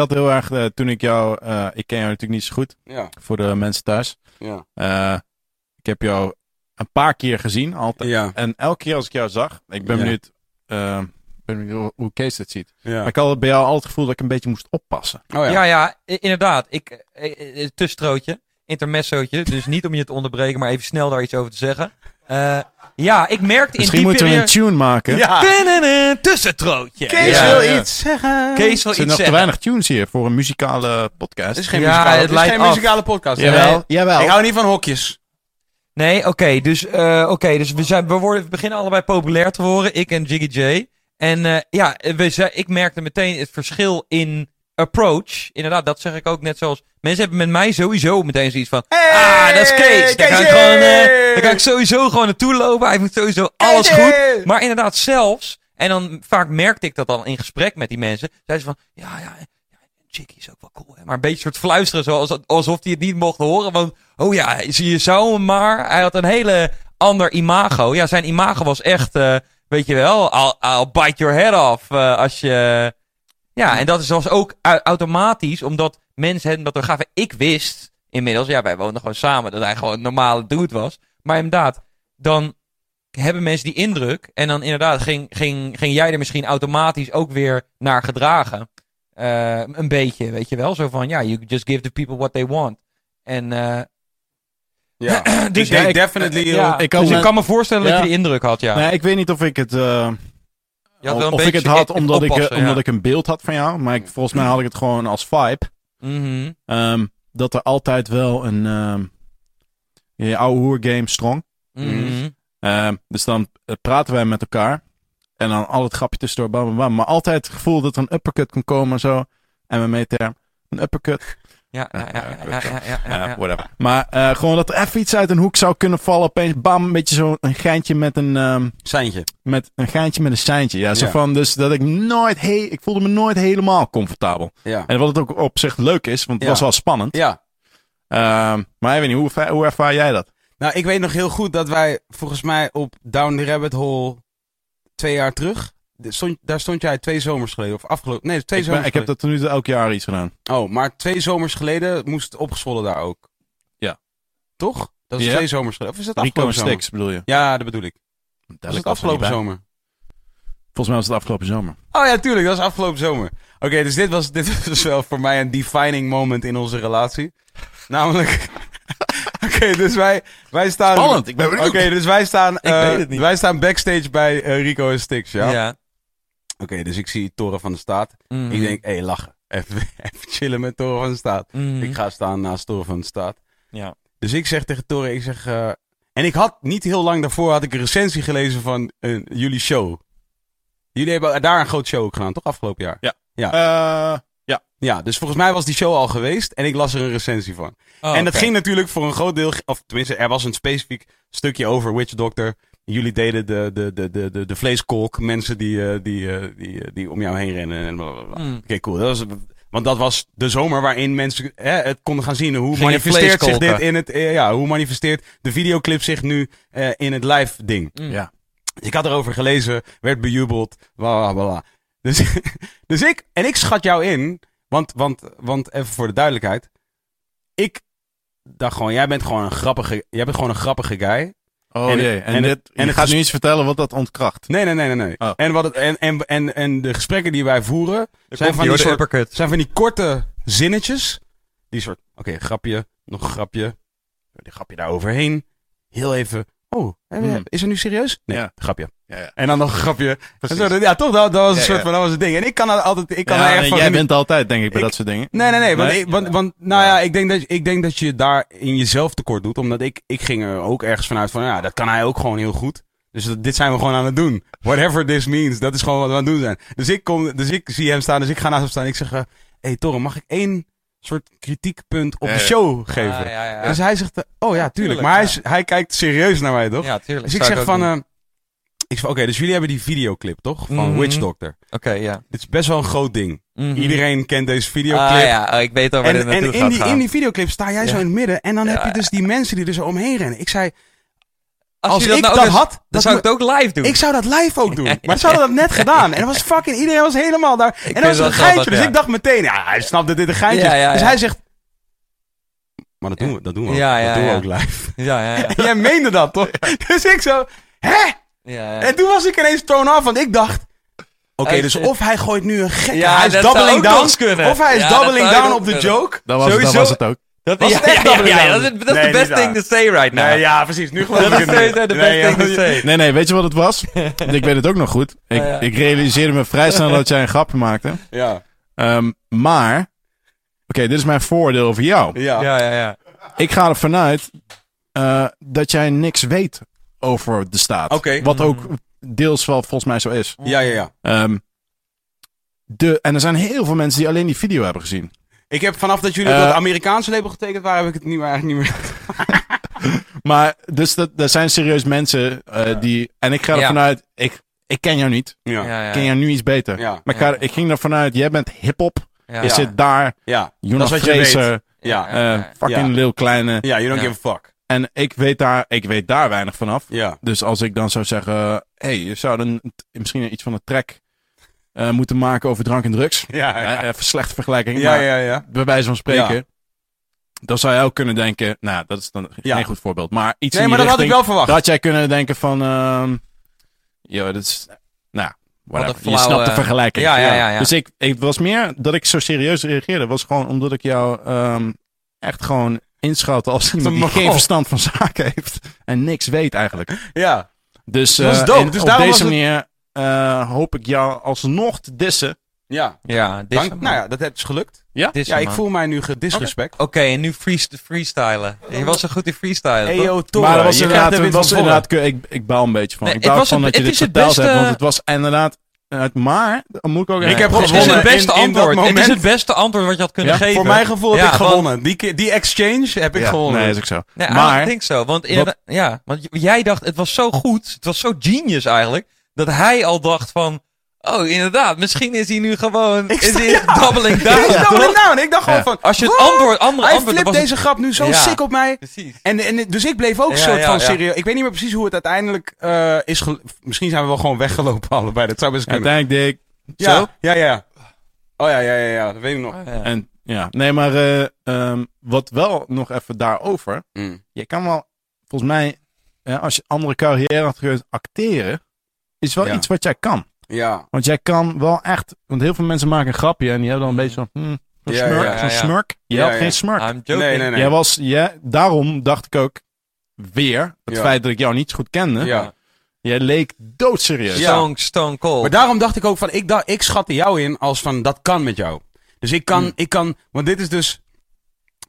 had heel erg, eh, toen ik jou, eh, ik ken jou natuurlijk niet zo goed, Ja, voor de mensen thuis. ja. Eh, ik heb jou een paar keer gezien, altijd. Ja, En elke keer als ik jou zag, ik ben Ja. benieuwd, ben benieuwd hoe- Kees dit ziet. ja. Maar ik had bij jou altijd het gevoel dat ik een beetje moest oppassen. Oh ja. Ja, inderdaad. Ik, tussenstrootje, intermessootje. Dus niet om je te onderbreken, maar even snel daar iets over te zeggen. Eh, ja, ik merkte Misschien in die moeten we een tune maken. Ja. Tunnenen, Tussenstrootje. Kees ja. wil ja. iets zeggen. Kees wil Er zijn iets nog te weinig tunes hier voor een muzikale podcast. Het is geen Ja, muzikale, het het is leidt geen af. muzikale podcast. Jawel, Nee. jawel. Ik hou niet van hokjes. Nee, oké. dus eh, oké, dus we, zijn, we, worden, we beginnen allebei populair te worden. Ik en Jiggy J. En eh, ja, we, zei- ik merkte meteen het verschil in approach. Inderdaad, dat zeg ik ook net zoals... Mensen hebben met mij sowieso meteen zoiets van... Hey, ah, dat is Kees. Daar kan, ik gewoon, eh, daar kan ik sowieso gewoon naartoe lopen. Hij moet sowieso alles goed. Maar inderdaad, zelfs... En dan vaak merkte ik dat dan in gesprek met die mensen. Zeiden ze van... Ja, ja, Jiggy is ook wel cool. Hè? Maar een beetje soort fluisteren. Zoals, alsof hij het niet mocht horen. Want, oh ja, je zou hem maar. Hij had een hele ander imago. Ja, zijn imago was echt... eh, weet je wel, I'll, I'll bite your head off. eh, als je... Ja, en dat is was ook au- automatisch. Omdat mensen hem dat er gaven. Ik wist inmiddels... Ja, wij woonden gewoon samen. Dat hij gewoon een normale dude was. Maar inderdaad, dan hebben mensen die indruk. En dan inderdaad ging, ging, ging jij er misschien automatisch ook weer naar gedragen. Eh, een beetje, weet je wel. Zo van, ja, you just give the people what they want. En eh, Ja. Dus ik denk ja, ik- definitely... ja, uh, ik kan dus me- ik kan me voorstellen Ja. dat je die indruk had, ja. Nee, ik weet niet of ik het... wel een of ik het had omdat, ik, eh, omdat ja. ik een beeld had van jou. Maar ik, volgens mij had ik het gewoon als vibe. Mhm. ehm, dat er altijd wel een... ehm je oude hoer game strong. Mhm. Ehm, dus dan eh, praten wij met elkaar. En dan al het grapje tussendoor. Bam, bam, bam. Maar altijd het gevoel dat er een uppercut kan komen en zo. En mijn term Een uppercut. Ja, ja, ja, ja, ja, ja, ja, Ja, ja. whatever. Maar eh, gewoon dat er even iets uit een hoek zou kunnen vallen. Opeens bam, een beetje zo'n een geintje met een... ehm, Seintje. met een geintje met een seintje. Ja, zo Ja. van dus dat ik nooit... He ik voelde me nooit helemaal comfortabel. Ja. En wat het ook op zich leuk is, want het Ja. was wel spannend. Ja. Ehm, maar ik weet niet, hoe, hoe ervaar jij dat? Nou, ik weet nog heel goed dat wij volgens mij op Down the Rabbit Hole twee jaar terug. Stond, daar stond jij twee zomers geleden. Of afgelopen. Nee, twee Ik, ben- zomers ik heb dat tot nu toe elk jaar iets gedaan. Oh, maar twee zomers geleden moest opgezwollen daar ook. Ja. Toch? Dat is twee zomers geleden. Of is dat Rico en afgelopen zomer? Stix bedoel je? Ja, dat bedoel ik. Was Tel ik het afgelopen zomer? Volgens mij was het afgelopen zomer. Oh ja, tuurlijk. Dat was afgelopen zomer. Oké, dus dit was, dit was dus wel voor mij een defining moment in onze relatie. Namelijk... Oké, dus wij, wij staan... Spannend, ik ben Oké, dus wij staan, Ik eh, weet het niet. wij staan backstage bij eh, Rico en Stix, ja? Ja. Oké, dus ik zie Toren van de Staat. Mhm. Ik denk, hé, hey, lachen. Even, even chillen met Toren van de Staat. Mhm. Ik ga staan naast Toren van de Staat. Ja. Dus ik zeg tegen Toren, ik zeg... eh, en ik had niet heel lang daarvoor had ik een recensie gelezen van eh, jullie show. Jullie hebben daar een groot show ook gedaan, toch? Afgelopen jaar. Eh, ja. Ja, dus volgens mij was die show al geweest en ik las er een recensie van. Oh, en dat ging natuurlijk voor een groot deel, of tenminste, er was een specifiek stukje over Witch Doctor. Jullie deden de, de, de, de, de, de vleeskolk, mensen die, eh, die, eh, die, eh, die om jou heen rennen en blablabla. Mm. Oké, cool. Dat was, want dat was de zomer waarin mensen hè, het konden gaan zien. Hoe manifesteert zich dit in het, ja, hoe manifesteert de videoclip zich nu eh, in het live ding. Mm. ja. Dus ik had erover gelezen, werd bejubeld, bla bla bla. Dus, dus ik, en ik schat jou in, want, want, want even voor de duidelijkheid. Ik dacht gewoon, jij bent gewoon een grappige, jij bent gewoon een grappige guy. Oh En- jee. En, en dit, het- en je het gaat nu iets vertellen wat dat ontkracht. Nee, nee, nee, nee. nee. Oh. En, wat het, en, en, en, en de gesprekken die wij voeren, zijn van, die soort, zijn van die korte zinnetjes. Die soort, oké, grapje, nog een grapje. Die grapje daar overheen. Heel even, oh, Hmm. is er nu serieus? Nee, Ja. grapje. Ja, ja. En dan nog een grapje. En zo, ja, toch? Dat, dat was een soort van, dat was het ding. En ik kan altijd, ik kan Ja, van jij bent altijd, denk ik, bij Ik- dat soort dingen. Nee, nee, nee. Want, Nee? ik, want, want nou ja, ik denk, dat, ik denk dat je daar in jezelf tekort doet. Omdat ik, ik ging er ook ergens vanuit van, ja, dat kan hij ook gewoon heel goed. Dus dat- dit zijn we gewoon aan het doen. Whatever this means. Dat is gewoon wat we aan het doen zijn. Dus ik, kom, dus ik zie hem staan, dus ik ga naast hem staan. Ik zeg, hé hey, Torren, mag ik één soort kritiekpunt op de show geven? Ah, ja, ja. Dus hij zegt, eh, oh ja, tuurlijk. maar hij, is- hij kijkt serieus naar mij, toch? Ja, tuurlijk. dus ik Zou zeg van, eh, ik zeg, oké, dus jullie hebben die videoclip, toch? Van Mhm. Witch Doctor. Oké, ja. Dit is best wel een groot ding. Mhm. Iedereen kent deze videoclip. Ah ja, oh, ik weet al waar En, dit naartoe en in, gaat die, gaan. in die videoclip sta jij zo in het midden. En dan heb je dus die mensen die er zo omheen rennen. Ik zei, Als, als je dat ik nou dat dus- had, dan dat zou ik het ook live doen. Ik zou dat live ook doen. Maar ze hadden dat net gedaan. En dat was fucking, iedereen was helemaal daar. En dat was een geintje. Dus ja. ik dacht meteen, ja, hij snapt dat dit een geintje is. Ja, ja, Dus hij zegt, maar dat doen we, dat doen we ook. Ja, ja, dat doen we ook live. Ja, ja, jij meende dat toch? Dus ik zo, hè? ja, ja. En toen was ik ineens thrown off, want ik dacht... Oké, dus of hij gooit nu een gekke... Ja, hij is doubling down. Of hij is doubling down op de joke. Dat was, dat Sowieso- was het ook. Dat, Was ja, het echt ja, ja, doubling ja, down? dat is, dat is Nee, de best thing to say right now. Nee, ja, precies. Nu geloof ik de Nee, best thing to say. Nee, nee, weet je wat het was? ik weet het ook nog goed. Ik, Ja, ja. ik realiseerde me vrij snel dat jij een grapje maakte. Ja, Ehm, maar, oké, dit is mijn voordeel over jou. ja. Ja, ja, ja. Ik ga ervan uit eh, dat jij niks weet over de staat. Oké. Wat ook deels wel volgens mij zo is. Ja, ja, ja. Ehm, de, en er zijn heel veel mensen die alleen die video hebben gezien. Ik heb vanaf dat jullie Eh, op dat Amerikaanse label getekend waren, heb ik het niet meer, eigenlijk niet meer... Maar, dus dat, er zijn serieus mensen eh, die... En ik ga Ja. ervan uit, ik, ik ken jou niet. Ja, ja, ja. ja, Ik ken jou nu iets beter. Ja. Maar ik, ga- Ja. ik ging ervan uit, jij bent hip-hop. ja. Je Ja. zit daar. ja. Jonas Dat is wat je Fraser. weet. Ja. eh, ja. fucking Ja. Lil Kleine. Ja, you don't Ja. give a fuck. En ik weet, daar, ik weet daar weinig vanaf. Ja. Dus als ik dan zou zeggen... Hé, hey, je zou dan misschien iets van een track eh, moeten maken over drank en drugs. Ja, Ja, ja. even slechte vergelijking. Ja, maar ja, ja. bij wijze van spreken... Ja. Dan zou je ook kunnen denken... Nou, dat is dan Ja. geen goed voorbeeld. Maar iets Nee, in maar dat had ik wel verwacht. Had jij kunnen denken van... ehm joh, dat is... Nou, whatever. je snapt de eh, vergelijking. ja, ja, ja, ja. Dus ik, ik was meer... Dat ik zo serieus reageerde... was gewoon omdat ik jou ehm, echt gewoon inschat als iemand die een geen verstand van zaken heeft. En niks weet eigenlijk. Ja. Dus, Dat was eh, dope. en Dus op deze was het- manier eh, hoop ik jou alsnog te dissen. Ja. Ja, Dank, nou ja, dat is gelukt. Ja? Ja, ik voel mij nu gedisrespect. Oké, en nu freest- freestylen. Je was zo goed in freestylen, Hey toch? yo, Torre, maar dat was je inderdaad, was inderdaad ik, ik baal een beetje van. Nee, ik baal van dat je het dit verteld hebt, beste- want het was inderdaad... maar, dan moet ik ook... Ik heb Het is gewonnen het beste in- in dat antwoord. Het is het beste antwoord wat je had kunnen Ja, geven. Voor mijn gevoel heb Ja, ik want- gewonnen. Die, die exchange heb ik Ja, gewonnen. Nee, is ook zo. Nee, maar, ik denk zo. Want, ja, want jij dacht, het was zo goed. Het was zo genius eigenlijk. Dat hij al dacht van... Oh, inderdaad. Misschien is hij nu gewoon... Ik is sta- hij ja. doubling down. Ik dacht gewoon Ja. van... Als je het antwoord, andere Hij antwoord... dan flipt was deze grap nu zo Ja. sick op mij. Precies. En, en, dus ik bleef ook Ja, soort ja, van ja. serieus. Ik weet niet meer precies hoe het uiteindelijk eh, is Misschien zijn we wel gewoon weggelopen allebei. Dat zou best kunnen. uiteindelijk deed ik ja, zo. ja, ja. Oh ja, ja, ja, ja. Dat weet ik nog. Oh, ja. En ja, nee, maar eh, ehm, wat wel nog even daarover. Mm. Je kan wel, volgens mij, als je andere carrière had gekund, acteren, is wel Ja. iets wat jij kan. Ja. Want jij kan wel echt, want heel veel mensen maken een grapje en die hebben dan een beetje zo'n, hmm, Ja, smurk, ja, zo'n ja. smurk. Je Ja, had ja. geen smurk. I'm joking. Nee, nee, nee. Jij was, ja, daarom dacht ik ook weer, het Ja. feit dat ik jou niet zo goed kende, Ja. jij leek doodserieus. Ja. Stone, stone cold. Maar daarom dacht ik ook van, ik, dacht, ik schatte jou in als van, dat kan met jou. Dus ik kan, Hmm. ik kan, want dit is dus,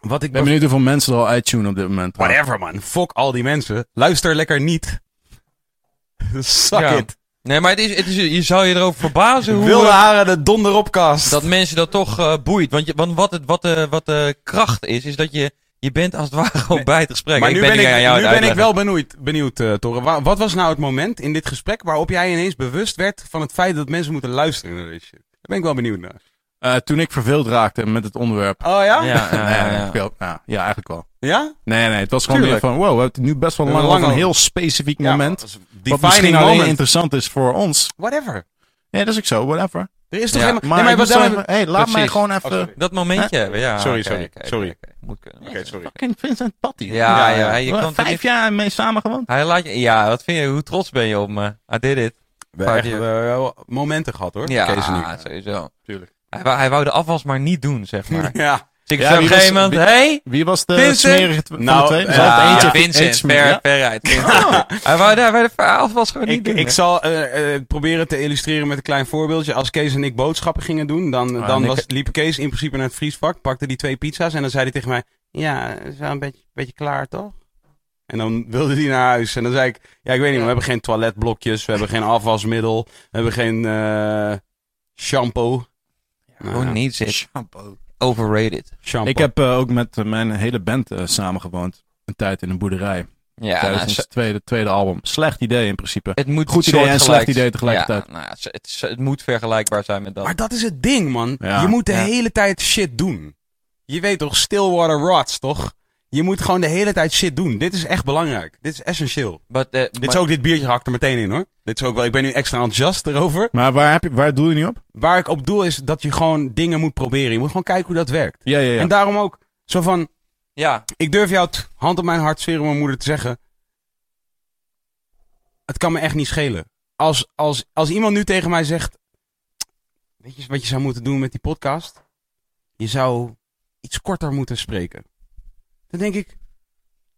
wat ik Ik ben benieuwd hoeveel mensen er al iTunes op dit moment. Whatever man, fuck al die mensen. Luister lekker niet. Suck Ja. it. Nee, maar het is, het is, je zou je erover verbazen hoe... Wilde eh, haren de donderopkast. dat mensen dat toch eh, boeit. Want, je, want wat, het, wat, de, wat de kracht is, is dat je... Je bent als het ware gewoon bij het gesprek. maar Ik nu ben, ik, aan jou nu ben ik wel benieuwd, benieuwd uh, Torre. Wa- Wat was nou het moment in dit gesprek waarop jij ineens bewust werd van het feit dat mensen moeten luisteren naar dit shit? Daar ben ik wel benieuwd naar. Eh, toen ik verveeld raakte met het onderwerp. Oh ja? Ja, ja, ja, ja, ja, eigenlijk wel. Ja? Nee, nee, het was gewoon Tuurlijk. meer van, wow, we hebben het nu best wel We lang een heel specifiek Ja, moment. wat misschien Defining alleen moment. interessant is voor ons. Whatever. Ja, dat is ook zo, whatever. Er is toch Ja, helemaal... Maar, nee, ik maar even, hey, laat mij gewoon Oh, even... sorry. Dat momentje hebben, ja. Sorry, sorry, sorry. oké, oké. Moet kunnen. Oké, sorry. Fucking Vincent Patty. Ja, Ja, ja, ja. je kan Vijf niet... jaar mee samengewoond. Hij laat je... Ja, wat vind je? Hoe trots ben je op me? I did it. We hebben Party. echt wel momenten gehad hoor. Ja, ik. sowieso. Tuurlijk. Hij wou, hij wou de afwas maar niet doen, zeg maar. Ja. Ik zei op wie een gegeven was- moment... Hey, Wie was de Vincent? smerige van Nou, de twee? ja, Zal het ja, eentje Vincent, ver, ja? veruit. Vincent. Hij wou daar bij de afwas gewoon niet Ik, doen. ik hè. zal eh, eh, proberen te illustreren met een klein voorbeeldje. Als Kees en ik boodschappen gingen doen, dan, Ah, dan ik- was, liep Kees in principe naar het vriesvak, pakte die twee pizza's en dan zei hij tegen mij, ja, is wel een beetje, beetje klaar toch? En dan wilde hij naar huis. En dan zei ik, ja, ik weet niet, we hebben geen toiletblokjes, we hebben geen afwasmiddel, we hebben geen eh, shampoo. Who Nou, needs it? Overrated. shampoo. Ik heb eh, ook met eh, mijn hele band eh, samengewoond. Een tijd in een boerderij. Ja, tijdens nou, ze- tweede, tweede album. Slecht idee in principe. het moet Goed idee en slecht idee tegelijkertijd. Ja, nou, ja, het, is- het moet vergelijkbaar zijn met dat. Maar dat is het ding, man. Ja, je moet de ja. hele tijd shit doen. Je weet toch, Stillwater Rots, toch? Je moet gewoon de hele tijd shit doen. Dit is echt belangrijk. Dit is essentieel. But, eh, Dit maar- is ook dit biertje hakt er meteen in hoor. Dit is ook wel. Ik ben nu extra enthousiast erover. Maar waar, heb je, waar doe je niet op? Waar ik op doel is dat je gewoon dingen moet proberen. Je moet gewoon kijken hoe dat werkt. Ja, ja, ja. En daarom ook zo van. ja, Ik durf jou het hand op mijn hart sfeer om mijn moeder te zeggen. Het kan me echt niet schelen. Als, als, als iemand nu tegen mij zegt. Weet je wat je zou moeten doen met die podcast? Je zou iets korter moeten spreken. Dan denk ik.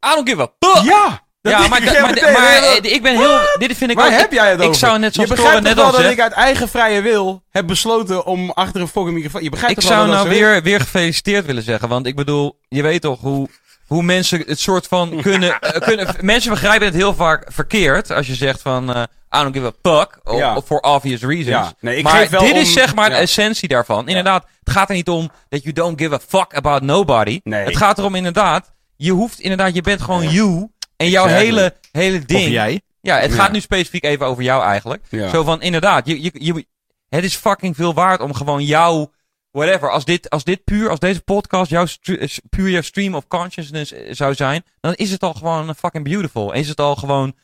I don't give a fuck! Ja! Ja, maar, ik maar, meteen. maar, eh, ik ben heel... Dit vind ik Waar ook... heb jij het ik over? zou net zoals je Toren begrijpt net al dat ik uit eigen vrije wil heb besloten om achter een fucking microfoon... Je begrijpt Ik zou nou weer, weer gefeliciteerd willen zeggen. Want ik bedoel, je weet toch hoe, hoe mensen het soort van kunnen, eh, kunnen... Mensen begrijpen het heel vaak verkeerd. Als je zegt van... eh I don't give a fuck. Of, Ja. of for obvious reasons. Ja, nee, ik maar geef wel dit om- is zeg maar de essentie daarvan. Inderdaad, het gaat er niet om dat you don't give a fuck about nobody. Nee. Het gaat erom inderdaad... Je hoeft inderdaad... Je bent gewoon you. En jouw Exactly. hele, hele ding... Of jij. Ja, het gaat nu specifiek even over jou eigenlijk. Zo van, inderdaad, je, je, je, het is fucking veel waard om gewoon jouw, whatever, als dit, als dit puur, als deze podcast jouw eh, puur jouw stream of consciousness eh, zou zijn, dan is het al gewoon fucking beautiful. Is het al gewoon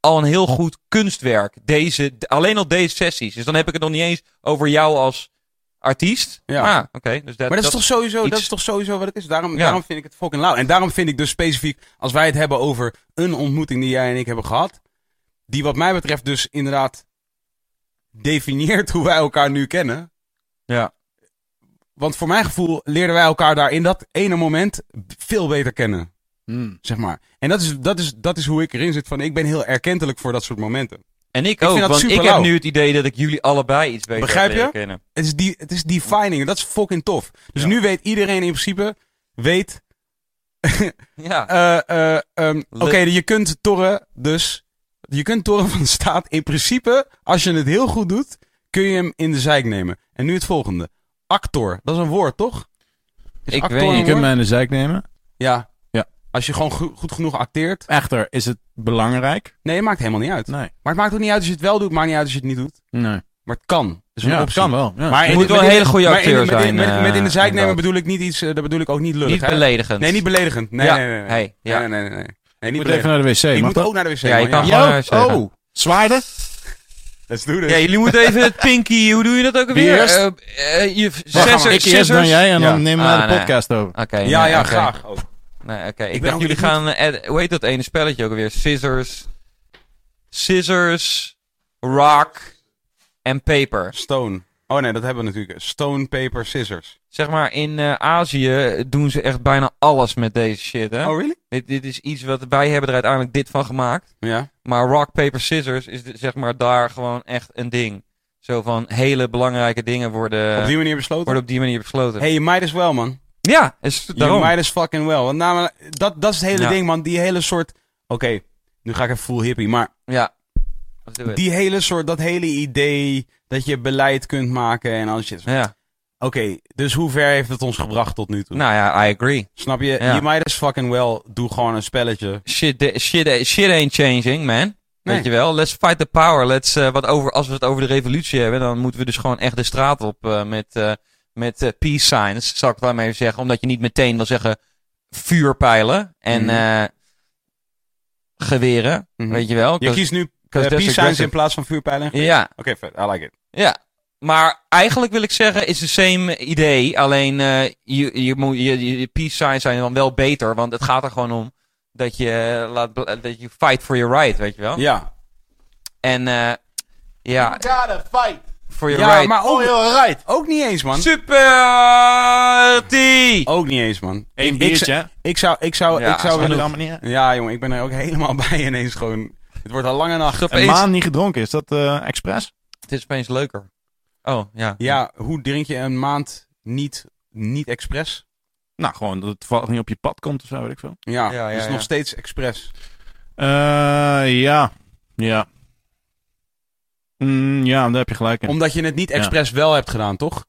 al een heel goed kunstwerk. Deze, alleen al deze sessies. Dus dan heb ik het nog niet eens over jou als artiest. Ja. Ja, oké. dus dat, Maar dat is, toch sowieso, dat is toch sowieso wat het is. Daarom, Ja. daarom vind ik het fucking lauw. En daarom vind ik dus specifiek, als wij het hebben over een ontmoeting die jij en ik hebben gehad, die wat mij betreft dus inderdaad definieert hoe wij elkaar nu kennen. Ja. Want voor mijn gevoel leerden wij elkaar daar in dat ene moment veel beter kennen, Hmm. zeg maar. En dat is, dat is, dat is hoe ik erin zit van, ik ben heel erkentelijk voor dat soort momenten. En ik vind ook, dat want ik heb nu het idee dat ik jullie allebei iets beter Begrijp je? kennen. Het is, die, het is defining. en Dat is fucking tof. Dus nu weet iedereen in principe, weet Ja. Eh, eh, ehm, Oké, je kunt torren, dus. Je kunt torren van de staat. In principe, als je het heel goed doet, kun je hem in de zijk nemen. En nu het volgende. Actor, dat is een woord, toch? Is Ik actor weet niet. Je kunt mij in de zijk nemen. Ja. Ja. Als je gewoon go- goed genoeg acteert. Echter, is het belangrijk? Nee, het maakt helemaal niet uit. Nee. Maar het maakt ook niet uit als je het wel doet, maakt niet uit als je het niet doet. Nee. Maar het kan. Dat is een Ja, het kan wel. Ja. Maar Je moet wel een hele goede in- acteur zijn, Met, met, met in de eh, zijk nemen bedoel ik niet iets, eh, dat bedoel ik ook niet lullig. Niet hè? beledigend. Nee, niet beledigend. Nee, Ja. nee, nee. nee. Hey, ja. Nee, nee, nee, nee. nee. ik niet moet beledigend. even naar de wc. Ik moet dat? ook naar de wc. Ja, je kan ja. gewoon- naar de wc gaan. oh, zwaarden? Let's do this. Ja, jullie moeten even het pinky, hoe doe je dat ook alweer? Eh, eh, je, ik eerst dan jij en dan Ja. nemen we Ah, de nee. podcast over. Oké, ja, nee, ja, graag. ook. Nee, oké. Ik, dacht ook- jullie gaan, eh, hoe heet dat ene spelletje ook alweer? Scissors, scissors, rock en paper. Stone. Oh nee, dat hebben we natuurlijk. Stone, paper, scissors. Zeg maar, in eh, Azië doen ze echt bijna alles met deze shit, hè? Oh, really? Dit, dit is iets wat, wij hebben er uiteindelijk dit van gemaakt. Ja. Maar rock, paper, scissors is de- zeg maar daar gewoon echt een ding. Zo van hele belangrijke dingen worden, Op die manier besloten? worden op die manier besloten. Hey, je might as well, man. Ja, is daarom. might as fucking well. Want namelijk, dat, dat is het hele Ja. ding, man. Die hele soort... Oké, nu ga ik even full hippie. Maar Ja. Die hele soort... Dat hele idee dat je beleid kunt maken en al shit. Ja. Oké, dus hoe ver heeft het ons gebracht tot nu toe? Nou ja, I agree. Snap je? Ja. Je might as fucking well. Doe gewoon een spelletje. Shit, shit, shit ain't changing, man. Nee. Weet je wel? Let's fight the power. Let's, eh, wat over, als we het over de revolutie hebben, dan moeten we dus gewoon echt de straat op eh, met, eh, met peace signs, zal ik het wel maar even zeggen. Omdat je niet meteen wil zeggen vuurpijlen en eh, geweren, Mhm. weet je wel? Je kiest nu uh, peace signs in plaats van vuurpijlen. Oké, Ja, vet. I like it. ja. Maar eigenlijk wil ik zeggen, is de same idee. Alleen eh, je, je, moet, je, je peace signs zijn dan wel beter. Want het gaat er gewoon om dat je, eh, laat, dat je fight for your right, weet je wel? Ja. En eh, ja, gotta fight. for your Ja, right. maar ook, heel right. ook niet eens, man. Super T! Ook niet eens, man. Eén ik, biertje. zou- ik zou, ik zou, Ja, ik zou willen-. Ja, jongen, ik ben er ook helemaal bij ineens gewoon. Het wordt al lange nacht. Een maand niet gedronken, is dat eh expres? Het is opeens leuker. Oh, ja. Ja, hoe drink je een maand niet, niet expres? Nou, gewoon dat het toevallig niet op je pad komt of zo, weet ik veel. Ja, Ja, ja, dus ja. nog steeds expres. Eh, ja. Ja. Mm, ja, daar heb je gelijk in. Omdat je het niet Ja. expres wel hebt gedaan, toch?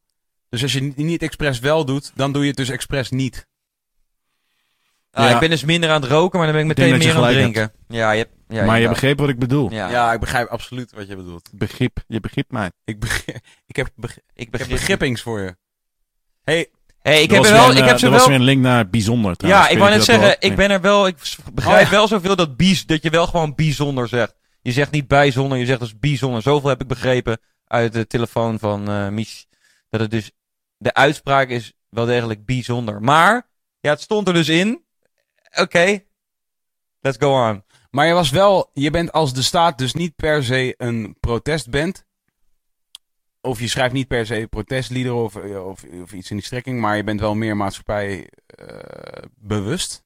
Dus als je het niet expres wel doet, dan doe je het dus expres niet. Ah, Ja. Ik ben dus minder aan het roken, maar dan ben ik Ik meteen dat meer aan het gelijk drinken. Ja, je hebt... Ja, maar je begreep wat ik bedoel. Ja, Ja, ik begrijp absoluut wat je bedoelt. Begrip, je begrijpt mij. Ik, begrijp, ik, heb, begri- ik ik heb begrip. begrippings voor je. hey, Hey, ik Er heb, er wel, een, ik eh, heb ze er wel... was weer een link naar bijzonder trouwens. Ja, ik wou net zeggen, ik ben er wel, ik begrijp Oh, ja. wel zoveel dat, bies, dat je wel gewoon bijzonder zegt. Je zegt niet bijzonder, je zegt dus bijzonder. Zoveel heb ik begrepen uit de telefoon van eh Mich. Dat het dus, de uitspraak is wel degelijk bijzonder. Maar, ja, het stond er dus in. Oké, let's go on. Maar je was wel, je bent als de staat dus niet per se een protestband. Of je schrijft niet per se protestliederen of, of, of iets in die strekking, maar je bent wel meer maatschappij eh, bewust.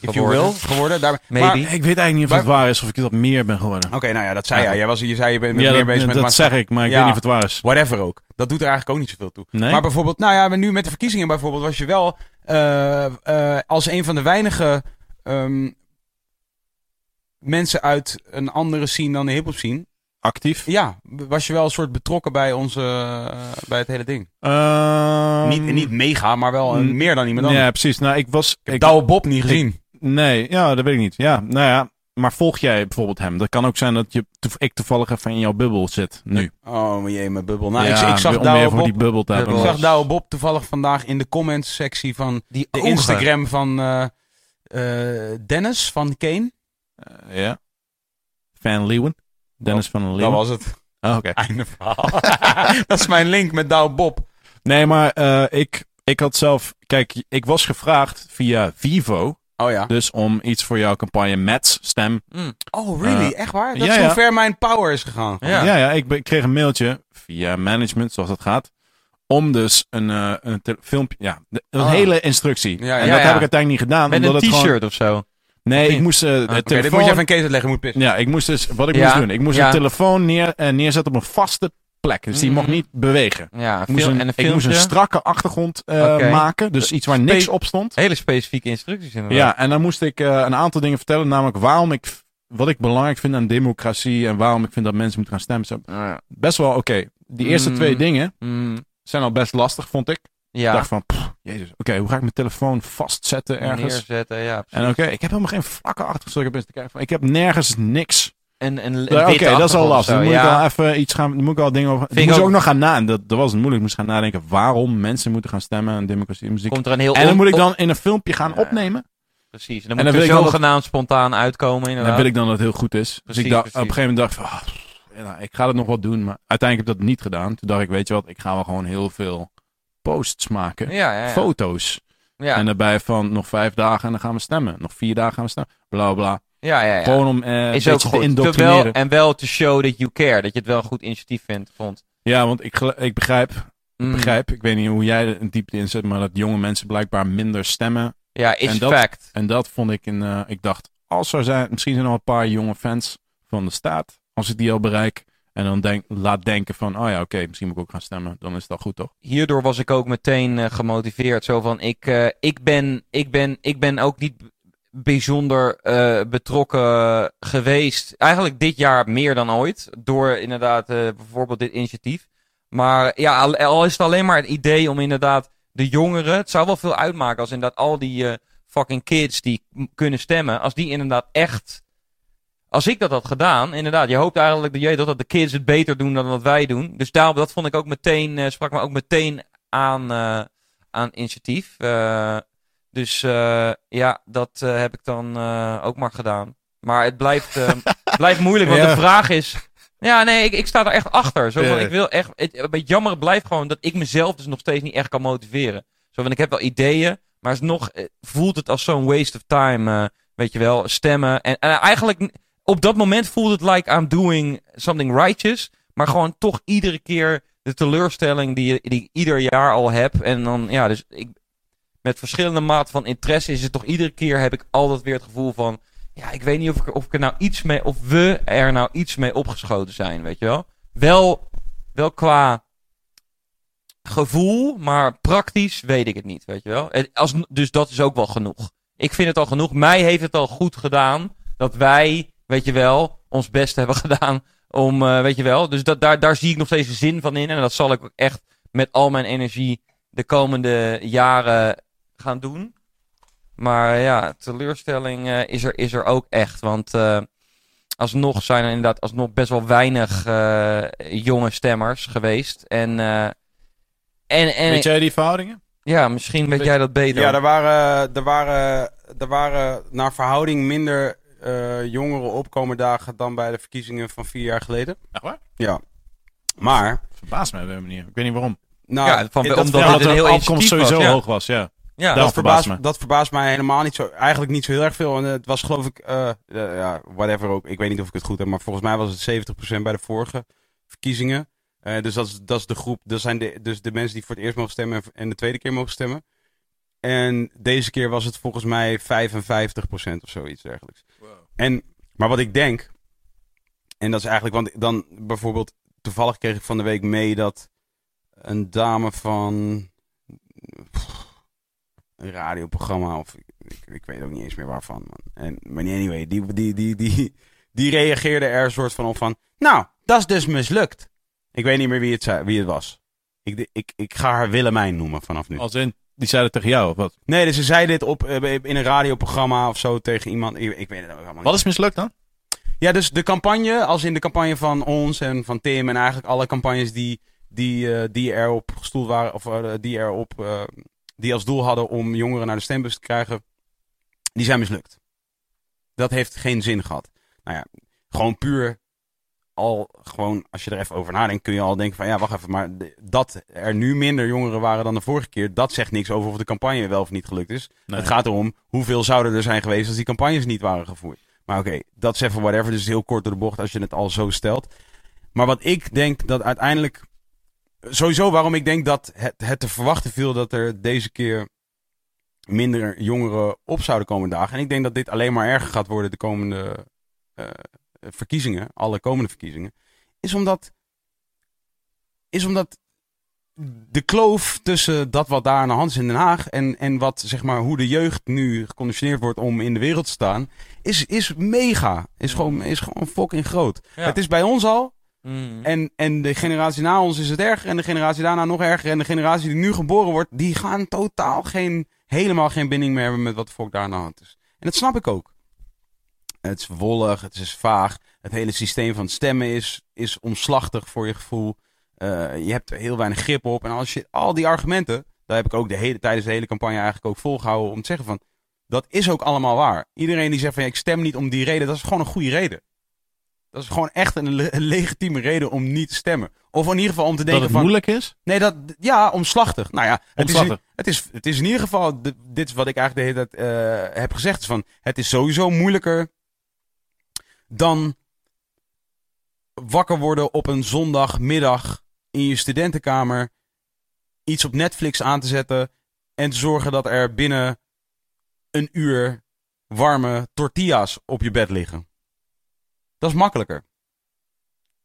If you Geworden. will, geworden. Daar, Maybe. maar- Ik weet eigenlijk niet of het waar is of ik dat meer ben geworden. Oké, nou ja, dat zei Ja. jij. jij was, je zei je bent Ja, meer dat, bezig met dat zeg ik, maar ik Ja. weet niet of het waar is. Whatever ook. Dat doet er eigenlijk ook niet zoveel toe. Nee? Maar bijvoorbeeld, nou ja, nu met de verkiezingen bijvoorbeeld was je wel eh, eh, als een van de weinige ehm, mensen uit een andere scene dan de hip-hop scene. Actief? Ja, was je wel een soort betrokken bij onze, eh, bij het hele ding. Ehm, niet, niet mega, maar wel een- mm, meer dan iemand anders. Ja, precies. Nou, ik was... Ik heb Douwe Bob niet gezien. Nee, ja, dat weet ik niet. Ja, nou ja. Maar volg jij bijvoorbeeld hem? Dat kan ook zijn dat je, ik toevallig even in jouw bubbel zit, nu. Oh jee, mijn bubbel. Nou, ja, ik, ik zag Douwe Bob, die bubbel te hebben. ik zag Douwe Bob toevallig vandaag in de comments sectie van Die de ogen. Instagram van eh, eh, Dennis van Kane. Eh, ja. Van Leeuwen. Dennis van Dat Leeuwen. was het. Oh, Oké. Einde verhaal. dat is mijn link met Douwe Bob. Nee, maar eh, ik, ik had zelf... Kijk, ik was gevraagd via Vivo. Oh ja. Dus om iets voor jouw campagne Mets stem. Mm. Oh, really? Eh, Echt waar? Dat ja, is ja. hoe ver mijn power is gegaan. Ja. Ja, ja, ik, kreeg een mailtje via management, zoals dat gaat. Om dus een, een filmpje... Ja, een Ah. hele instructie. Ja, ja. en Ja, dat ja. heb ik uiteindelijk niet gedaan. Met omdat een het t-shirt gewoon... of zo. Nee, ik moest eh, de Oké, dit telefoon... moet je even een case uitleggen, moet pissen. Ja, ik moest dus, wat ik Ja, moest doen, ik moest ja. een telefoon neer, eh, neerzetten op een vaste plek. Dus die Mhm. mocht niet bewegen. Ja, Ik moest een, en een ik moest een strakke achtergrond eh, maken. Dus iets waar niks op stond. Hele specifieke instructies inderdaad. Ja, en dan moest ik een aantal dingen vertellen. Namelijk waarom ik, wat ik belangrijk vind aan democratie. En waarom ik vind dat mensen moeten gaan stemmen. Ja. Best wel oké. Die eerste Mm. twee dingen Mm, zijn al best lastig, vond ik. Ik ja. dacht van, pff, jezus, oké, hoe ga ik mijn telefoon vastzetten ergens? Neerzetten, ja. En oké, ik heb helemaal geen vlakke achtergrond. Ik heb eens te kijken van, ik heb nergens niks. En, en, Ja, Oké, dat is al lastig. Dan moet ja. ik al even iets gaan. Dan moet ik al dingen over. Vind Ik ook- ook nog gaan na. en Dat, dat was het moeilijk. Ik moest gaan nadenken waarom mensen moeten gaan stemmen aan democratie en muziek. Komt er een heel en dan moet ik dan in een filmpje gaan Ja. opnemen. Precies. En dan En moet dan er wil ik wel zogenaamd spontaan uitkomen En dan wil ik dan dat het heel goed is. dus ik dacht, op een gegeven moment dacht ik van, ah, ik ga het nog wat doen. Maar uiteindelijk heb ik dat niet gedaan. Toen dacht ik, weet je wat, ik ga wel gewoon heel veel posts maken. Ja, ja, ja. Foto's. Ja, En daarbij van nog vijf dagen en dan gaan we stemmen. Nog vier dagen gaan we stemmen. Bla bla. ja, ja, ja. Gewoon om eh een is beetje te indoctrineren. Terwijl, en wel to show that you care. Dat je het wel een goed initiatief vindt, vond. Ja, want ik, ik begrijp Mm. begrijp. Ik weet niet hoe jij er een diepte in zet, maar dat jonge mensen blijkbaar minder stemmen. Ja, is En dat- fact. En dat vond ik een. eh, ik dacht, als er zijn, misschien zijn er nog een paar jonge fans van de staat. Als ik die al bereik. En dan denk, laat denken van, oh ja, oké, misschien moet ik ook gaan stemmen. Dan is al goed, toch? Hierdoor was ik ook meteen eh, gemotiveerd. Zo van, ik, eh, ik, ben, ik, ben, ik ben ook niet bijzonder eh, betrokken geweest. Eigenlijk dit jaar meer dan ooit. Door inderdaad bijvoorbeeld dit initiatief. Maar ja, al, al is het alleen maar het idee om inderdaad de jongeren... Het zou wel veel uitmaken als inderdaad al die fucking kids die kunnen stemmen... Als die inderdaad echt... Als ik dat had gedaan, inderdaad, je hoopt eigenlijk dat, je, dat, de kids het beter doen dan wat wij doen. Dus daarom, dat vond ik ook meteen, eh, sprak me ook meteen aan, eh, aan initiatief. Eh, dus ja, dat heb ik dan ook maar gedaan. Maar het blijft, het blijft moeilijk, want Ja. de vraag is... Ja, nee, ik, ik sta er echt achter. Zo Ja. ik wil echt, het, een beetje jammer blijft gewoon dat ik mezelf dus nog steeds niet echt kan motiveren. Zo van, ik heb wel ideeën, maar nog voelt het als zo'n waste of time, weet je wel, stemmen. En, en eigenlijk, op dat moment voelt het like I'm doing something righteous, maar gewoon toch iedere keer de teleurstelling die, ik ieder jaar al heb. En dan, ja, dus ik, met verschillende maten van interesse is het toch iedere keer heb ik altijd weer het gevoel van, ja, ik weet niet of ik, of er nou iets mee, of we er nou iets mee opgeschoten zijn, weet je wel. Wel, wel qua gevoel, maar praktisch weet ik het niet, weet je wel. Als, dus dat is ook wel genoeg. Ik vind het al genoeg. Mij heeft het al goed gedaan dat wij, weet je wel, ons best hebben gedaan om, eh, weet je wel. Dus dat, daar, daar zie ik nog steeds de zin van in. En dat zal ik ook echt met al mijn energie de komende jaren gaan doen. Maar ja, teleurstelling eh, is, er, is er ook echt. Want eh, alsnog zijn er inderdaad alsnog best wel weinig eh, jonge stemmers geweest. En, eh, en, en Weet jij die verhoudingen? Ja, misschien weet jij dat beter. Ja, er waren, er waren, er waren naar verhouding minder eh jongeren opkomerdagen dan bij de verkiezingen van vier jaar geleden. Echt waar? Ja. Maar, Verbaast mij op een manier. Ik weet niet waarom. nou, Ja, van- dat, omdat Ja, het een heel de opkomst initiatief sowieso was, ja. hoog was, ja. ja, dat dat, verbaast me. dat verbaast mij helemaal niet zo. Eigenlijk niet zo heel erg veel. En het was geloof ik, eh, eh, ja, whatever ook. Ik weet niet of ik het goed heb, maar volgens mij was het 70% bij de vorige verkiezingen. Eh, dus dat is, dat is de groep, dat zijn de, dus de mensen die voor het eerst mogen stemmen en- en de tweede keer mogen stemmen. En deze keer was het volgens mij 55% of zoiets dergelijks. En, maar wat ik denk, en dat is eigenlijk, want dan bijvoorbeeld, toevallig kreeg ik van de week mee dat een dame van een radioprogramma of ik, ik, weet ook niet eens meer waarvan. Man. En, maar anyway, die, die, die, die, die reageerde er een soort van op van, nou, dat is dus mislukt. Ik weet niet meer wie het, zei, wie het was. Ik, ik, ik ga haar Willemijn noemen vanaf nu. Als in, die zeiden tegen jou of wat? Nee, dus ze zei dit op, eh, in een radioprogramma of zo tegen iemand. Ik, ik weet het ook helemaal niet. Wat is mislukt dan? Ja, dus de campagne, als in de campagne van ons en van Tim en eigenlijk alle campagnes die, die, eh, die erop gestoeld waren, of eh, die erop, eh, die als doel hadden om jongeren naar de stembus te krijgen, die zijn mislukt. Dat heeft geen zin gehad. Nou ja, gewoon puur al, gewoon als je er even over nadenkt, kun je al denken van ja, wacht even, maar dat er nu minder jongeren waren dan de vorige keer, dat zegt niks over of de campagne wel of niet gelukt is. Nee. Het gaat erom hoeveel zouden er zijn geweest als die campagnes niet waren gevoerd. Maar oké, dat is even whatever. Dus heel kort door de bocht als je het al zo stelt. Maar wat ik denk dat uiteindelijk. Sowieso waarom ik denk dat het, het te verwachten viel dat er deze keer minder jongeren op zouden komen dagen. En ik denk dat dit alleen maar erger gaat worden de komende eh, verkiezingen. Alle komende verkiezingen. Is omdat. Is omdat de kloof tussen dat wat daar aan de hand is in Den Haag en, en wat, zeg maar, hoe de jeugd nu geconditioneerd wordt om in de wereld te staan, is, is mega. Is gewoon, is gewoon fucking groot. Ja. Het is bij ons al. Mm. En, en de generatie na ons is het erger. En de generatie daarna nog erger. En de generatie die nu geboren wordt, die gaan totaal geen, helemaal geen binding meer hebben met wat de volk daar aan de hand is. En dat snap ik ook. Het is wollig, het is vaag. Het hele systeem van stemmen is, is omslachtig voor je gevoel. Eh, je hebt er heel weinig grip op. En als je al die argumenten, daar heb ik ook de hele, tijdens de hele campagne eigenlijk ook volgehouden om te zeggen van, dat is ook allemaal waar. Iedereen die zegt van ja, ik stem niet om die reden, dat is gewoon een goede reden. Dat is gewoon echt een, le- een legitieme reden om niet te stemmen. Of in ieder geval om te Dat denken het van... moeilijk is? Nee, dat, ja, omslachtig. Nou ja, het, Is, in- het, is, het is in ieder geval, dit is wat ik eigenlijk de hele tijd eh, heb gezegd. Is van, het is sowieso moeilijker dan wakker worden op een zondagmiddag in je studentenkamer, iets op Netflix aan te zetten en te zorgen dat er binnen een uur warme tortillas op je bed liggen. Dat is makkelijker.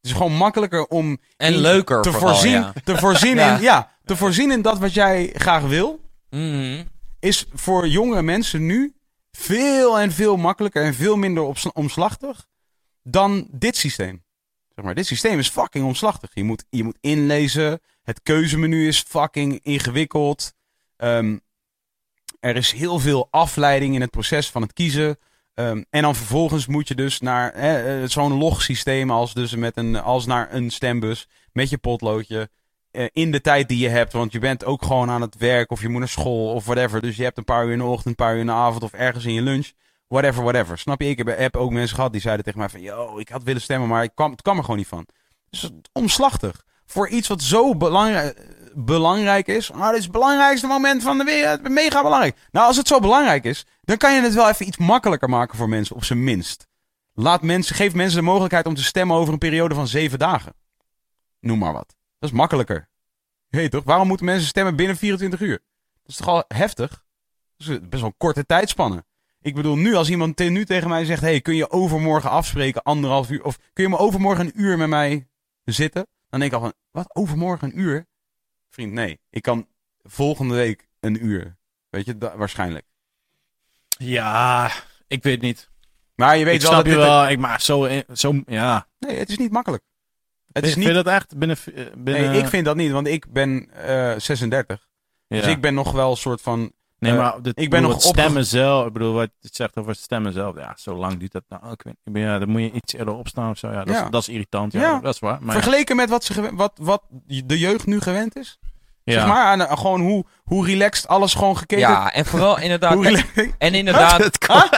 Het is gewoon makkelijker om En leuker te vooral, voorzien, ja. te voorzien Ja. in, ja, te voorzien in dat wat jij graag wil, Mhm. is voor jonge mensen nu veel en veel makkelijker en veel minder omslachtig dan dit systeem. Zeg maar, dit systeem is fucking omslachtig. Je moet, je moet inlezen. Het keuzemenu is fucking ingewikkeld. Ehm, er is heel veel afleiding in het proces van het kiezen. Ehm, en dan vervolgens moet je dus naar eh, zo'n logsysteem als, dus met een, als naar een stembus met je potloodje. eh, in de tijd die je hebt, want je bent ook gewoon aan het werk of je moet naar school of whatever. Dus je hebt een paar uur in de ochtend, een paar uur in de avond of ergens in je lunch. Whatever, whatever. Snap je? Ik heb, heb ook mensen gehad die zeiden tegen mij van... Yo, ik had willen stemmen, maar ik kwam, het kwam er gewoon niet van. Dus omslachtig. Voor iets wat zo belangrijk, belangrijk is. Nou, dit is het belangrijkste moment van de wereld. Mega belangrijk. Nou, als het zo belangrijk is, dan kan je het wel even iets makkelijker maken voor mensen, op zijn minst. Laat mensen, geef mensen de mogelijkheid om te stemmen over een periode van zeven dagen. Noem maar wat. Dat is makkelijker. Je toch? Waarom moeten mensen stemmen binnen 24 uur? Dat is toch al heftig? Dat is best wel een korte tijdspanne. Ik bedoel, nu als iemand nu tegen mij zegt... hey, kun je overmorgen afspreken anderhalf uur... of kun je me overmorgen een uur met mij zitten? Dan denk ik al van, wat, overmorgen een uur? Vriend, nee. Ik kan volgende week een uur. Weet je, waarschijnlijk. Ja, ik weet niet. Maar je weet ik wel snap dat je wel. Ik maar zo, zo ja. Nee, het is niet makkelijk. Het Vind is je niet... dat echt binnen, eh, binnen Nee, ik vind dat niet, want ik ben eh 36. ja. Dus ik ben nog wel een soort van... Nee, eh, maar dit, ik ben nog het opge- stemmen zelf. Ik bedoel, wat het zegt over het stemmen zelf. Ja, zo lang duurt dat nou. Ik weet, ik ben, ja, dan moet je iets eerder opstaan of zo. Ja, dat, Ja. Is, dat is irritant. Ja, Ja. dat is waar. Maar ja. Vergeleken met wat, ze gewen- wat, wat de jeugd nu gewend is. Ja. Zeg maar, aan, aan gewoon hoe, hoe relaxed alles gewoon gekeken. Ja, en vooral inderdaad. hoe relaxed. En inderdaad, Het kan-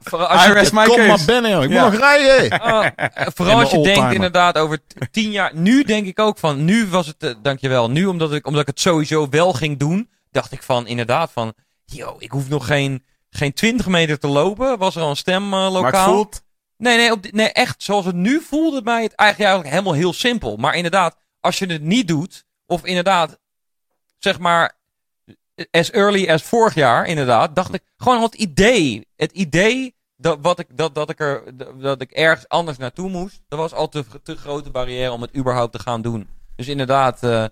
vooral als je, I rest my Kom maar case. binnen, joh. Ik Ja. moet nog rijden. Oh, eh, vooral als je denkt inderdaad over tien jaar. Nu denk ik ook van, nu was het, eh, dankjewel, nu omdat ik, omdat ik het sowieso wel ging doen, dacht ik van inderdaad van, yo, ik hoef nog geen, geen 20 meter te lopen. Was er al een stemlokaal? Maar het voelt... Nee, nee, op, nee, echt zoals het nu voelde het mij het eigenlijk, eigenlijk helemaal heel simpel. Maar inderdaad, als je het niet doet, of inderdaad, zeg maar, as early as vorig jaar, inderdaad, dacht ik gewoon het idee. Het idee dat, wat ik, dat, dat, ik er, dat ik ergens anders naartoe moest, dat was al te, te grote barrière om het überhaupt te gaan doen. Dus inderdaad, eh,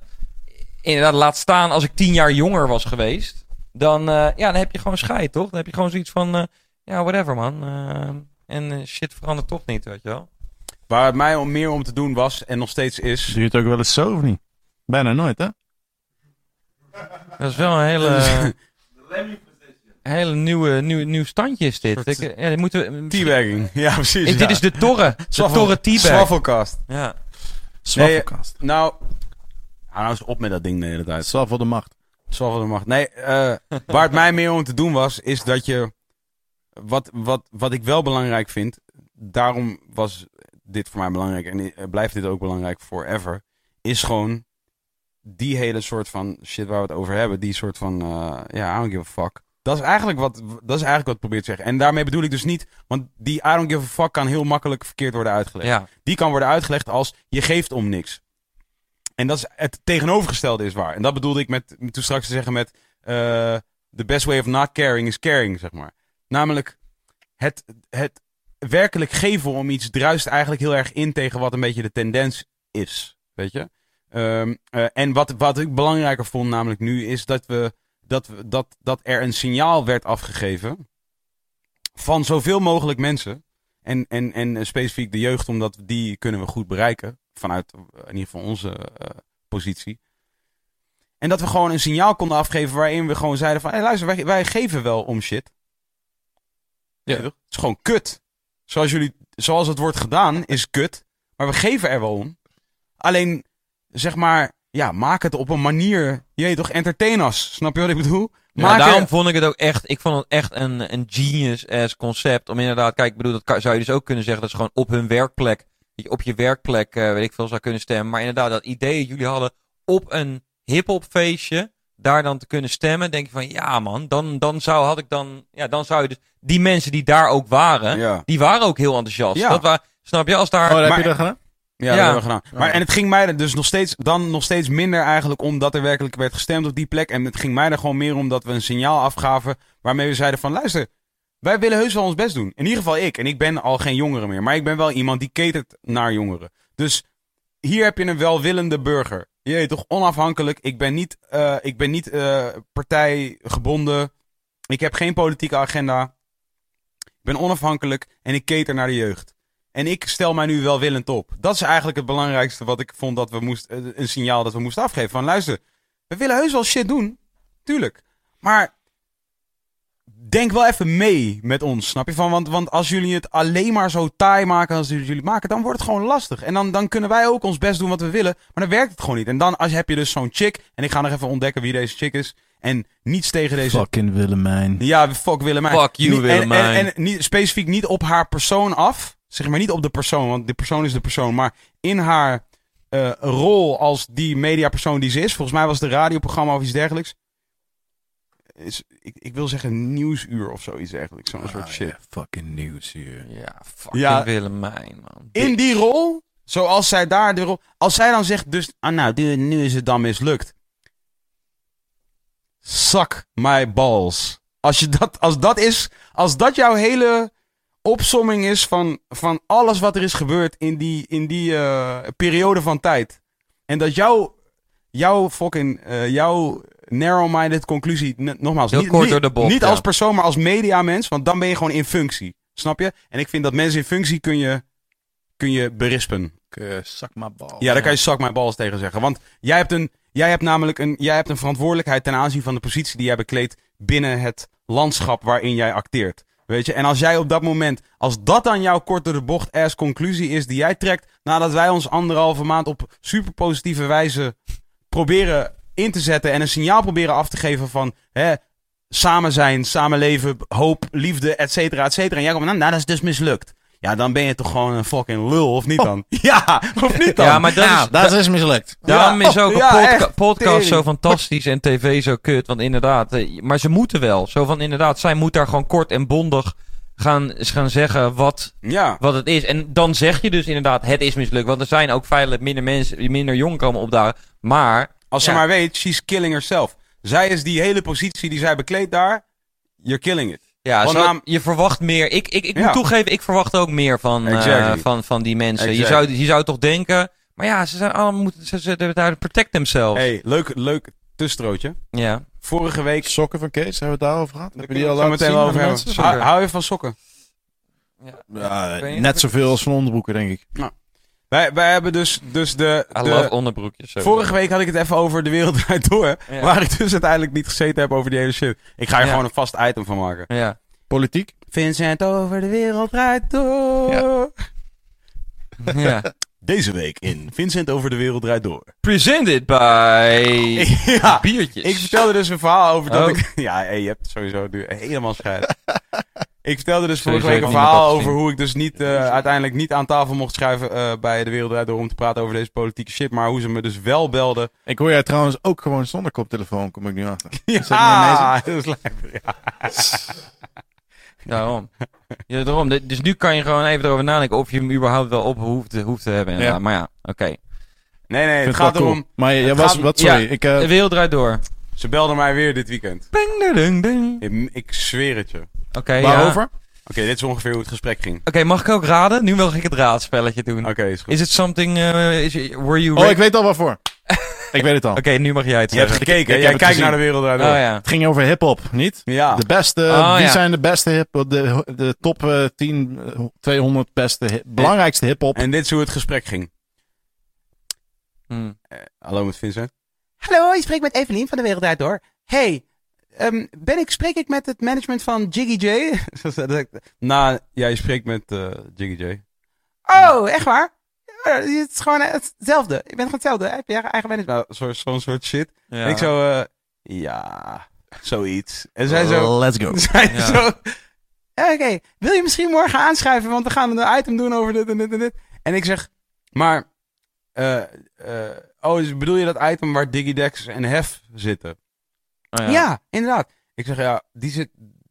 inderdaad, laat staan als ik tien jaar jonger was geweest, dan, eh, ja, dan heb je gewoon scheid, toch? Dan heb je gewoon zoiets van, eh, ja, whatever, man. Eh, en shit verandert toch niet, weet je wel. Waar het mij om meer om te doen was, en nog steeds is... Doe je het ook wel eens zo of niet? Bijna nooit, hè? Dat is wel een hele, hele nieuwe, nieuwe, nieuw standje is dit. Ik, eh, ja, dit moeten we, Teabagging. Ja, precies. ja. dit is de torre. De Swaffel- torre teabag. Swaffelcast. Ja. Swaffelkast. Nou, hou nou eens op met dat ding de hele tijd. Swaffel de macht. Zwaffel de macht. Nee, eh, waar het mij meer om te doen was, is dat je... Wat, wat, wat ik wel belangrijk vind, daarom was dit voor mij belangrijk en blijft dit ook belangrijk forever, is gewoon die hele soort van shit waar we het over hebben, die soort van, eh, ja, I don't give a fuck. Dat is eigenlijk wat, dat is eigenlijk wat ik probeer te zeggen. En daarmee bedoel ik dus niet, want die I don't give a fuck kan heel makkelijk verkeerd worden uitgelegd. ja. Die kan worden uitgelegd als je geeft om niks. En dat is het tegenovergestelde is waar. En dat bedoelde ik met, toen straks te zeggen met eh the best way of not caring is caring, zeg maar. Namelijk het, het werkelijk geven om iets druist eigenlijk heel erg in tegen wat een beetje de tendens is. Weet je? Ehm, eh, en wat, wat ik belangrijker vond namelijk nu is dat we dat, we, dat, dat er een signaal werd afgegeven van zoveel mogelijk mensen. En, en, en specifiek de jeugd, omdat die kunnen we goed bereiken. Vanuit eh, in ieder geval onze eh, positie. En dat we gewoon een signaal konden afgeven waarin we gewoon zeiden van... Hé luister, wij, wij geven wel om shit. Ja. Het is gewoon kut. Zoals, jullie, zoals het wordt gedaan is kut. Maar we geven er wel om. Alleen, zeg maar... Ja, maak het op een manier... Je toch, entertain us. Snap je wat ik bedoel? Ja, Maak daarom vond ik het ook echt, ik vond het echt een, een genius-ass concept. Om inderdaad, kijk, ik bedoel, dat zou je dus ook kunnen zeggen, dat ze gewoon op hun werkplek, je op je werkplek, eh, weet ik veel, zou kunnen stemmen. Maar inderdaad, dat idee dat jullie hadden op een hip-hop feestje, daar dan te kunnen stemmen, denk je van, ja man, dan, dan zou, had ik dan, ja, dan zou je dus, die mensen die daar ook waren, Ja. die waren ook heel enthousiast. Ja. Dat wa- snap je, als daar, Oh, dat heb maar- je dat gedaan? Ja, dat hebben we gedaan. Maar, en het ging mij er dus nog steeds, dan nog steeds minder eigenlijk omdat er werkelijk werd gestemd op die plek. En het ging mij er gewoon meer om dat we een signaal afgaven waarmee we zeiden van luister, wij willen heus wel ons best doen. In ieder geval ik. En ik ben al geen jongere meer. Maar ik ben wel iemand die catert naar jongeren. Dus hier heb je een welwillende burger. Je weet toch, onafhankelijk. Ik ben niet, eh, ik ben niet eh, partijgebonden. Ik heb geen politieke agenda. Ik ben onafhankelijk en ik cater naar de jeugd. En ik stel mij nu welwillend op. Dat is eigenlijk het belangrijkste wat ik vond dat we moesten, een signaal dat we moesten afgeven. Van luister, we willen heus wel shit doen. Tuurlijk. Maar denk wel even mee met ons, snap je? Van, want, want als jullie het alleen maar zo taai maken als jullie het maken, dan wordt het gewoon lastig. En dan, dan kunnen wij ook ons best doen wat we willen, maar dan werkt het gewoon niet. En dan als, heb je dus zo'n chick, en ik ga nog even ontdekken wie deze chick is, en niets tegen deze... Fucking Willemijn. Ja, fuck Willemijn. Fuck you, en- Willemijn. En, en, niet, specifiek niet op haar persoon af. Zeg maar niet op de persoon, want de persoon is de persoon. Maar in haar eh, rol als die mediapersoon die ze is. Volgens mij was het een radioprogramma of iets dergelijks. Is, ik, ik wil zeggen nieuwsuur of zoiets dergelijks. Zo'n soort Ah, shit. ja, fucking nieuws hier. ja, fucking Ja. Willemijn, man. In die rol, zoals zij daar de rol... Als zij dan zegt, dus, ah nou, nu, nu is het dan mislukt. Suck my balls. Als, je dat, als dat is, als dat jouw hele opsomming is van, van alles wat er is gebeurd in die, in die eh, periode van tijd. En dat jouw, jouw fucking, eh, jouw narrow-minded conclusie, n- nogmaals, Heel niet, kort niet, door de bocht, niet ja. als persoon, maar als mediamens, want dan ben je gewoon in functie. Snap je? En ik vind dat mensen in functie kun je, kun je berispen. Uh, zak maar bal. Ja, daar kan je zak mijn balls tegen zeggen. Want jij hebt, een, jij hebt namelijk een, jij hebt een verantwoordelijkheid ten aanzien van de positie die jij bekleedt binnen het landschap waarin jij acteert. Weet je? En als jij op dat moment, als dat dan jouw kort door de bocht ass conclusie is die jij trekt, nadat wij ons anderhalve maand op super positieve wijze proberen in te zetten en een signaal proberen af te geven van hè, samen zijn, samenleven, hoop, liefde, et cetera, et cetera. En jij komt, nou, nou, dat is dus mislukt. Ja, dan ben je toch gewoon een fucking lul, of niet dan? Ja, of niet dan? Ja, maar dat Ja, is, dat is mislukt. Daarom Ja, is ook een ja, podca- echt, podcast tering. zo fantastisch en tv zo kut. Want inderdaad, eh, maar ze moeten wel. Zo van inderdaad, zij moet daar gewoon kort en bondig gaan, gaan zeggen wat, Ja. wat het is. En dan zeg je dus inderdaad, het is mislukt. Want er zijn ook feitelijk minder mensen die minder jong komen opdagen. Maar, Als ze Ja. maar weet, she's killing herself. Zij is die hele positie die zij bekleedt daar, you're killing it. ja, zo- naam- je verwacht meer. Ik, ik, ik Ja. moet toegeven, ik verwacht ook meer van, eh, van, van die mensen. Je, zou, je zou toch denken, maar ja, ze zijn allemaal moeten, ze, ze, daar protect themselves. hey, leuk, leuk tussenstrootje. Ja. Vorige week... Sokken van Kees, hebben we het daarover gehad? Daar Heb je die al laten meteen over hebben. Hou, hou je van sokken? Ja, net zoveel als van onderbroeken, denk ik. Wij, wij hebben dus, dus de... I de- love onderbroekjes. sowieso. Vorige week had ik het even over de wereld draait door. Ja. Waar ik dus uiteindelijk niet gezeten heb over die hele shit. Ik ga er Ja. gewoon een vast item van maken. Ja. Politiek? Vincent over de wereld draait door. ja. Deze week in Vincent over de wereld draait door. Presented by ja, biertjes. ik vertelde dus een verhaal over dat Oh. ik... Ja, hey, je hebt sowieso nu helemaal scheid. Ik vertelde dus vorige week een verhaal over hoe ik dus niet, eh, uiteindelijk niet aan tafel mocht schuiven eh, bij de wereld door om te praten over deze politieke shit. Maar hoe ze me dus wel belden. Ik hoor jij trouwens ook gewoon zonder koptelefoon, kom ik nu achter. Ja, dat is lekker. Ja. Daarom. Ja, daarom. Dus nu kan je gewoon even erover nadenken of je hem überhaupt wel op hoeft, hoeft te hebben. Ja. Maar ja, oké. Nee, nee, het gaat cool. erom... Maar jij was, gaat- wat, sorry. Ja. Ik, eh, De wereld draait door. Ze belden mij weer dit weekend. ding, ding, ding. Ik, ik zweer het je. Oké, ja. waarover? dit is ongeveer hoe het gesprek ging. Oké, mag ik ook raden? Nu wil ik het raadspelletje doen. Oké, is goed. Is it something... eh, is it- were you... Oh, ik weet al waarvoor. ik weet het al. Oké, nu mag jij het Je hebt gekeken, jij het kijkt naar de wereld draait Oh ja. Het ging over hip-hop, niet? Ja. De beste, Oh, wie ja. zijn de beste hip de, de top eh, 10, eh, 200 beste, hip- belangrijkste hip-hop? En dit is hoe het gesprek ging. Hm. Eh, hallo met Vincent. Hallo, je spreekt met Evelien van de Wereld Draait Door. Hey, ehm, ben ik, spreek ik met het management van Jiggy J? nou, ja, je spreekt met eh, Jiggy J. Oh, echt waar? Ja, het is gewoon hetzelfde. Je bent gewoon hetzelfde. Heb je eigen management? Zo'n zo soort shit. Ja. En ik zo, eh, ja, zoiets. En zij zo, Let's go. zij Ja. zo, oké, wil je misschien morgen aanschuiven, want we gaan een item doen over dit en dit en dit. En ik zeg, maar, eh, eh, oh, dus bedoel je dat item waar Digidex en Hef zitten? Oh, Ja. inderdaad. Ik zeg, ja, die, zit,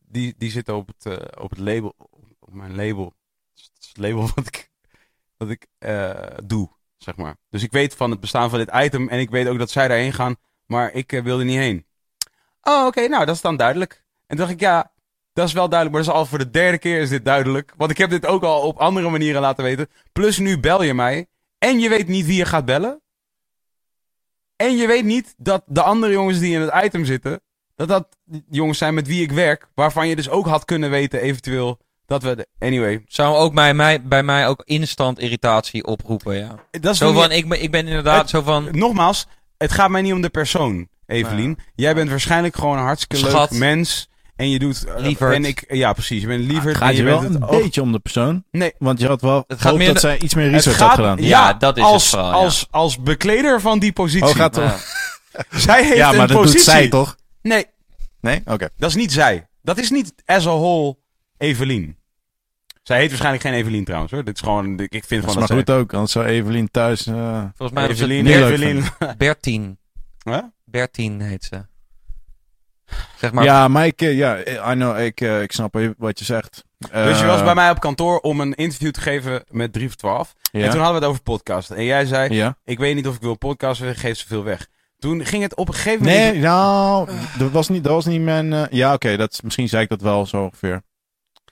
die, die zitten op het, eh, op het label, op mijn label. Het is het label wat ik, wat ik eh, doe, zeg maar. Dus ik weet van het bestaan van dit item en ik weet ook dat zij daarheen gaan, maar ik eh, wil er niet heen. Oh, oké, nou, dat is dan duidelijk. En toen dacht ik, ja, dat is wel duidelijk, maar dat is al voor de derde keer is dit duidelijk. Want ik heb dit ook al op andere manieren laten weten. Plus nu bel je mij en je weet niet wie je gaat bellen. En je weet niet dat de andere jongens die in het item zitten, dat dat jongens zijn met wie ik werk, waarvan je dus ook had kunnen weten eventueel dat we... De, anyway, Zou ook bij mij, bij mij ook instant irritatie oproepen, ja. dat is Zo van, ik ben, ik ben inderdaad Het- zo van... Nogmaals, het gaat mij niet om de persoon, Evelien. Jij bent waarschijnlijk gewoon een hartstikke Schat. leuk mens. En je doet... eh, Lieverd. En ik, ja, precies. Je bent lieverd. Het en gaat je wel bent een het beetje om de persoon. Nee. Want je had wel Het het gaat meer dat zij iets meer Het research gaat, had gedaan. Ja, dat is het als, vooral, ja. als, als bekleder van die positie. Oh, gaat Ja. Zij heeft Ja, een maar dat positie. doet zij toch? Nee, Nee? Oké. dat is niet zij. Dat is niet as a whole Evelien. Zij heet waarschijnlijk geen Evelien trouwens hoor. Dit is gewoon, ik vind Dat is gewoon maar dat goed ook, anders zou Evelien thuis... eh, Volgens mij is het Evelien, Evelien. Bertien. Huh? Bertien heet ze. Zeg maar, Ja, maar ik, eh, ja, I know, ik, eh, ik snap wat je zegt. Dus je Eh, was bij mij op kantoor om een interview te geven met 3 voor 12. Ja. En toen hadden we het over podcast. En jij zei, ja. ik weet niet of ik wil podcasten, geef zoveel weg. Toen ging het op een gegeven moment... Nee, nou, dat was niet, dat was niet mijn... eh, ja, oké, dat misschien zei ik dat wel zo ongeveer.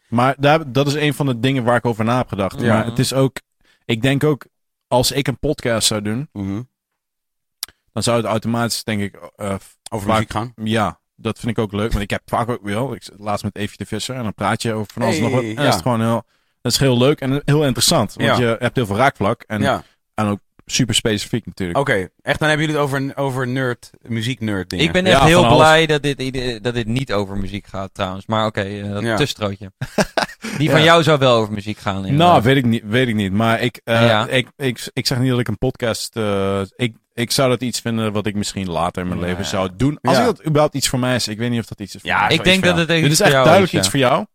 Maar daar, dat is een van de dingen waar ik over na heb gedacht. Ja. Maar het is ook... Ik denk ook, als ik een podcast zou doen, Mhm. dan zou het automatisch, denk ik... eh, Over vaak- muziek gaan. ja, dat vind ik ook leuk. Want ik heb vaak ook wel... Ik laatst met Evie de Visser en dan praat je over van alles nog wat. En dat ja. is gewoon heel... Dat is heel leuk en heel interessant. Want Ja. je hebt heel veel raakvlak. En, ja, en ook super specifiek natuurlijk. oké. Echt, dan hebben jullie het over, over nerd, muziek-nerd dingen. ik ben echt heel alles. blij dat dit, dat dit niet over muziek gaat trouwens. Maar oké, eh, dat Ja. tussenstrootje. Die van Ja. jou zou wel over muziek gaan. Nou, weet ik niet, weet ik niet. Maar ik, eh, Ja. ik, ik, ik zeg niet dat ik een podcast. eh, ik, ik zou dat iets vinden wat ik misschien later in mijn Ja. leven zou doen. Als Ja. ik dat überhaupt iets voor mij is. Ik weet niet of dat iets is voor Ja, mij. is Ik denk dat het Dit iets is voor echt jou duidelijk is, iets ja. voor jou.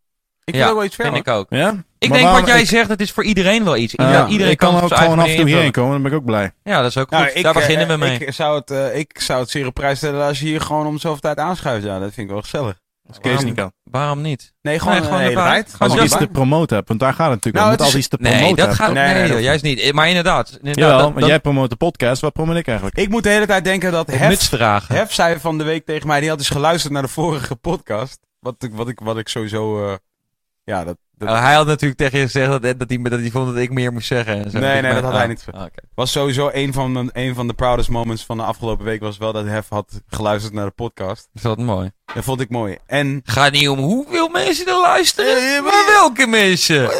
Ik Ja, wil ook wel iets vind verder. ik ook. Ja? Ik Maar denk waarom- wat jij ik- zegt, het is voor iedereen wel iets. Ja, Ieder- iedereen ik kan ook gewoon af en toe hierheen komen. Dan ben ik ook blij. Ja, dat is ook goed. Nou, ik, Daar beginnen eh, we mee. Ik zou, het, eh, ik zou het zeer op prijs stellen als je hier gewoon om zoveel tijd aanschuift. Ja, dat vind ik wel gezellig. Als Kees Waarom? niet kan. Waarom niet? Nee, gewoon, Nee, gewoon tijd. Gewoon Als Ja, iets te promoten heb. Want daar gaat het natuurlijk Nou, om. Je het is- altijd iets te Nee, promoten dat hebben. gaat Nee, nee, nee, dat juist niet. Maar inderdaad. inderdaad Jawel, dat- want dat- jij promoot de podcast. Wat promoot ik eigenlijk? Ik moet de hele tijd denken dat Hef. Hef zei van de week tegen mij, die had dus geluisterd naar de vorige podcast. Wat ik, wat ik, wat ik sowieso, eh, ja, dat, dat Oh, hij had natuurlijk tegen je gezegd dat, dat, hij, dat hij vond dat ik meer moest zeggen. en zo. Nee, nee, Maar- dat had hij ah, niet. ah, was sowieso een van, mijn- een van de proudest moments van de afgelopen week. Was wel dat Hef had geluisterd naar de podcast. Dat is wat mooi. Dat vond ik mooi. En, Gaat niet om hoeveel mensen er luisteren, Eh, maar welke mensen.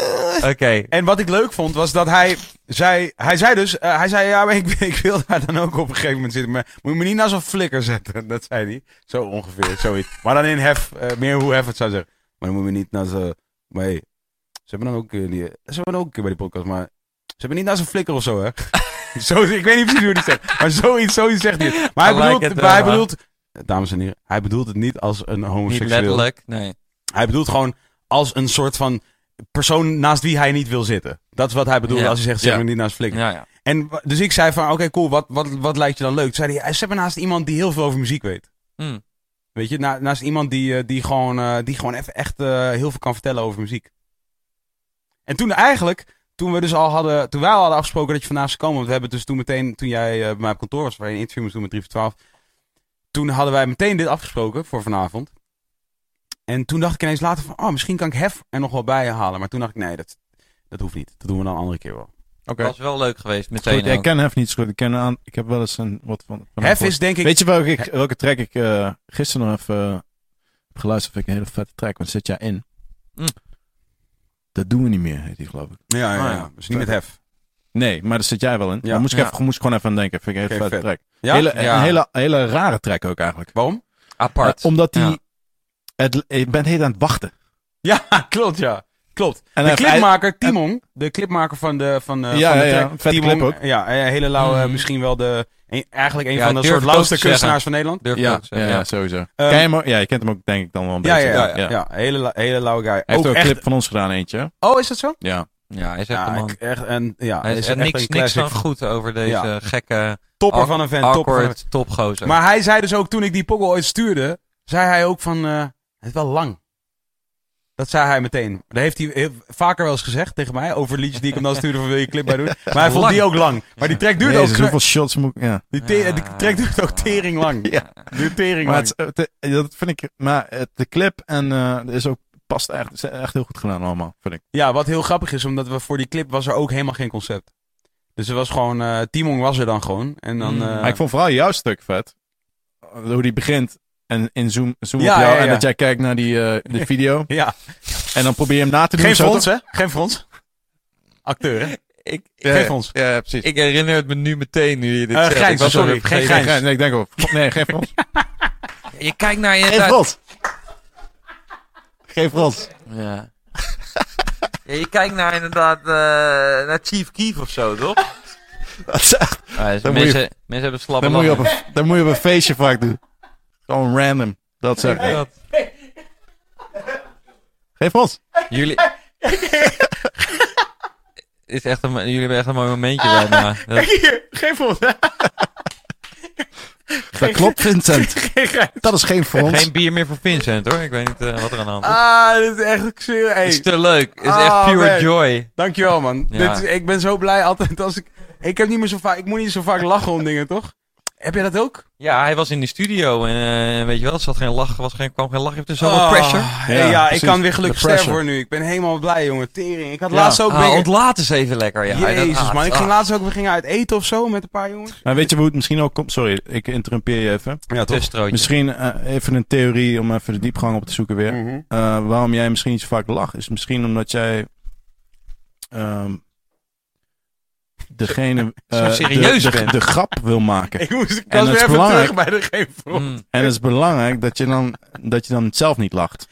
Oké. en wat ik leuk vond, was dat hij zei, hij zei dus, eh, hij zei, ja, maar ik, ik wil daar dan ook op een gegeven moment zitten. Maar moet je me niet naar zo'n flikker zetten. Dat zei hij. Zo ongeveer, zoiets. Maar dan in Hef, eh, meer hoe Hef het zou zeggen. Maar dan moet je me niet naar zo, maar hey, ze hebben dan ook, eh, die, ze hebben dan ook een keer bij die podcast, maar ze hebben niet naar zo'n flikker of zo, hè. zo, ik weet niet precies hoe hij het zegt. Maar zoiets, zoiets zegt hij. Maar hij like bedoelt, it, maar hij bedoelt, dames en heren, hij bedoelt het niet als een Niet homoseksueel. letterlijk, nee. Hij bedoelt gewoon als een soort van persoon naast wie hij niet wil zitten. Dat is wat hij bedoelt Ja. als hij zegt, zeg Ja. maar niet naast flikker. Ja, ja. En dus ik zei van, oké, cool, wat, wat, wat lijkt je dan leuk? Toen zei hij, ze hebben naast iemand die heel veel over muziek weet. Hm. Weet je, na- naast iemand die, eh, die gewoon, eh, die gewoon even echt eh, heel veel kan vertellen over muziek. En toen eigenlijk, toen we dus al hadden, toen wij al hadden afgesproken dat je vandaag zou komen, want we hebben dus toen meteen, toen jij bij mij op kantoor was, waar je een interview moest doen met 3 voor 12, toen hadden wij meteen dit afgesproken voor vanavond. En toen dacht ik ineens later van, oh, misschien kan ik Hef er nog wel bij halen. Maar toen dacht ik, nee, dat, dat hoeft niet. Dat doen we dan een andere keer wel. Oké. Dat was wel leuk geweest, Goed, meteen ik ook. ken Hef niet zo goed. Ik, ken aan, ik heb wel eens een wat van. van Hef is denk ik... Weet je welke, ik, welke track ik eh, gisteren nog even eh, heb geluisterd? Vind ik een hele vette track. Want zit jij in? Mm. Dat doen we niet meer, heet die geloof ik. ja, ja, Ah, ja. ja. Dus niet met Hef. Nee, maar daar zit jij wel in. Ja. Daar moest ik, Ja. even, moest ik gewoon even aan denken. Vind ik een hele vet. track. Ja? Hele, Ja. Een hele, hele rare track ook eigenlijk. Waarom? Apart. Eh, omdat die... Ja. Het, je bent heel aan het wachten. Ja, klopt, ja. Klopt. En de hij- clipmaker Timon, de clipmaker van de, van, eh, Ja, van de ja, ja. track, Timon, clip ook. Ja, een hele lauwe, Mhm. misschien wel de, een- eigenlijk een Ja, van de soort ik lauwste kunstenaars van Nederland. Durf ik Ja, ja, zeggen, ja, sowieso. Ehm, Ken je, hem ook? ja, je kent hem ook denk ik dan wel een Ja, beetje. ja, ja, ja, hele, hele lauwe guy. Hij heeft ook een echt- clip van ons gedaan, eentje. Oh, is dat zo? Ja. Ja, hij is echt Ja, een man. echt, en, ja, Hij is is er echt niks, een niks van goed over deze Ja. gekke, Topper van een vent, topper topgozer. Maar hij zei dus ook, toen ik die pokkel ooit stuurde, zei hij ook van, eh, het is wel lang. Dat zei hij meteen. Dat heeft hij heel- vaker wel eens gezegd tegen mij, over liedjes die ik hem dan stuurde van wil je clip bij doen. Maar hij vond Lang. die ook lang. Maar die track duurde Jezus, ook, hoeveel shots moet ik... Ja. die, Ja. die track duurt ook tering lang. Ja. Duurt tering Maar lang. het, is- het- dat vind ik... Maar het, de clip en eh is ook... Past echt, is echt heel goed gedaan allemaal, vind ik. Ja, wat heel grappig is, omdat we voor die clip was er ook helemaal geen concept. Dus er was gewoon, eh Timon was er dan gewoon. En dan, Mm. eh, Maar ik vond vooral jouw stuk vet. Hoe die begint en in zoom, zoom Ja, op jou ja, ja. en dat jij kijkt naar die, eh, de video. ja, En dan probeer je hem na te doen. geen frons hè? Geen frons. Acteur hè? ik, Ja, Geen ja. frons. Ja, ja, precies. ik herinner het me nu meteen nu je dit Eh, zegt. Was sorry, geen vergeten. Nee, ik denk wel. Nee, geen frons. Je kijkt naar je... Geen frons. Geen frons. Ja. ja. Je kijkt naar inderdaad eh, naar Chief Keef of zo, toch? Dat is echt- Ja, dus Dan mensen, mensen hebben slappe Dat moet, je op een, dat moet je op een feestje vaak doen. Gewoon random. Dat zeg ik. Geen frons. Jullie... is echt een, jullie hebben echt een mooi momentje bij me. Dat- Hier, geen frons hè? Dat klopt, Vincent. Dat is geen frons. Geen bier meer voor Vincent hoor. Ik weet niet eh, wat er aan de hand is. Ah, dit is echt, Het hey. is te leuk. Het is Ah, echt pure man. joy. Dankjewel, man. Ja. Dit is- ik ben zo blij altijd als ik... Ik heb niet meer zo vaak... Ik moet niet zo vaak lachen om dingen, toch? Heb jij dat ook? Ja, hij was in de studio en eh, weet je wel, er zat geen lach, was geen, kwam geen lach. Je hebt er zoveel Oh, pressure. hey, Ja, ja, ik kan weer gelukkig sterven voor nu. Ik ben helemaal blij, jongen. Tering. Ik had Ja. laatst ook... Ah, ontlaat eens even lekker. Ja, Jezus, Dat- ah, man. Ik ging ah. laatst ook... We gingen uit eten of zo met een paar jongens. Maar weet je hoe het misschien ook komt? Sorry, ik interrumpeer je even. Ja, Tussentrootje. Misschien eh, even een theorie om even de diepgang op te zoeken weer. Mhm. Eh, waarom jij misschien niet zo vaak lacht, is misschien omdat jij ehm, degene serieus de, de, grap wil maken. Ik moest... Ik En was weer even terug bij de geen front. Mm. En het is belangrijk dat je dan, dat je dan zelf niet lacht.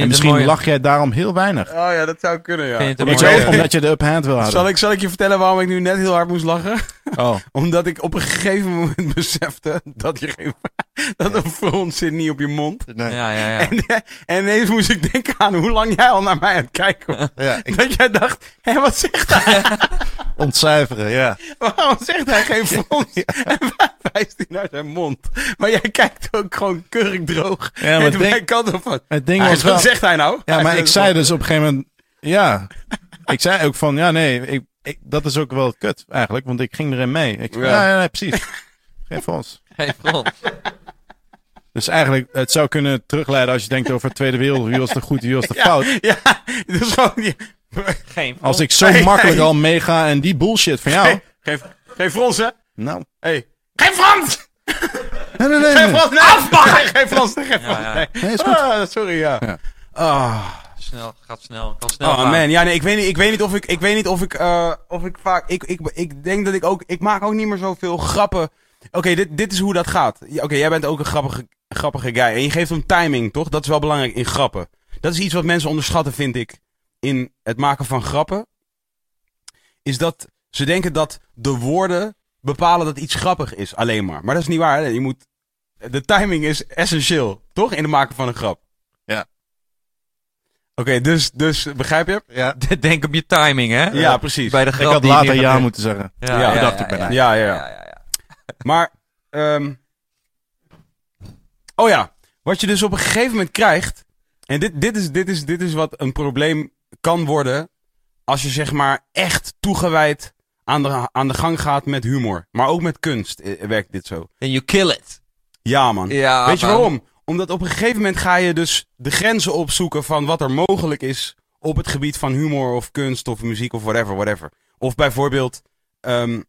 En misschien mooie- lach jij daarom heel weinig. Oh ja, dat zou kunnen, ja. Je Omdat mooie- je, omdat je de upper-hand wil houden. Zal ik, zal ik je vertellen waarom ik nu net heel hard moest lachen? Oh, Omdat ik op een gegeven moment besefte dat, je geen, dat een frons zit niet op je mond. Nee. Ja, ja, ja. En, en ineens moest ik denken aan hoe lang jij al naar mij aan het kijken was. Ja, ik Dat jij dacht, hé, wat zegt hij? ontcijferen, ja. Waarom zegt hij geen frons? En waar wijst hij naar zijn mond? Maar jij kijkt ook gewoon keurig droog. Ja, maar en altijd van, het ding was wel... zegt hij nou? Ja, Hij maar ik zei dus op een gegeven moment... Ja, ik zei ook van... Ja, nee, ik, ik, dat is ook wel kut eigenlijk. Want ik ging erin mee. Ik, Ja. ja. precies. Geen fonds. Geen front. Dus eigenlijk, het zou kunnen terugleiden als je denkt over de Tweede Wereldoorlog. Wie was de goed, wie was de fout. Ja, dus gewoon... Geen Als ik zo makkelijk al meega en die bullshit van jou... Geen, geen frons, hè? Nou... Hey. Geen frons! Nee, nee, nee. Geen nee. frons! Nee, geen frons. Ja, ja. Nee. Nee, is goed. Ah, sorry, ja. Ja. Ah. Snel, gaat snel. Kan snel Oh gaan. man, ja nee, ik weet niet, ik weet niet of ik, ik weet niet of ik, eh, of ik vaak, ik, ik, ik denk dat ik ook, ik maak ook niet meer zoveel grappen. Oké, dit, dit is hoe dat gaat. Oké, jij bent ook een grappige, grappige guy en je geeft hem timing, toch? Dat is wel belangrijk in grappen. Dat is iets wat mensen onderschatten, vind ik, in het maken van grappen. Is dat ze denken dat de woorden bepalen dat iets grappig is, alleen maar. Maar dat is niet waar. hè. Je moet, de timing is essentieel, toch? In het maken van een grap. Ja. Oké, dus, dus, begrijp je? Ja, Denk op je timing, hè? Ja, precies. Bij de Ik grap had die later ja moeten zeggen. Ja, Ja, ja, dacht ja, ik bijna. Ja, ja, Ja, ja. ja, ja. Maar, ehm oh ja, wat je dus op een gegeven moment krijgt, en dit, dit, is, dit, is, dit is wat een probleem kan worden, als je zeg maar echt toegewijd aan de, aan de gang gaat met humor. Maar ook met kunst eh, werkt dit zo. En you kill it. Ja man. Ja, Weet je man. waarom? Omdat op een gegeven moment ga je dus de grenzen opzoeken van wat er mogelijk is op het gebied van humor of kunst of muziek of whatever, whatever. Of bijvoorbeeld, ehm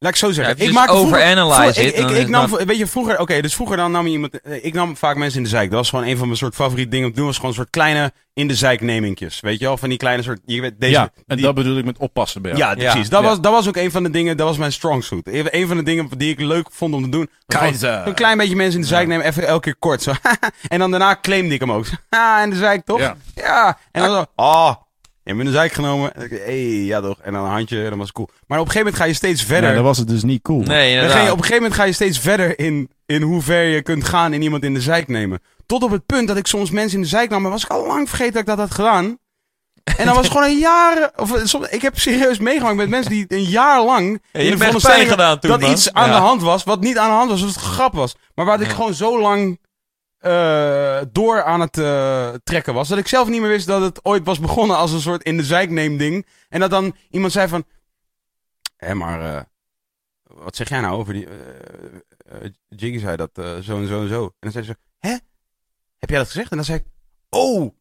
laat ik zo zeggen. Ja, ik just maak overanalyze ik, it, ik, nam, dat- weet je, vroeger, oké, dus vroeger dan nam je iemand, eh, ik nam vaak mensen in de zijk. Dat was gewoon een van mijn soort favoriete dingen om te doen. was gewoon een soort kleine in de zijk nemingjes. Weet je wel, van die kleine soort, je weet, deze, ja, en die- dat bedoel ik met oppassen bij jou. ja, precies. Dat, Ja. Was, dat was ook een van de dingen, dat was mijn strong suit. Een van de dingen die ik leuk vond om te doen. Keizer. Een klein beetje mensen in de zijk nemen, even elke keer kort. Zo. en dan daarna claimde ik hem ook. Ha, in de zijk toch? Ja. Ja. En dan zo, oh, je in de zijk genomen. En ik, hey, ja toch. En dan een handje, en dan was het cool. Maar op een gegeven moment ga je steeds verder. Nee, dan was het dus niet cool. Nee, Dan ga je, op een gegeven moment ga je steeds verder in, in hoe ver je kunt gaan in iemand in de zijk nemen. Tot op het punt dat ik soms mensen in de zijk nam, maar was ik al lang vergeten dat ik dat had gedaan. En dan was het gewoon een jaar, of soms, ik heb serieus meegemaakt met mensen die een jaar lang Ja, je in de gedaan toen, dat man. iets aan Ja. de hand was, wat niet aan de hand was, wat het grap was. Maar waar ik Ja. gewoon zo lang eh, door aan het eh, trekken was, dat ik zelf niet meer wist dat het ooit was begonnen als een soort in de zijk neem ding. En dat dan iemand zei van, hé maar, eh, wat zeg jij nou over die, Jiggy zei dat zo en zo en zo. En dan zei ze, hè? Heb jij dat gezegd? En dan zei ik, oh,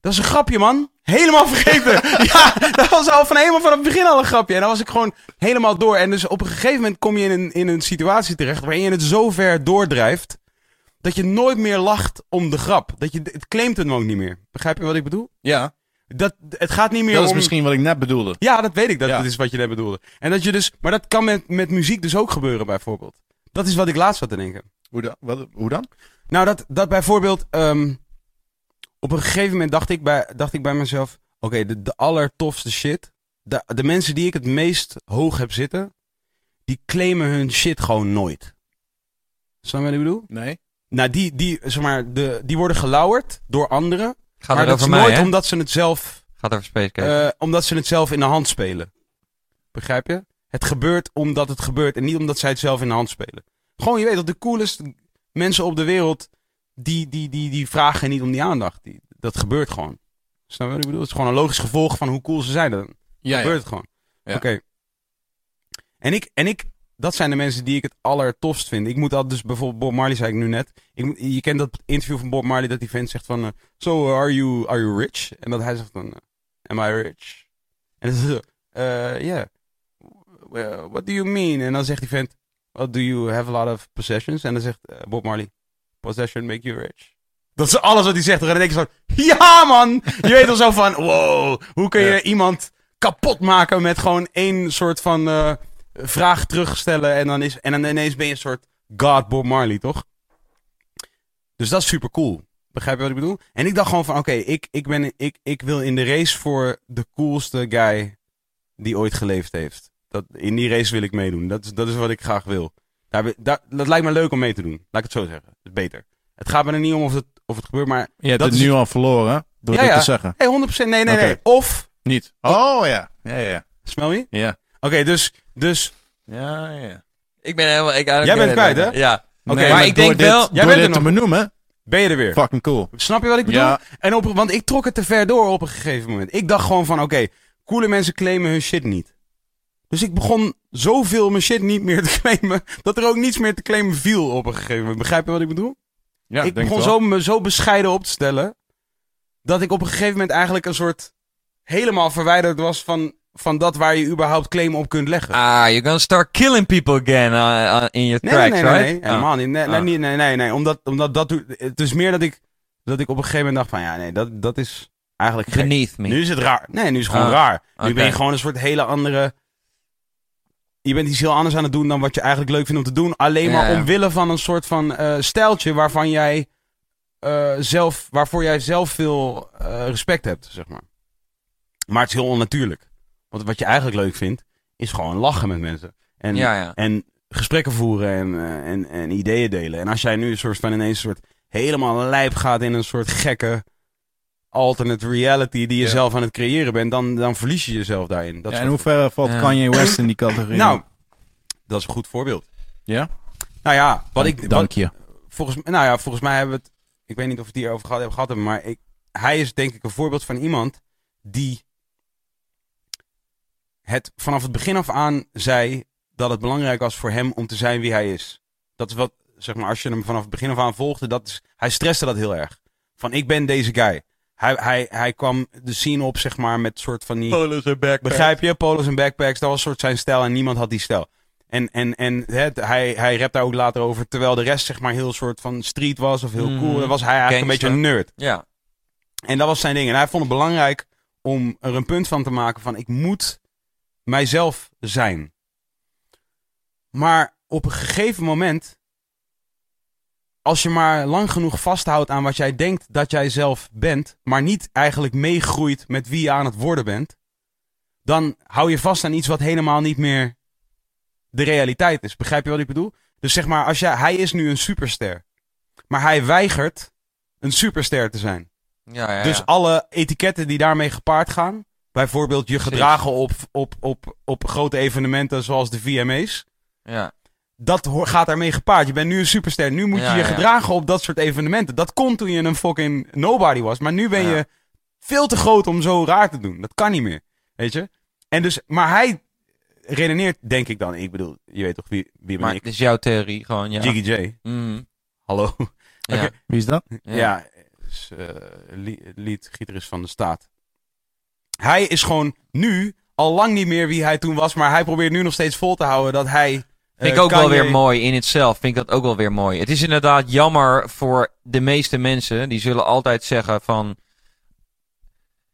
dat is een grapje, man. Helemaal vergeten. ja, dat was al van helemaal van het begin al een grapje. En dan was ik gewoon helemaal door. En dus op een gegeven moment kom je in een, in een situatie terecht waarin je het zo ver doordrijft dat je nooit meer lacht om de grap. Dat je, het claimt het ook niet meer. Begrijp je wat ik bedoel? Ja, Dat, het gaat niet meer dat is misschien wat ik net bedoelde. Ja, dat weet ik. Dat, Ja. dat is wat je net bedoelde. En dat je dus, maar dat kan met, met muziek dus ook gebeuren, bijvoorbeeld. Dat is wat ik laatst zat te denken. Hoe dan? Wat, hoe dan? Nou, dat, dat bijvoorbeeld. ehm, op een gegeven moment dacht ik bij, dacht ik bij mezelf: oké, de, de allertofste shit. De, de mensen die ik het meest hoog heb zitten. die claimen hun shit gewoon nooit. Snap je wat ik bedoel? Nee. Nou, die, die, zeg maar, de, die worden gelauwerd door anderen. Gaat maar er dat is mij, nooit hè? omdat ze het zelf Gaat over Space eh, omdat ze het zelf in de hand spelen. Begrijp je? Het gebeurt omdat het gebeurt en niet omdat zij het zelf in de hand spelen. Gewoon, je weet dat de coolest mensen op de wereld, die, die, die, die vragen niet om die aandacht. Die, dat gebeurt gewoon. Snap je wat ik bedoel? Het is gewoon een logisch gevolg van hoe cool ze zijn. Dan Ja, gebeurt het gewoon. Ja. Oké. En, ik, en ik, dat zijn de mensen die ik het allertofst vind. Ik moet dat dus bijvoorbeeld, Bob Marley zei ik nu net. Ik, moet- je kent dat interview van Bob Marley dat die vent zegt van, eh, so are you, are you rich? En dat hij zegt dan, eh, am I rich? En dan zo, eh, yeah. Well, what do you mean? En dan zegt die vent, well, do you have a lot of possessions? En dan zegt eh, Bob Marley, possession make you rich. Dat is alles wat hij zegt. En dan denk ik zo, ja man! Je weet al zo van, wow, hoe kun je Ja. iemand kapot maken met gewoon één soort van eh, vraag terugstellen. En dan, is, en dan ineens ben je een soort God Bob Marley, toch? Dus dat is super cool. Begrijp je wat ik bedoel? En ik dacht gewoon van, oké, ik, ik, ben, ik, ik wil in de race voor de coolste guy die ooit geleefd heeft. Dat, in die race wil ik meedoen. Dat is, dat is wat ik graag wil. Daar, dat lijkt me leuk om mee te doen. Laat ik het zo zeggen. Is beter. Het gaat me er niet om of het, of het gebeurt, maar... Je hebt dat het is- nu al verloren, door Ja, dit ja. te zeggen. Hey, 100% nee, nee, nee. Of, Niet. Oh ja. Ja, ja. smel je? Ja. Oké, dus, dus Ja, ja. Ik ben helemaal... Ik, Jij bent kwijt, hè? Ja. Oké, Nee, maar ik denk dit- wel- Jij bent dit er te benoemen, ben je er weer. fucking cool. Snap je wat ik bedoel? Ja. En op, want ik trok het te ver door op een gegeven moment. Ik dacht gewoon van, oké, coole mensen claimen hun shit niet. Dus ik begon zoveel mijn shit niet meer te claimen, dat er ook niets meer te claimen viel op een gegeven moment. Begrijp je wat ik bedoel? Ja, ik denk begon het wel. zo, me zo bescheiden op te stellen, dat ik op een gegeven moment eigenlijk een soort helemaal verwijderd was van, van dat waar je überhaupt claim op kunt leggen. Ah, you're gonna start killing people again uh, uh, in your Nee, tracks, nee, nee, right? nee, helemaal niet. Nee, nee, Ah. nee, nee, nee, nee, omdat, omdat dat het is meer dat ik, dat ik op een gegeven moment dacht van, ja, nee, dat, dat is eigenlijk Ah, gek. beneath me. Nu is het raar. Nee, nu is het gewoon Ah, raar. Nu ben je gewoon een soort hele andere... Je bent iets heel anders aan het doen dan wat je eigenlijk leuk vindt om te doen. Alleen maar omwille van een soort van eh stijltje waarvan jij eh, zelf, waarvoor jij zelf veel eh, respect hebt, zeg maar. Maar het is heel onnatuurlijk. Want wat je eigenlijk leuk vindt, is gewoon lachen met mensen. En, Ja, ja. en gesprekken voeren en, eh, en, en ideeën delen. En als jij nu een soort van ineens een soort helemaal lijp gaat in een soort gekke alternate reality die je Ja. zelf aan het creëren bent, dan, dan verlies je jezelf daarin. Dat Ja, is in wat- hoeverre valt Ja. Kanye West in die categorie? nou, dat is een goed voorbeeld. ja? Nou ja, wat Dank- ik, Dank wat, je. volgens, nou ja, volgens mij hebben we het, ik weet niet of we het hierover gehad hebben, gehad hebben maar ik, hij is denk ik een voorbeeld van iemand die het vanaf het begin af aan zei dat het belangrijk was voor hem om te zijn wie hij is. Dat is wat, zeg maar, als je hem vanaf het begin af aan volgde, dat is, hij stresste dat heel erg. Van ik ben deze guy. Hij, hij, hij kwam de scene op, zeg maar, met soort van die... Polos en backpacks. Begrijp je? Polos en backpacks, dat was soort zijn stijl en niemand had die stijl. En, en, en hè, hij, hij rapt daar ook later over, terwijl de rest zeg maar heel soort van street was of heel cool. Dan was hij eigenlijk een beetje een nerd. Ja. En dat was zijn ding. En hij vond het belangrijk om er een punt van te maken van ik moet mijzelf zijn. Maar op een gegeven moment, als je maar lang genoeg vasthoudt aan wat jij denkt dat jij zelf bent, maar niet eigenlijk meegroeit met wie je aan het worden bent, dan hou je vast aan iets wat helemaal niet meer de realiteit is. Begrijp je wat ik bedoel? Dus zeg maar, als jij, hij is nu een superster, maar hij weigert een superster te zijn. Ja, ja, Dus ja. alle etiketten die daarmee gepaard gaan. Bijvoorbeeld je gedragen op, op, op, op grote evenementen zoals de VMA's. ja. Dat gaat daarmee gepaard. Je bent nu een superster. Nu moet Ja, je je ja. gedragen op dat soort evenementen. Dat kon toen je een fucking nobody was. Maar nu ben Ja. je veel te groot om zo raar te doen. Dat kan niet meer. Weet je? En dus, maar hij redeneert, denk ik dan. Ik bedoel, je weet toch wie, wie ben Maar ik? het is jouw theorie gewoon, ja. Jiggy J. Mhm. Hallo. Wie is dat? Ja. Ja, is, eh, li- lead-gitarist van de staat. Hij is gewoon nu al lang niet meer wie hij toen was, maar hij probeert nu nog steeds vol te houden dat hij. Vind ik eh, ook wel weer mooi in itself. Vind ik dat ook wel weer mooi. Het is inderdaad jammer voor de meeste mensen. Die zullen altijd zeggen van...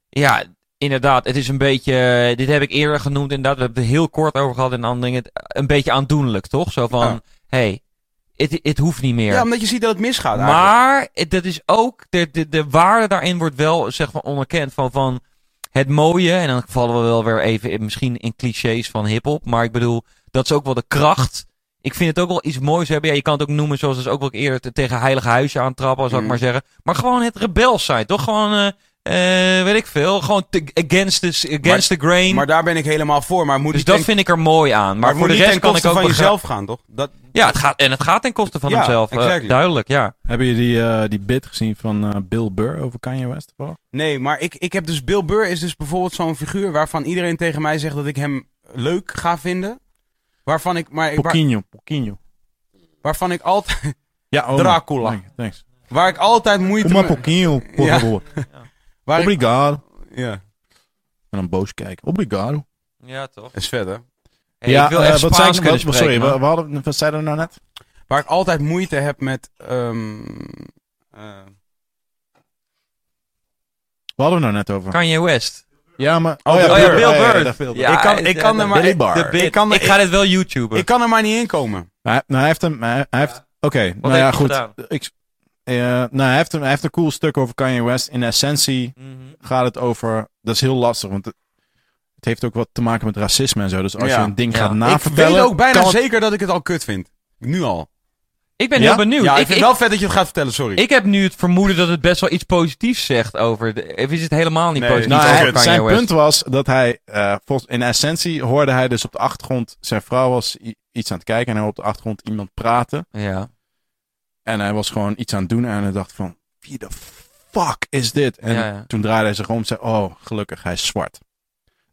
Ja, inderdaad. Het is een beetje... Dit heb ik eerder genoemd inderdaad. We hebben het heel kort over gehad en andere dingen. Een beetje aandoenlijk, toch? Zo van... Ja. hey, het, het hoeft niet meer. Ja, omdat je ziet dat het misgaat. eigenlijk. Maar het- dat is ook, de, de, de waarde daarin wordt wel zeg maar onderkend van, van het mooie. En dan vallen we wel weer even in, misschien in clichés van hip-hop. Maar ik bedoel, dat is ook wel de kracht. Ik vind het ook wel iets moois hebben. Ja, je kan het ook noemen zoals dus ook wel eerder te- tegen heilige huisje aantrappen, zou ik Mm. maar zeggen. Maar gewoon het rebels zijn, toch? Gewoon, eh, eh, weet ik veel. Gewoon te- against, the, against the grain. Maar daar ben ik helemaal voor. Maar moet dus dat ten- vind ik er mooi aan. Maar, voor de rest kan ik ook van jezelf gaan, toch? Dat, Ja, het gaat, en het gaat ten koste van Ja, hemzelf. eh, duidelijk, ja. Hebben jullie die, eh, die bit gezien van eh, Bill Burr over Kanye West? Nee, maar ik, ik heb dus Bill Burr is dus bijvoorbeeld zo'n figuur waarvan iedereen tegen mij zegt dat ik hem leuk ga vinden. Waarvan ik, maar, waar- Poquinho, Poquinho. waarvan ik altijd, Ja, oh, Dracula. Thanks, Thanks. waar ik altijd moeite mee- Poquinho, por Ja. waar ik- Obrigado. ja, En dan boos kijken. Obrigado. Ja, toch? is hè. Hey, ik wil eh, echt wat Spaans zei, kunnen wat. Sorry, we, we hadden, wat zeiden we nou net? Waar ik altijd moeite heb met. ehm eh, Wat hadden we nou net over? Kanye West. Ja, maar... Oh, ja, Bill Oh ja, Burr. Bill ja, ja, Burr. dat Bill Burr. Ja, ik kan, ik kan er de- maar. Ik- kan, ik ga dit wel YouTuben. ik kan er maar niet in komen. Hij, nou, hij heeft hem... Hij, hij heeft... Oké, nou heeft ja, goed. gedaan? Ik, eh, nou, hij heeft, een, hij heeft een cool stuk over Kanye West. In essentie Mhm. gaat het over... Dat is heel lastig, want het, het heeft ook wat te maken met racisme en zo. Dus als Ja. je een ding Ja. gaat Ik ik navertellen... weet ook bijna zeker dat ik het al kut vind. Nu al. Ik ben Ja? heel benieuwd. Ja, ik ik, vind ik, het wel vet dat je het gaat vertellen, sorry. ik heb nu het vermoeden dat het best wel iets positiefs zegt over... De, of is het helemaal niet Nee, positief Nou, Niet over hij- kut. Kanye zijn West? punt was dat hij, eh, volgens, in essentie hoorde hij dus op de achtergrond, zijn vrouw was iets aan het kijken en hij hoorde op de achtergrond iemand praten. Ja. En hij was gewoon iets aan het doen en hij dacht van, wie de fuck is dit? En Ja, ja. toen draaide hij zich om en zei, oh, gelukkig, hij is zwart.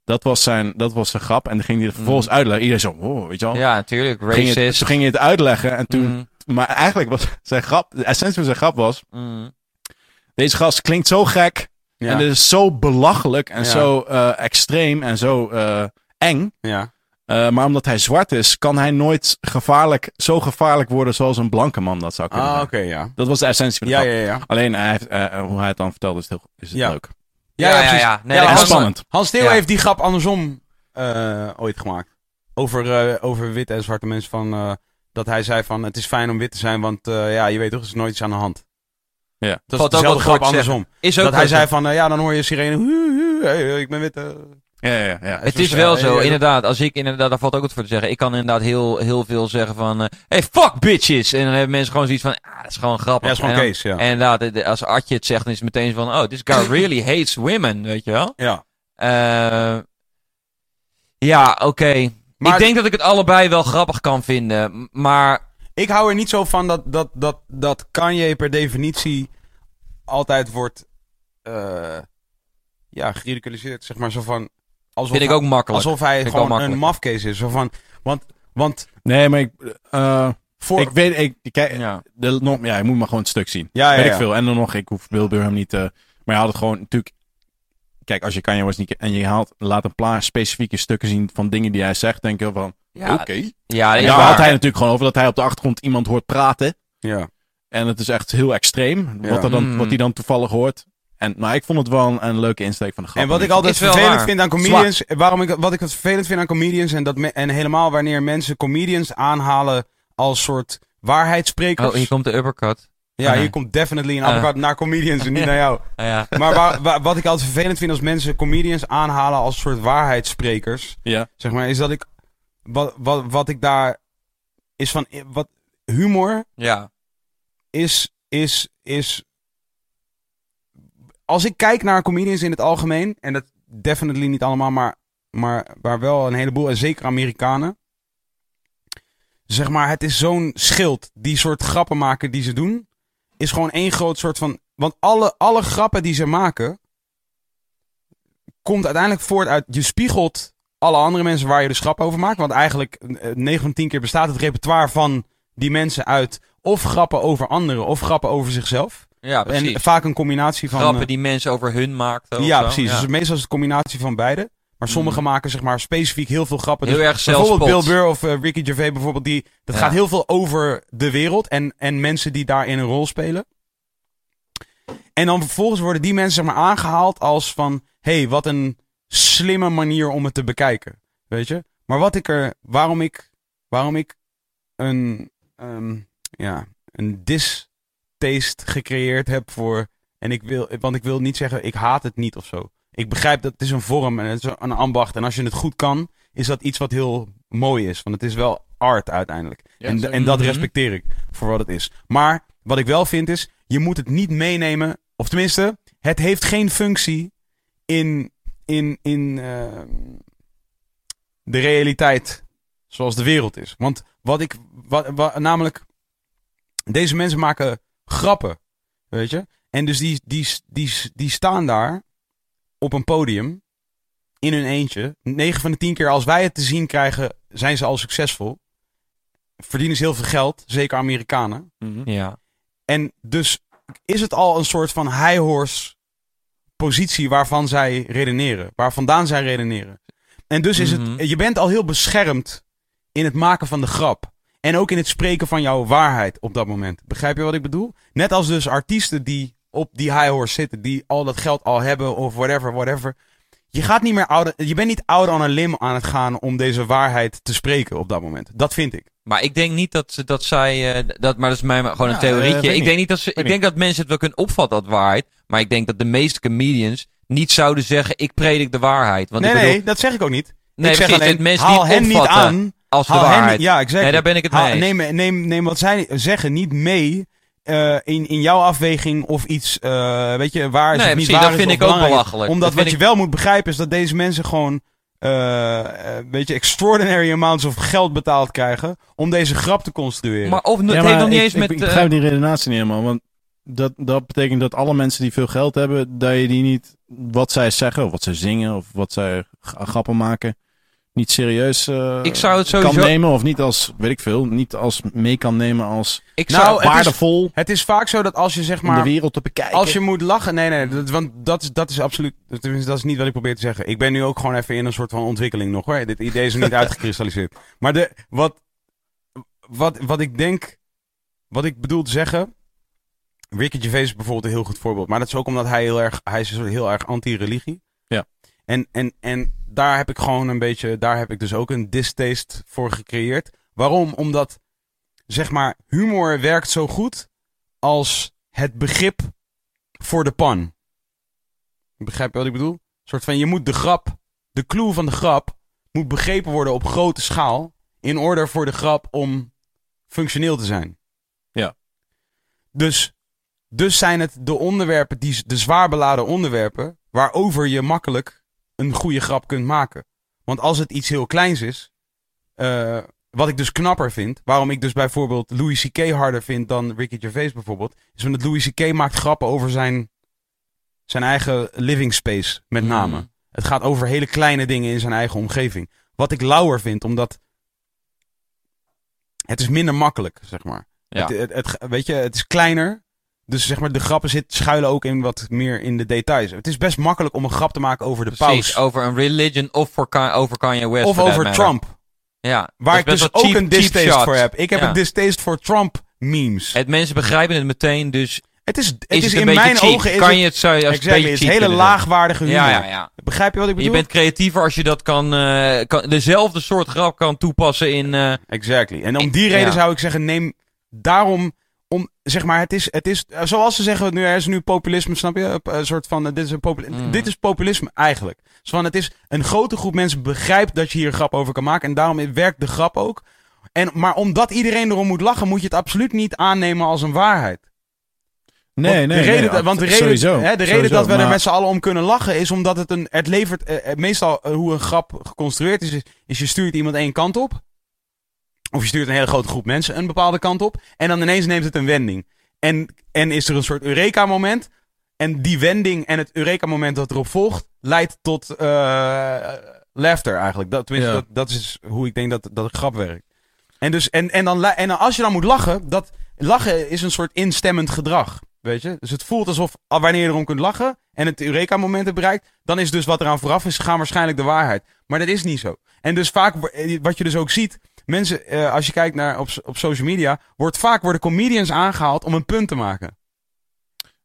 Dat was zijn, dat was zijn grap en dan ging hij het vervolgens uitleggen. Iedereen zo, oh, weet je wel. ja, natuurlijk. Ging hij het- Racist. toen ging hij het uitleggen en toen, Mhm. maar eigenlijk was zijn grap, de essentie van zijn grap was, Mhm. deze gast klinkt zo gek ja. en dit is zo belachelijk en Ja. zo eh, extreem en zo eh, eng. ja. Uh, maar omdat hij zwart is, kan hij nooit gevaarlijk, zo gevaarlijk worden zoals een blanke man dat zou kunnen Ah, oké, ja. Dat was de essentie van de Ja, grap. ja, ja. Alleen hij heeft, eh, hoe hij het dan vertelde is het, heel, is het Ja. leuk. Ja, ja, ja. Nee, spannend. Hans Theo Ja. heeft die grap andersom eh, ooit gemaakt. Over, eh, over witte en zwarte mensen. Van, eh, dat hij zei van het is fijn om wit te zijn, want eh, ja, je weet toch, er is nooit iets aan de hand. Ja. Dat is ook grap andersom. Is ook Dat hij zei van, eh, ja, dan hoor je sirene. Hu, hu, hey, ik ben wit. Eh. Ja, ja, ja. Het Dus is wel ja, zo, ja. inderdaad. Als ik inderdaad, daar valt ook wat voor te zeggen. Ik kan inderdaad heel, heel veel zeggen van, eh, hey, fuck bitches. En dan hebben mensen gewoon zoiets van, ah, dat is gewoon grappig. Ja, dat is gewoon En ja. En inderdaad, de- de- als Artje het zegt, dan is het meteen van, oh, this guy really hates women, weet je wel? ja. Eh, ja, oké. Maar- Ik denk dat ik het allebei wel grappig kan vinden. Maar Ik hou er niet zo van dat, dat, dat, dat Kanye per definitie altijd wordt eh, ja, geridiculiseerd. Zeg maar zo van. Alsof vind ik hij- ook makkelijk. Alsof hij Vind gewoon een mafcase is. Zo van, want, want Nee, maar ik, eh, voor. ik weet, ik, ik- kijk, Ja. de, nog, ja, je moet maar gewoon het stuk zien. ja, ja, weet ja. ik veel. En dan nog, ik hoef Bill Burham niet te, maar je had het gewoon natuurlijk, kijk, als je Kanye West niet en je haalt, laat een paar specifieke stukken zien van dingen die hij zegt, denk je van, Ja, oké. ja, daar waar. had hij natuurlijk gewoon over dat hij op de achtergrond iemand hoort praten. Ja. En het is echt heel extreem. Ja. Wat, er dan, Mm. wat hij dan toevallig hoort. En nou, ik vond het wel een, een leuke insteek van de grap. En wat ik altijd vervelend waar. vind aan comedians, waarom ik, wat ik het vervelend vind aan comedians, en, dat me- en helemaal wanneer mensen comedians aanhalen als soort waarheidssprekers. Oh, hier komt de uppercut. ja, Ah. hier komt definitely een Ah. uppercut naar comedians en niet naar jou. Ah, ja. Maar waar, waar- wat ik altijd vervelend vind als mensen comedians aanhalen als soort waarheidssprekers, Ja. zeg maar, is dat ik, wat, wat, wat ik daar, is van, wat, humor ja. is, is, is. Als ik kijk naar comedians in het algemeen, en dat definitely niet allemaal, maar, maar, maar wel een heleboel, en zeker Amerikanen. Zeg maar, het is zo'n schild. Die soort grappen maken die ze doen, is gewoon één groot soort van. Want alle, alle grappen die ze maken, komt uiteindelijk voort uit. Je spiegelt alle andere mensen waar je dus grap over maakt. Want eigenlijk, eh, 9 van 10 keer bestaat het repertoire van die mensen uit of grappen over anderen of grappen over zichzelf. Ja, precies. En vaak een combinatie van. Grappen eh, die mensen over hun maakten. ja, precies. Ja. Dus meestal is het een combinatie van beide. Maar sommigen maken zeg maar specifiek heel veel grappen. Heel Dus erg bijvoorbeeld Bill. Burr of eh, Ricky Gervais bijvoorbeeld. Die, dat Ja. gaat heel veel over de wereld en, en mensen die daarin een rol spelen. En dan vervolgens worden die mensen zeg maar aangehaald als van... hey, wat een slimme manier om het te bekijken. Weet je? Maar wat ik er... Waarom ik, waarom ik een... ehm, ja, een distaste gecreëerd heb voor... En ik wil... Want ik wil niet zeggen, ik haat het niet of zo. Ik begrijp dat het is een vorm en het is een ambacht. En als je het goed kan, is dat iets wat heel mooi is. Want het is wel art uiteindelijk. Ja, en, en dat Mhm. respecteer ik voor wat het is. Maar wat ik wel vind is, je moet het niet meenemen. Of tenminste, het heeft geen functie in, in, in ehm, de realiteit zoals de wereld is. Want wat ik, wat, wat, namelijk, deze mensen maken grappen, weet je. En dus die, die, die, die staan daar op een podium in hun eentje. 9 van de 10 keer als wij het te zien krijgen, zijn ze al succesvol. Verdienen ze heel veel geld, zeker Amerikanen. Mhm. Ja. En dus is het al een soort van high horse positie waarvan zij redeneren. Waar vandaan zij redeneren. En dus is Mhm. het, je bent al heel beschermd in het maken van de grap. En ook in het spreken van jouw waarheid op dat moment. Begrijp je wat ik bedoel? Net als dus artiesten die op die high horse zitten, die al dat geld al hebben of whatever, whatever. je gaat niet meer out, je bent niet out on a limb aan het gaan om deze waarheid te spreken op dat moment. Dat vind ik. Maar ik denk niet dat, ze, dat zij. eh, dat, maar dat is mij maar gewoon een theorietje. eh, weet ik niet. denk niet dat ze. Ik denk dat mensen het wel kunnen opvatten als waarheid. Maar ik denk dat de meeste comedians niet zouden zeggen: ik predik de waarheid. Want nee, ik bedoel, nee, dat zeg ik ook niet. Nee, ik zeg precies, alleen, dat mensen haal niet hen niet opvatten aan. Als de Haal waarheid. ja, exact. Nee, daar ben ik het Haal- mee neem, neem, neem wat zij zeggen niet mee eh, in, in jouw afweging of iets, eh, weet je, waar is Nee, of niet precies, waar dat is vind ik ook belangrijk belachelijk. Omdat Dat wat je wel moet begrijpen is dat deze mensen gewoon, eh, eh, weet je, extraordinary amounts of geld betaald krijgen om deze grap te construeren. Maar of, het Ja, heeft maar nog niet ik, eens ik, met. ik begrijp die redenatie niet helemaal. Want dat, dat betekent dat alle mensen die veel geld hebben, dat je die niet wat zij zeggen, of wat zij zingen, of wat zij grappen maken, niet serieus eh, Ik zou het kan nemen. Of niet als, weet ik veel, niet als mee kan nemen als ik Nou, zou, het is- waardevol het is vaak zo dat als je zeg om de maar wereld te bekijken. Als je moet lachen, nee, nee, dat, want dat is, dat is absoluut, tenminste, dat is niet wat ik probeer te zeggen. Ik ben nu ook gewoon even in een soort van ontwikkeling nog hoor. Dit idee is nog niet uitgekristalliseerd. Maar de, wat, wat, wat ik denk, wat ik bedoel te zeggen. Ricky Gervais is bijvoorbeeld een heel goed voorbeeld. Maar dat is ook omdat hij heel erg, hij is heel erg anti-religie. En, en, en daar heb ik gewoon een beetje, daar heb ik dus ook een distaste voor gecreëerd. Waarom? Omdat, zeg maar, humor werkt zo goed als het begrip voor de pan. Begrijp je wat ik bedoel? Een soort van, je moet de grap, de clue van de grap, moet begrepen worden op grote schaal. In orde voor de grap om functioneel te zijn. Ja. Dus, dus zijn het de onderwerpen, die, de zwaar beladen onderwerpen, waarover je makkelijk een goede grap kunt maken. Want als het iets heel kleins is, eh, wat ik dus knapper vind, waarom ik dus bijvoorbeeld Louis C.K. harder vind dan Ricky Gervais bijvoorbeeld, is omdat Louis C.K. maakt grappen over zijn, zijn eigen living space, met Mm. name. Het gaat over hele kleine dingen in zijn eigen omgeving. Wat ik lauwer vind, omdat het is minder makkelijk, zeg maar. ja. Het, het, het- weet je, het is kleiner. Dus zeg maar, de grappen zit, schuilen ook in wat meer in de details. Het is best makkelijk om een grap te maken over de Precies, paus. over een religion of voor over Kanye West. Of over. Trump. Ja, Waar ik dus ook cheap- een distaste voor heb. Ik heb Ja. een distaste voor Trump memes. Het mensen begrijpen het meteen, dus Het is, het is is, het in een beetje mijn cheap. ogen is kan je het zo als een exactly, het hele laagwaardige humor. Ja, ja, ja. Begrijp je wat ik bedoel? Je bent creatiever als je dat kan, eh, kan dezelfde soort grap kan toepassen in. eh, Exactly. En om die reden zou ik zeggen, neem daarom om, zeg maar, het is, het is, eh, zoals ze zeggen, nu, er is nu populisme, snap je? Een soort van, eh, dit is, een populi- Mm. dit is populisme eigenlijk. Dus van, het is, een grote groep mensen begrijpt dat je hier een grap over kan maken. En daarom werkt de grap ook. En, maar omdat iedereen erom moet lachen, moet je het absoluut niet aannemen als een waarheid. nee, want nee, de reden, nee, want de reden, sowieso, hè, de reden sowieso, dat we er met z'n allen om kunnen lachen is omdat het een, het levert, eh, eh, meestal eh, hoe een grap geconstrueerd is, is, is je stuurt iemand één kant op. Of je stuurt een hele grote groep mensen een bepaalde kant op. En dan ineens neemt het een wending. En, en is er een soort Eureka-moment. En die wending en het Eureka-moment dat erop volgt, leidt tot eh laughter eigenlijk. Dat, tenminste, Ja. dat, dat is hoe ik denk dat, dat een grap werkt. En, dus, en, en, dan, en als je dan moet lachen, dat, lachen is een soort instemmend gedrag. Weet je? Dus het voelt alsof ah, wanneer je erom kunt lachen en het Eureka-moment hebt bereikt, dan is dus wat eraan vooraf is gegaan waarschijnlijk de waarheid. Maar dat is niet zo. En dus vaak, wat je dus ook ziet, mensen, eh, als je kijkt naar op, op social media, wordt vaak worden comedians aangehaald om een punt te maken.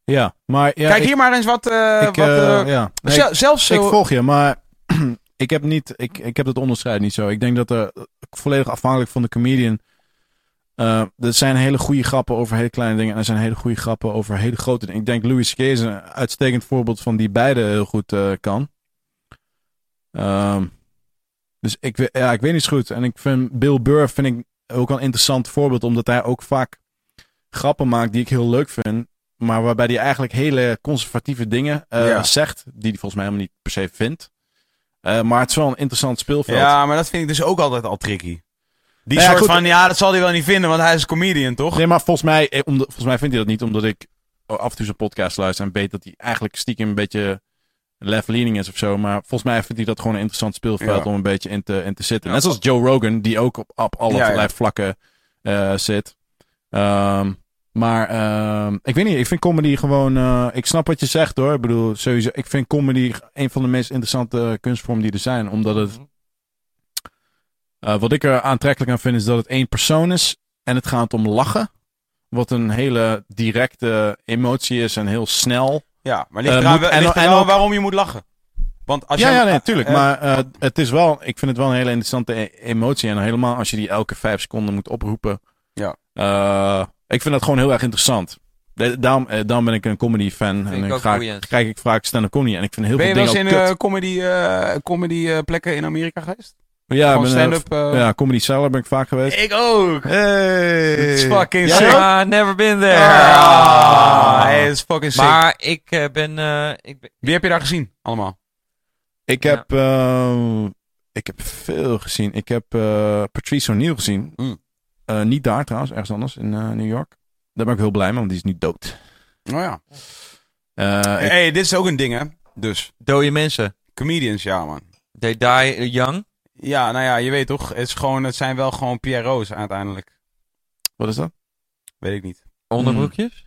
Ja, maar ja, Kijk ik, hier maar eens wat. eh, ik, wat eh, eh, ja. Nee, zelfs Ik zo. volg je, maar ik heb niet, ik, ik heb het onderscheid niet zo. Ik denk dat er volledig afhankelijk van de comedian. eh er zijn hele goede grappen over hele kleine dingen en er zijn hele goede grappen over hele grote dingen. Ik denk Louis C.K. is een uitstekend voorbeeld van die beide heel goed kan. Ehm, dus ik, ja, ik weet niet zo goed. En ik vind Bill Burr vind ik ook een interessant voorbeeld, omdat hij ook vaak grappen maakt die ik heel leuk vind. Maar waarbij hij eigenlijk hele conservatieve dingen eh, Ja. zegt. Die hij volgens mij helemaal niet per se vindt. Eh, maar het is wel een interessant speelveld. Ja, maar dat vind ik dus ook altijd al tricky. Die Nou ja, soort goed, van, ja, dat zal hij wel niet vinden, want hij is een comedian, toch? Nee, maar volgens mij, eh, volgens mij vindt hij dat niet. Omdat ik af en toe zijn podcast luister. En weet dat hij eigenlijk stiekem een beetje left-leaning is of zo. Maar volgens mij vindt hij dat gewoon een interessant speelveld Ja. om een beetje in te, in te zitten. Ja. Net zoals Joe Rogan, die ook op, op Ja, ja. vlakken eh, zit. Ehm, maar ehm, ik weet niet, ik vind comedy gewoon. eh, ik snap wat je zegt hoor. Ik bedoel, sowieso. Ik vind comedy een van de meest interessante kunstvormen die er zijn. Omdat het. eh, wat ik er aantrekkelijk aan vind, is dat het één persoon is. En het gaat om lachen. Wat een hele directe emotie is en heel snel. Ja, maar ligt Eh, eraan, moet- ligt en- eraan en ook- waarom je moet lachen. Want als ja, jij, ja, nee, natuurlijk. maar eh, het is wel, ik vind het wel een hele interessante e- emotie. En helemaal als je die elke vijf seconden moet oproepen. Ja. Eh, ik vind dat gewoon heel erg interessant. De- daarom, daarom ben ik een comedy fan. En ik ik ook ga, kijk ik vaak stand-up comedy. En ik vind heel ben je veel wel eens dingen in eh, comedy, eh, comedy eh, plekken in Amerika geweest? Ja, ben, eh, stand-up. eh, ja, comedy cellar ben ik vaak geweest. Ik ook. Hey. It's fucking sick. Ah, never been there. Ah, hey, it's fucking sick. maar ik eh, ben... eh, ik ben Wie heb je daar gezien? Allemaal. Ik Ja. heb, ik heb veel gezien. Ik heb eh, Patrice O'Neill gezien. Mm. Eh, niet daar trouwens, ergens anders in eh, New York. Daar ben ik heel blij mee, want die is nu dood. Oh ja. Eh, ik- hey, dit is ook een ding, hè? Dus, dode mensen. comedians, ja, man. They die young. Ja, nou ja, je weet toch, het, is gewoon, het zijn wel gewoon PRO's uiteindelijk. wat is dat? Weet ik niet. Onderbroekjes?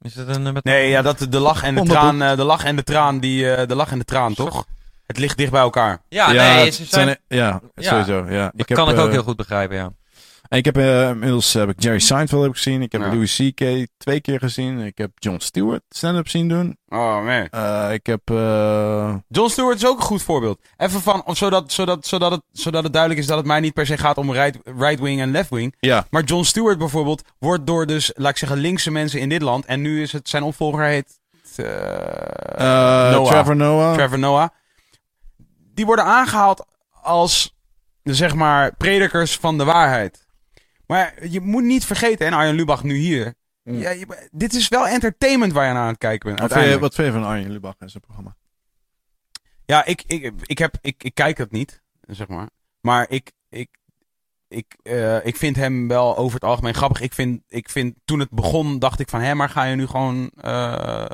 Is dat een... eh, met Nee, ja, dat de lach en de traan, eh, de lach en de traan, die, eh, de lach en de traan, toch? Het ligt dicht bij elkaar. Ja, nee, het ze zijn... zijn- ja, Ja. sowieso. Ja. Dat heb, kan ik eh, ook heel goed begrijpen, ja. En ik heb eh, inmiddels heb ik Jerry Seinfeld heb ik gezien. Ik heb Ja. Louis C.K. twee keer gezien. Ik heb Jon Stewart stand-up zien doen. Oh, man. Eh, ik heb... eh, John Stewart is ook een goed voorbeeld. Even van, of zodat, zodat, zodat, het, zodat het duidelijk is dat het mij niet per se gaat om right, right wing en left wing. ja, Maar John Stewart bijvoorbeeld wordt door dus, laat ik zeggen, linkse mensen in dit land. En nu is het, zijn opvolger heet Noah. Trevor Noah. Trevor Noah. Die worden aangehaald als, zeg maar, predikers van de waarheid. Maar je moet niet vergeten, en Arjen Lubach nu hier. Mm. Ja, je- dit is wel entertainment waar je aan het kijken bent. Wat vind, je, uiteindelijk. wat vind je van Arjen Lubach en zijn programma? Ja, ik, ik, ik, heb, ik, ik kijk het niet, zeg maar. Maar ik, ik, ik, eh, ik vind hem wel over het algemeen grappig. Ik vind, ik vind toen het begon, dacht ik van, hé, maar ga je nu gewoon eh,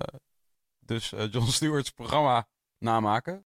dus eh, John Stewart's programma namaken?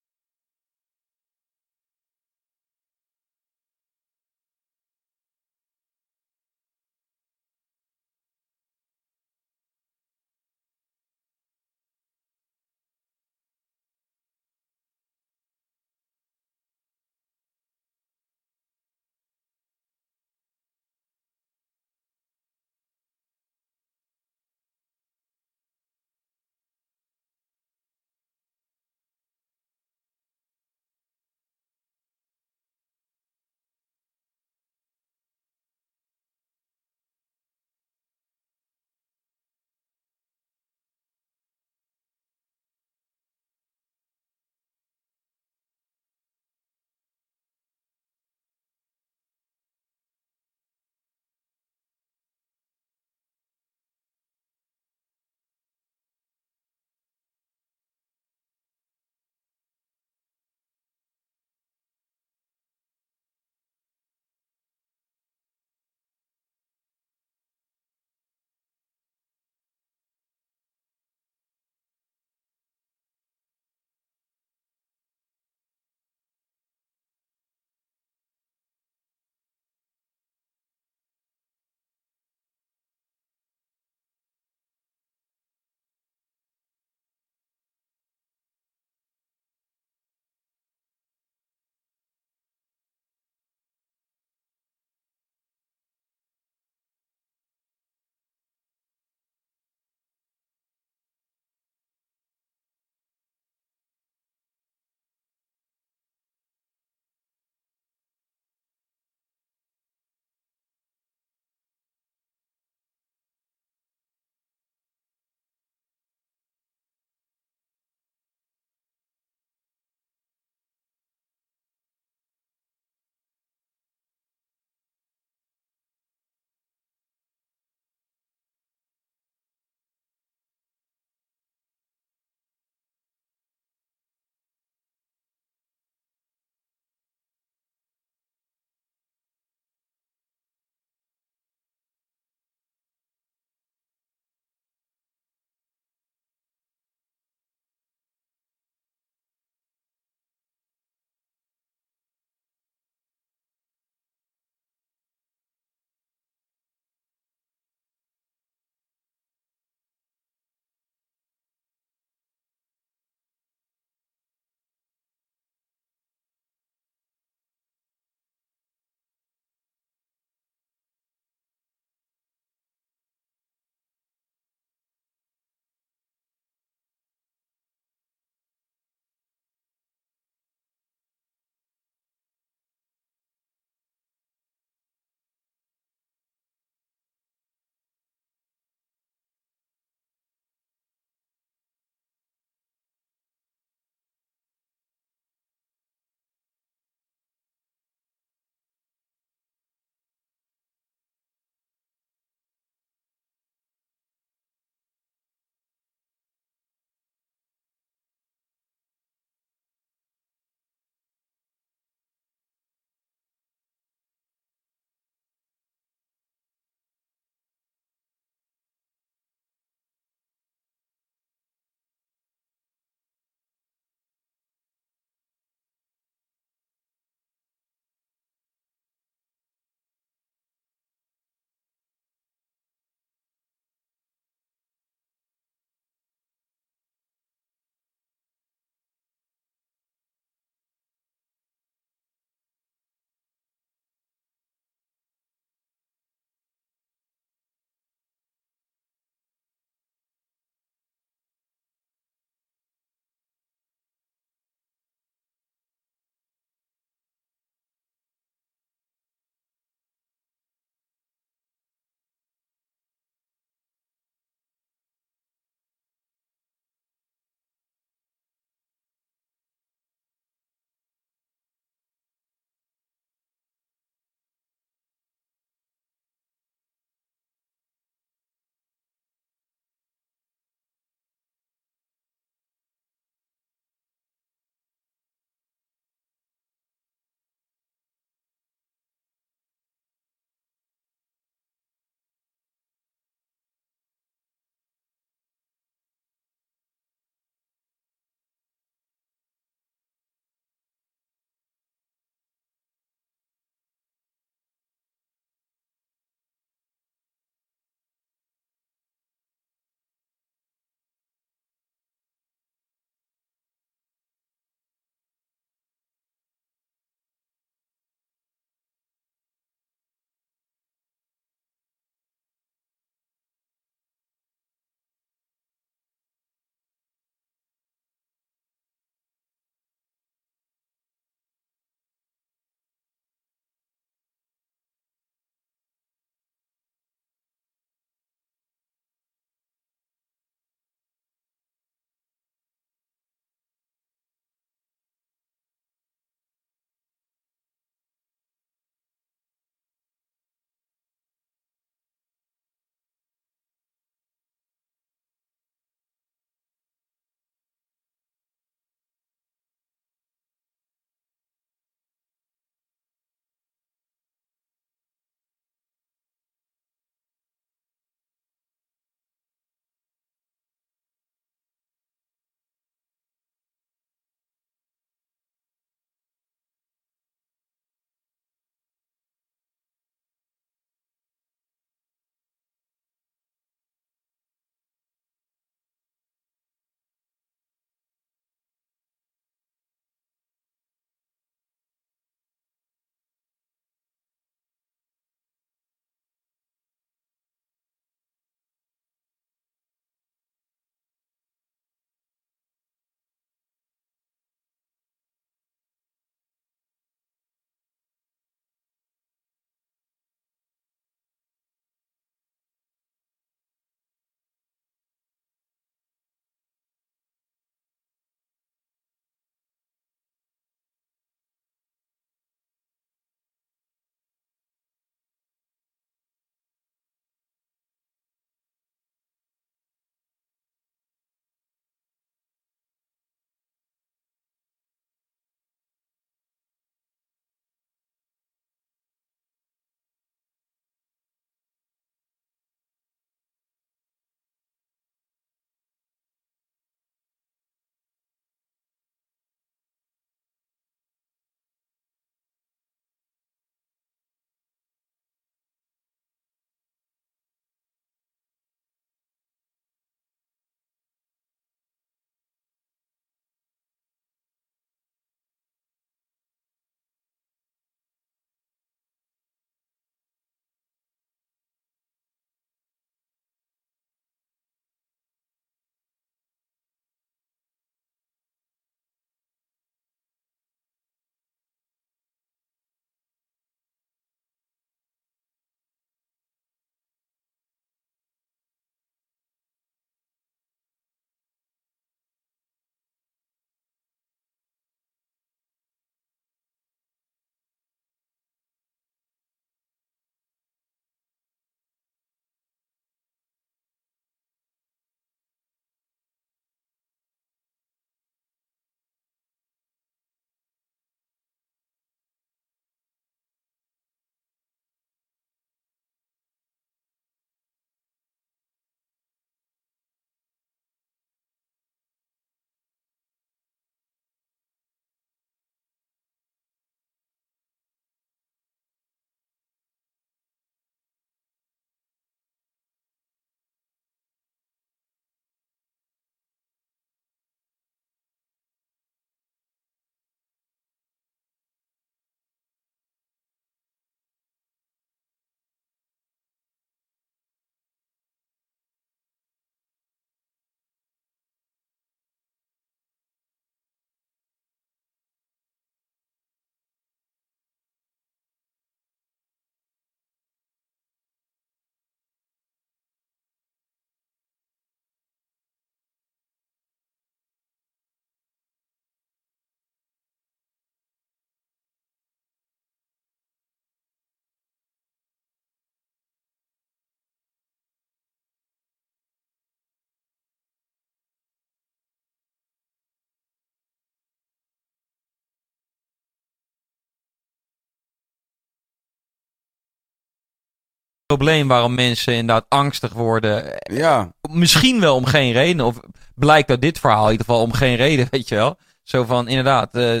Probleem waarom mensen inderdaad angstig worden. Ja, Misschien wel om geen reden. Of blijkt uit dit verhaal in ieder geval om geen reden, weet je wel. Zo van, inderdaad, eh,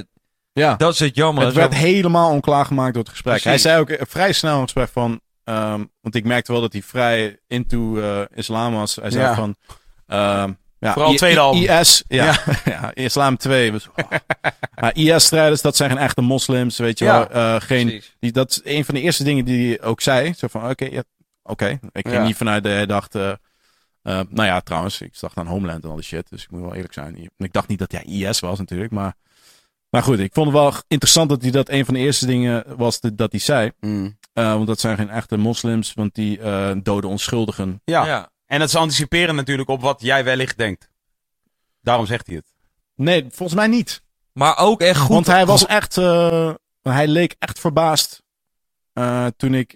Ja. dat is het jammer. Het Zo- werd helemaal onklaargemaakt door het gesprek. Precies. Hij zei ook eh, vrij snel in het gesprek van... ehm, want ik merkte wel dat hij vrij into eh, islam was. Hij zei Ja. van... ehm, ja, Vooral I- tweede I- album. IS, ja, ja. islam 2. was- oh. Maar IS-strijders, dat zijn geen echte moslims, weet je Ja. wel. Eh, geen, die, dat is een van de eerste dingen die hij ook zei. Zo van, oké, ja, oké. Ik ging Ja. niet vanuit de, hij dacht... eh, eh, nou ja, trouwens, ik dacht aan Homeland en al die shit. Dus ik moet wel eerlijk zijn. Ik dacht niet dat hij IS was natuurlijk, maar... Maar goed, ik vond het wel interessant dat hij dat een van de eerste dingen was dat dat hij zei. Mm. Eh, want dat zijn geen echte moslims, want die eh, doden onschuldigen. ja. En dat is anticiperen natuurlijk op wat jij wellicht denkt. Daarom zegt hij het. Nee, volgens mij niet. Maar ook echt goed. want hij was echt, eh, hij leek echt verbaasd eh, toen ik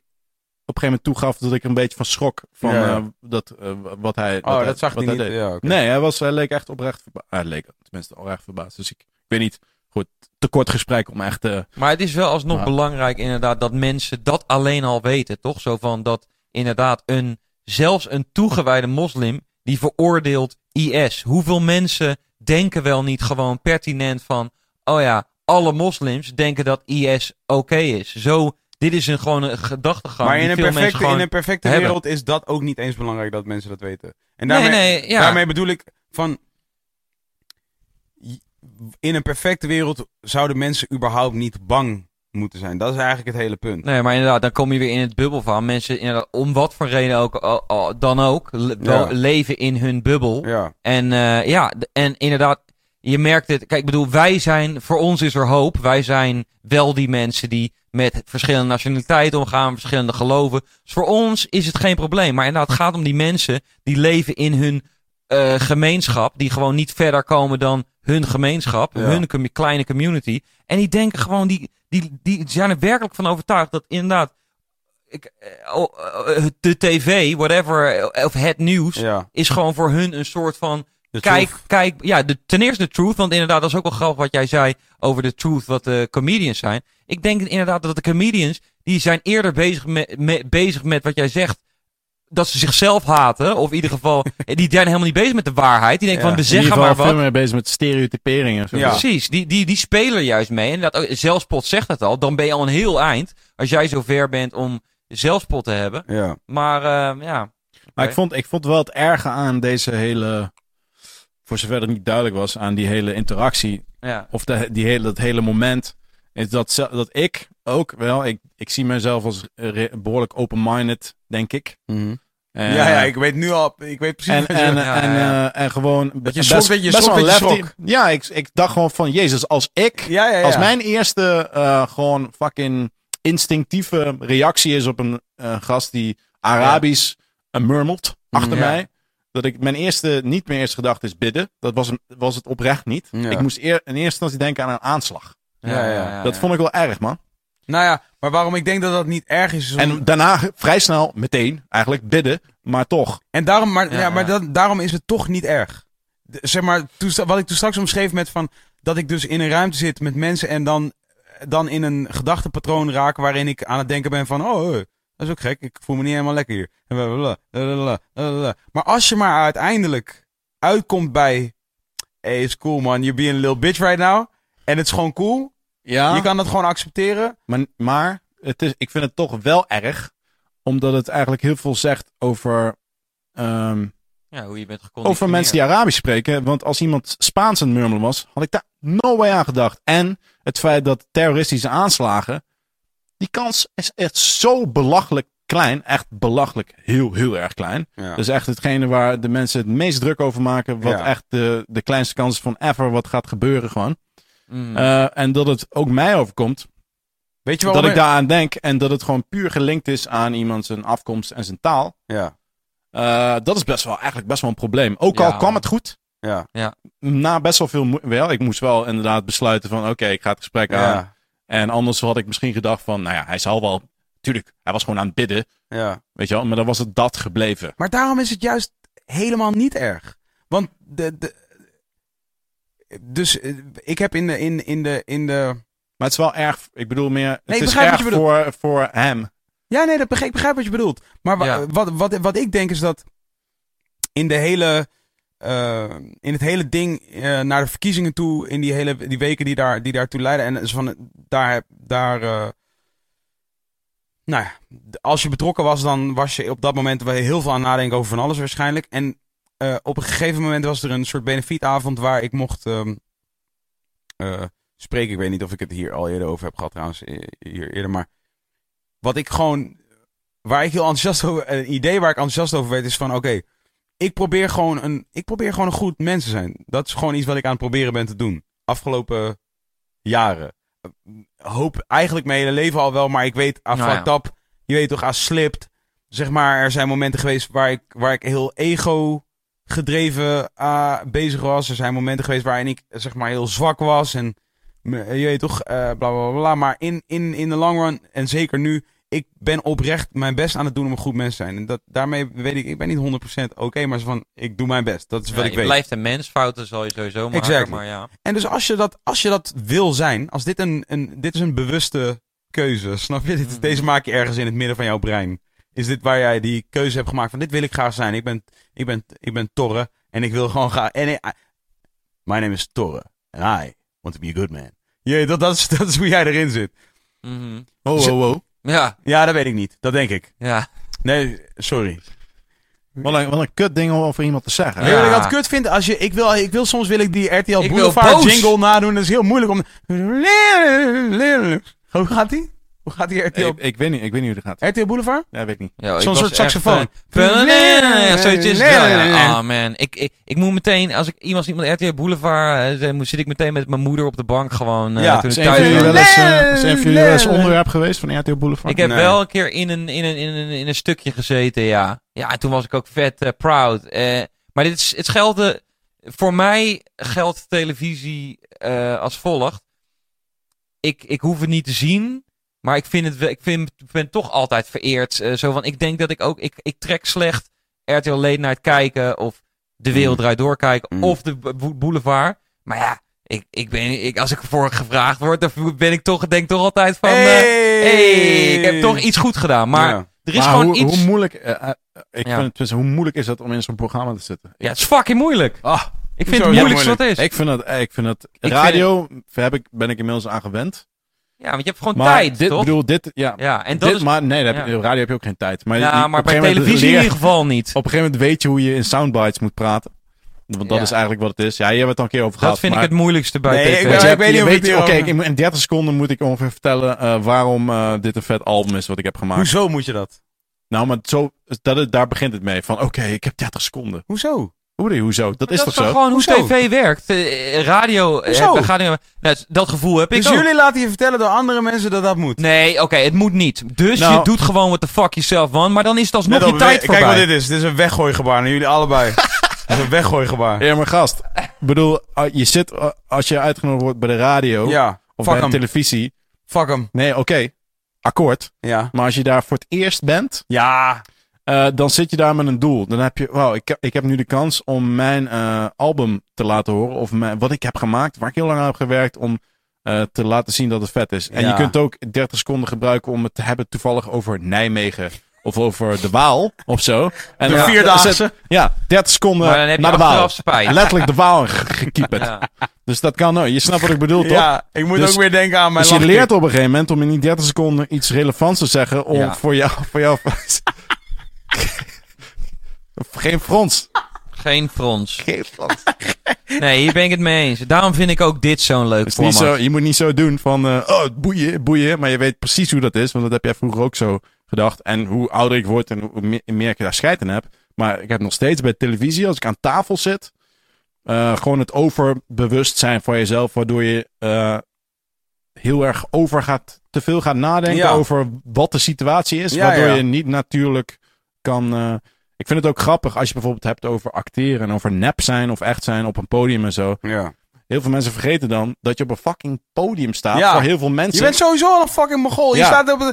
op een gegeven moment toegaf dat ik een beetje van schrok van Ja, eh, dat, wat hij wat Oh, hij- dat zag wat hij niet. deed. Ja, oké. Nee, hij, was, hij leek echt oprecht verbaasd. Hij leek tenminste oprecht verbaasd. Dus ik, ik weet niet, goed, te kort gesprek om echt... eh, Maar het is wel alsnog belangrijk inderdaad dat mensen dat alleen al weten, toch? Zo van dat inderdaad een, zelfs een toegewijde moslim die veroordeelt IS. Hoeveel mensen denken wel niet gewoon pertinent van, oh ja, alle moslims denken dat IS oké is. Zo, dit is een, gewoon een gedachtegang Maar die in een, perfecte, in een perfecte hebben. wereld is dat ook niet eens belangrijk dat mensen dat weten. En Nee, daarmee, nee, ja. daarmee bedoel ik van. In een perfecte wereld zouden mensen überhaupt niet bang moeten zijn. Dat is eigenlijk het hele punt. Nee, maar inderdaad, dan kom je weer in het bubbel van. Mensen, inderdaad, om wat voor reden ook, dan ook, le- wel Ja. leven in hun bubbel. Ja, En eh, ja, en inderdaad, je merkt het. Kijk, ik bedoel, wij zijn, voor ons is er hoop. Wij zijn wel die mensen die met verschillende nationaliteiten omgaan, verschillende geloven. Dus voor ons is het geen probleem. Maar inderdaad, het gaat om die mensen die leven in hun eh, gemeenschap, die gewoon niet verder komen dan hun gemeenschap, Ja. hun com- kleine community. En die denken gewoon, die, die, die zijn er werkelijk van overtuigd dat inderdaad. Ik, eh, oh, eh, de tv, whatever, of het nieuws, ja. is gewoon voor hun een soort van De kijk, truth. kijk, ja, de, ten eerste de truth, want inderdaad, dat is ook wel grappig wat jij zei over de truth, wat de comedians zijn. Ik denk inderdaad dat de comedians, die zijn eerder bezig met, met, bezig met wat jij zegt, dat ze zichzelf haten, of in ieder geval, die zijn helemaal niet bezig met de waarheid. Die denken Ja, van, we in ieder zeggen geval maar wat. veel meer bezig met stereotyperingen. Ja. Precies, die, die, die spelen juist mee. En dat, ook- zelfspot zegt het al, dan ben je al een heel eind, als jij zo ver bent om zelfspot te hebben. Ja. Maar, eh, ja. Maar ik vond, ik vond wel het erge aan deze hele, voor zover het niet duidelijk was, aan die hele interactie, ja. of de, die hele, dat hele moment, is dat, dat ik ook wel, ik, ik zie mezelf als behoorlijk open-minded, denk ik. Mhm. En, ja, ja, ik weet nu al, ik weet precies En, wat je en, en, Ja, ja. eh, en gewoon Dat je dat je wel lefty. Ja, ik, ik dacht gewoon van, jezus, als ik, ja, ja, ja. als mijn eerste eh, gewoon fucking instinctieve reactie is op een eh, gast die Arabisch eh, murmelt achter Ja. mij. Dat ik mijn eerste, niet mijn eerste gedachte is bidden. Dat was, een, was het oprecht niet. Ja. Ik moest eer, in eerste instantie denken aan een aanslag. Ja, ja. dat vond ik wel erg, man. Nou ja, maar waarom ik denk dat dat niet erg is. is om- En daarna vrij snel, meteen, eigenlijk bidden. Maar toch. En daarom, maar, ja, Ja, maar ja. Dat, daarom is het toch niet erg. De- zeg maar, toen, wat ik toen straks omschreef met van dat ik dus in een ruimte zit met mensen en dan, dan in een gedachtepatroon raak waarin ik aan het denken ben van, oh, dat is ook gek, ik voel me niet helemaal lekker hier. Maar als je maar uiteindelijk uitkomt bij, hey, it's cool man, you're being a little bitch right now. En het is gewoon cool. Ja, Je kan dat gewoon accepteren. maar, maar het is, ik vind het toch wel erg. Omdat het eigenlijk heel veel zegt over... ehm, Ja, hoe je bent over mensen die Arabisch spreken. Want als iemand Spaans aan het murmelen was, had ik daar no way aan gedacht. En het feit dat terroristische aanslagen, die kans is echt zo belachelijk klein. Echt belachelijk heel, heel erg klein. Ja. Dus echt hetgene waar de mensen het meest druk over maken. Wat Ja. echt de, de kleinste kans is van ever wat gaat gebeuren gewoon. Mm. Eh, en dat het ook mij overkomt. Weet je waarom? Dat ik daaraan denk. En dat het gewoon puur gelinkt is aan iemand zijn afkomst en zijn taal. Ja, Eh, dat is best wel, eigenlijk best wel een probleem. Ook al Ja. kwam het goed. ja, na best wel veel wel. Ik moest wel inderdaad besluiten van oké, ik ga het gesprek aan. ja, En anders had ik misschien gedacht van, nou ja, hij zal wel. Tuurlijk, hij was gewoon aan het bidden, ja. weet je wel. Maar dan was het dat gebleven. Maar daarom is het juist helemaal niet erg. Want de, de, dus eh, ik heb in de, in, in de, in de, Maar het is wel erg, ik bedoel meer, het Nee, ik is erg voor, voor hem. Ja, nee, dat begrijp, ik begrijp wat je bedoelt. Maar wa- Ja. wat, wat, wat ik denk is dat in de hele, eh, in het hele ding eh, naar de verkiezingen toe, in die hele die weken die, daar, die daartoe leiden, en dus van daar, daar eh, nou ja, als je betrokken was, dan was je op dat moment wel heel veel aan het nadenken over van alles waarschijnlijk. En eh, op een gegeven moment was er een soort benefietavond waar ik mocht ehm, eh, spreken. Ik weet niet of ik het hier al eerder over heb gehad trouwens, eh, hier eerder, maar wat ik gewoon, waar ik heel enthousiast over, een idee waar ik enthousiast over werd, is van oké, ik probeer gewoon een, ik probeer gewoon een goed mens te zijn. Dat is gewoon iets wat ik aan het proberen ben te doen. Afgelopen jaren. Hoop eigenlijk mijn hele leven al wel, maar ik weet, ah, Nou ja. fucked up. Je weet toch, als slipt. Zeg maar, er zijn momenten geweest waar ik, waar ik heel ego gedreven ah, bezig was. Er zijn momenten geweest waarin ik, zeg maar, heel zwak was. En me- je weet toch, eh, bla bla bla. Maar in, in, in de long run, en zeker nu, ik ben oprecht mijn best aan het doen om een goed mens te zijn. En dat, daarmee weet ik, ik ben niet 100% oké, maar zo van, ik doe mijn best. Dat is wat Ja, ik je weet. blijft een mens, fouten zal je sowieso maken, Exactly. maar ja. En dus als je dat, als je dat wil zijn, als dit een, een, dit is een bewuste keuze, snap je? Dit, Mhm. Deze maak je ergens in het midden van jouw brein. Is dit waar jij die keuze hebt gemaakt van dit wil ik graag zijn. Ik ben, ik ben, ik ben Torre en ik wil gewoon graag... En ik- my name is Torre and I want to be a good man. Ja, dat, dat, is, dat is hoe jij erin zit. Mhm. Oh, oh, oh. Ja, Ja, dat weet ik niet. Dat denk ik. ja. Nee, sorry. Wat een, wat een kut ding om over iemand te zeggen. Weet je Ja. wat ik altijd kut vind? Als je, ik, wil, ik wil soms wil ik die RTL Ik Boulevard jingle nadoen. Dat is heel moeilijk om... Hoe gaat die? Hoe gaat die RTL, Ik, ik, weet niet, ik weet niet hoe dat gaat. RTL Boulevard? Ja, weet ik niet. Ja, Zo'n soort echt, saxofoon. eh, Ja, zoiets is het wel, ja. Oh man, ik, ik, ik moet meteen, als ik iemand iemand RTL Boulevard, eh, dan zit ik meteen met mijn moeder op de bank gewoon. eh, Ja, toen thuis jullie wel eens, eh, Nee, is een van jullie wel eens onderwerp geweest van RTL Boulevard? Ik heb Nee. wel een keer in een, in, een, in, een, in een stukje gezeten, ja. Ja, en toen was ik ook vet eh, proud. Eh, maar dit is, het geldt, voor mij geldt televisie eh, als volgt. Ik, ik hoef het niet te zien, maar ik, vind het, wel- ik vind, ben toch altijd vereerd. eh, zo van, ik denk dat ik ook, ik, ik trek slecht RTL Late Night kijken of De Wereld Mm. Draait Door kijken Mm. of de Bo- Boulevard. Maar ja, ik, ik ben, ik, als ik ervoor gevraagd word, dan ben ik toch, denk toch altijd van... eh, hey, ik heb toch iets goed gedaan. Maar Ja. er is Maar gewoon hoe, iets... hoe moeilijk, eh, ik Ja. vind het, dus hoe moeilijk is het om in zo'n programma te zitten? Ja, het is fucking moeilijk. Ah, Ik vind het moeilijkste wat is. ik vind het, eh, ik vind het vind radio heb ik, ben ik inmiddels aan gewend. Ja, want je hebt gewoon Maar tijd, dit, toch? bedoel, dit, ja, ja, en dat dit, is... maar nee, je- ja. radio heb je ook geen tijd. Maar, je- ja, maar bij televisie in ieder geval niet. Op een gegeven moment weet je hoe je in soundbites moet praten. Want dat Ja. is eigenlijk wat het is. Ja, hier hebben we het al een keer over gehad. Dat vind ik het moeilijkste bij Nee, tv. ik je hebt- weet niet je of weet, Oké, moet- in 30 seconden moet ik ongeveer vertellen eh, waarom eh, dit een vet album is wat ik heb gemaakt. Hoezo moet je dat? Nou, maar zo, dat, het- daar begint het mee. Van oké, ik heb 30 seconden. Hoezo? Hoe hoezo? Dat is dat toch is toch zo? gewoon hoe tv werkt. Eh, radio... eh, Hoezo? nou, dat gevoel heb ik Dus ook. jullie laten je vertellen door andere mensen dat dat moet. Nee, oké, het moet niet. Dus Nou- je doet gewoon what the fuck yourself want, maar dan is het alsnog je tijd voorbij. Kijk wat dit is. Dit is een weggooigebaar naar jullie allebei. Dit is een weggooigebaar. Ja, maar gast. Ik bedoel, ah, je zit, ah, als je uitgenodigd wordt bij de radio Ja, of bij de televisie. Fuck hem. Nee, oké. Akkoord. Ja. Maar als je daar voor het eerst bent, Ja. Eh, dan zit je daar met een doel. Dan heb je, wauw, ik, heb- ik heb nu de kans om mijn eh, album te laten horen. Of mijn, wat ik heb gemaakt, waar ik heel lang aan heb gewerkt, om eh, te laten zien dat het vet is. En Ja. je kunt ook 30 seconden gebruiken om het te hebben toevallig over Nijmegen. Of over de Waal, of zo. En De dan- Vierdaagse. Ja, 30 seconden Maar dan heb je naar de Waal. spijt. Letterlijk de Waal gekieperd. Ja. Dus dat kan ook. Je snapt wat ik bedoel, toch? Ja, ik moet Dus- ook weer denken aan mijn Dus je leert op een gegeven moment om in die 30 seconden iets relevants te zeggen om Ja. voor jou, voor jou. Geen frons. Geen frons. Geen frons. Nee, hier ben ik het mee eens. Daarom vind ik ook dit zo'n leuk niet format. zo, je moet niet zo doen van, eh, oh, boeien, boeien. Maar je weet precies hoe dat is, want dat heb jij vroeger ook zo gedacht. En hoe ouder ik word en hoe meer, meer ik daar scheid in heb. Maar ik heb nog steeds bij televisie, als ik aan tafel zit, eh, gewoon het overbewustzijn van jezelf, waardoor je eh, heel erg over gaat, te veel gaat nadenken Ja. over wat de situatie is, Ja, waardoor ja. je niet natuurlijk kan. Ik vind het ook grappig als je bijvoorbeeld hebt over acteren en over nep zijn of echt zijn op een podium en zo. Ja. Heel veel mensen vergeten dan dat je op een fucking podium staat Ja. voor heel veel mensen. Je bent sowieso al een fucking mogol. Je staat op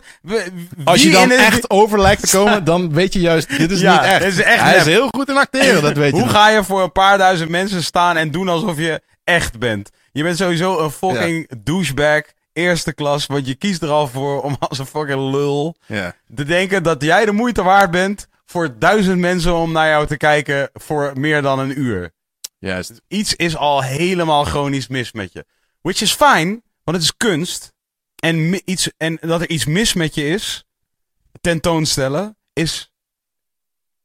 Als je dan echt over lijkt te komen, dan weet je juist, dit is Ja, niet echt. dit is echt Hij is heel goed in acteren, dat weet je. Hoe ga je voor een paar duizend mensen staan en doen alsof je echt bent? Je bent sowieso een fucking douchebag eerste klas. Want je kiest er al voor om als een fucking lul Ja. te denken dat jij de moeite waard bent voor duizend mensen om naar jou te kijken voor meer dan een uur. Juist. Iets is al helemaal chronisch mis met je. Which is fine, want het is kunst. En, iets, en dat er iets mis met je is, tentoonstellen, is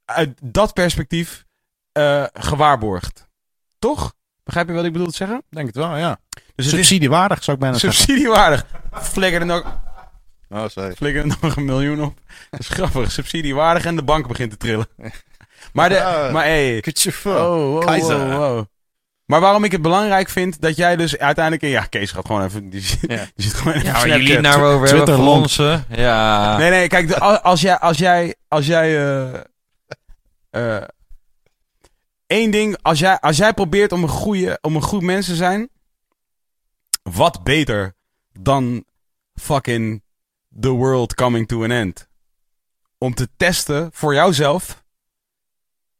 uit dat perspectief eh, gewaarborgd. Toch? Begrijp je wat ik bedoel te zeggen? Denk het wel, ja. Dus Subsidiewaardig zou ik bijna zeggen. subsidiewaardig. Flikker er nog, Oh, sorry. flikker er nog een miljoen op. Dat is grappig. Subsidiewaardig en de bank begint te trillen. Maar, de, Ah. maar hey. Oh, wow, Keizer. wow, wow. Maar waarom ik het belangrijk vind dat jij dus uiteindelijk... Ja, Kees gaat gewoon even... Die, zit- Ja. die zit gewoon even Ja, jullie Snapchat. nou over Twitter lomp. fronsen. Ja. Nee, nee, kijk, als jij... Als jij, als jij eh, eh, één ding... Als jij, als jij probeert om een, goede, om een goed mens te zijn... Wat beter dan fucking the world coming to an end. Om te testen voor jouzelf...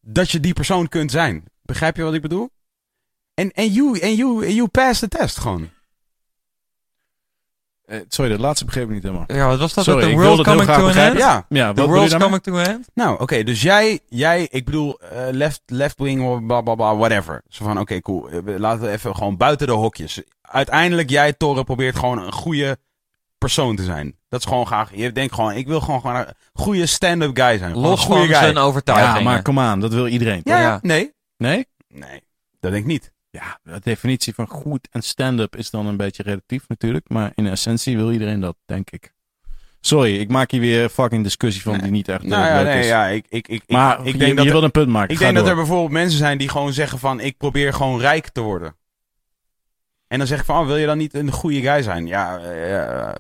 Dat je die persoon kunt zijn. Begrijp je wat ik bedoel? En en you, en you, en you pass de test gewoon. Eh, sorry, dat laatste begreep ik niet helemaal. Ja, wat was dat? Sorry, The world coming to an end? Ja, Ja, The daarmee? coming to an end? Nou, oké, dus jij, jij, ik bedoel, eh, left, left wing, bla bla bla, whatever. Zo van, oké, cool. Eh, Laten we even gewoon buiten de hokjes. Uiteindelijk, jij, Torre, probeert gewoon een goede persoon te zijn. Dat is gewoon graag. Je denkt gewoon, ik wil gewoon, gewoon een goede stand-up guy zijn. Los een goede van guy. zijn overtuigingen. Ja, maar kom aan, dat wil iedereen. Ja, Ja. ja, nee. Nee? Nee, dat denk ik niet. Ja, de definitie van goed en stand-up is dan een beetje relatief natuurlijk. Maar in essentie wil iedereen dat, denk ik. Sorry, ik maak hier weer fucking discussie van Nee. die niet echt Nou ja, leuk nee, is. ja, ik, ik, ik, maar ik, ik je, denk dat je wil een punt maken. Ik Ga denk dat er bijvoorbeeld mensen zijn die gewoon zeggen van... ik probeer gewoon rijk te worden. En dan zeg ik van, oh, wil je dan niet een goede guy zijn? Ja, eh, eh,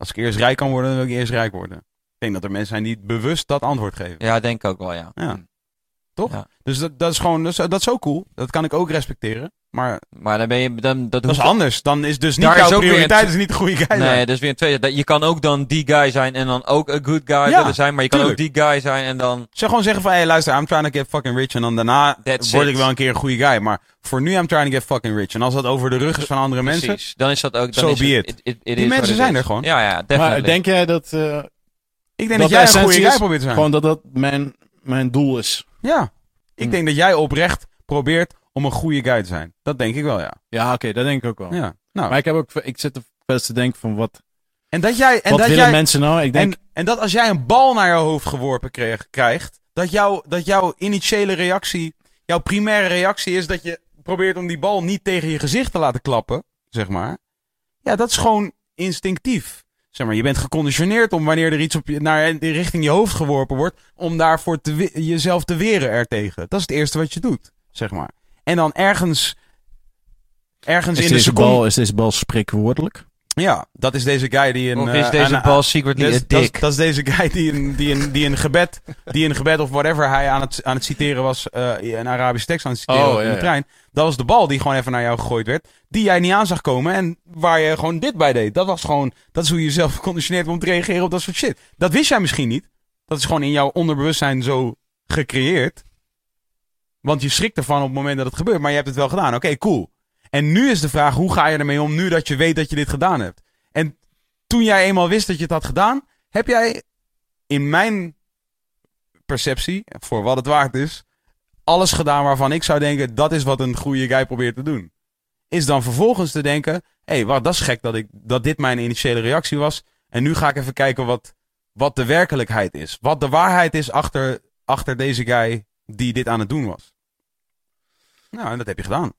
als ik eerst rijk kan worden, dan wil ik eerst rijk worden. Ik denk dat er mensen zijn die bewust dat antwoord geven. Ja, denk ik ook wel, ja. Ja. Toch? Ja. Dus dat, dat is gewoon, dat is, dat is ook cool. Dat kan ik ook respecteren. Maar Maar dan ben je... Dan, dat, dat is anders. Dan is dus niet is jouw prioriteit een- is niet de goede guy Nee, is weer een tweede. Dat- Je kan ook dan die guy zijn en dan ook een good guy Ja, willen zijn. Maar je kan ook die guy zijn en dan... Zeg gewoon zeggen van, hey luister, I'm trying to get fucking rich. En dan daarna That's word it. ik wel een keer een goede guy. Maar voor nu, I'm trying to get fucking rich. En als dat over de rug is van andere mensen... Dan is dat ook... Dan So is be het, it. it, it, it Die mensen zijn is. er gewoon. Ja, ja, Maar definitely. denk jij dat, eh, Ik denk dat, Dat jij een de goede guy probeert te zijn. gewoon dat dat mijn, mijn doel is? Ja. Ik Hm. denk dat jij oprecht probeert om een goede guy te zijn. Dat denk ik wel, ja. Ja, oké, dat denk ik ook wel. ja. Nou, Maar ik, heb ook, ik zit er eens te denken van wat, en dat jij... En wat dat willen jij mensen nou? Ik denk, en, en dat als jij een bal naar jouw hoofd geworpen kreeg, krijgt... Dat, jou, dat jouw initiële reactie... Jouw primaire reactie is dat je probeert om die bal niet tegen je gezicht te laten klappen. Zeg maar. Ja, dat is gewoon instinctief. Zeg maar, je bent geconditioneerd om wanneer er iets op je, naar richting je hoofd geworpen wordt, om daarvoor te, jezelf te weren ertegen. Dat is het eerste wat je doet, zeg maar. En dan ergens, ergens is in de deze, seconde... bal, is deze bal spreekwoordelijk? Ja, dat is deze guy die een... Of eh, is deze aan- bal secretly dat, dat, is, dick? dat is deze guy die een, die een, die een gebed, die een gebed of whatever hij aan het, aan het citeren was, eh een Arabische tekst aan het citeren Oh, in ja, de ja. trein. Dat was de bal die gewoon even naar jou gegooid werd, die jij niet aan zag komen en waar je gewoon dit bij deed. Dat was gewoon, dat is hoe je jezelf conditioneert om te reageren op dat soort shit. Dat wist jij misschien niet. Dat is gewoon in jouw onderbewustzijn zo gecreëerd. Want je schrikt ervan op het moment dat het gebeurt, maar je hebt het wel gedaan. Oké, cool. En nu is de vraag, hoe ga je ermee om nu dat je weet dat je dit gedaan hebt? En toen jij eenmaal wist dat je het had gedaan, heb jij in mijn perceptie, voor wat het waard is, alles gedaan waarvan ik zou denken, dat is wat een goede guy probeert te doen. Is dan vervolgens te denken, hé, hey, wat, dat is gek dat, ik, dat dit mijn initiële reactie was. En nu ga ik even kijken wat, wat de werkelijkheid is. Wat de waarheid is achter, achter deze guy die dit aan het doen was. Nou, en dat heb je gedaan.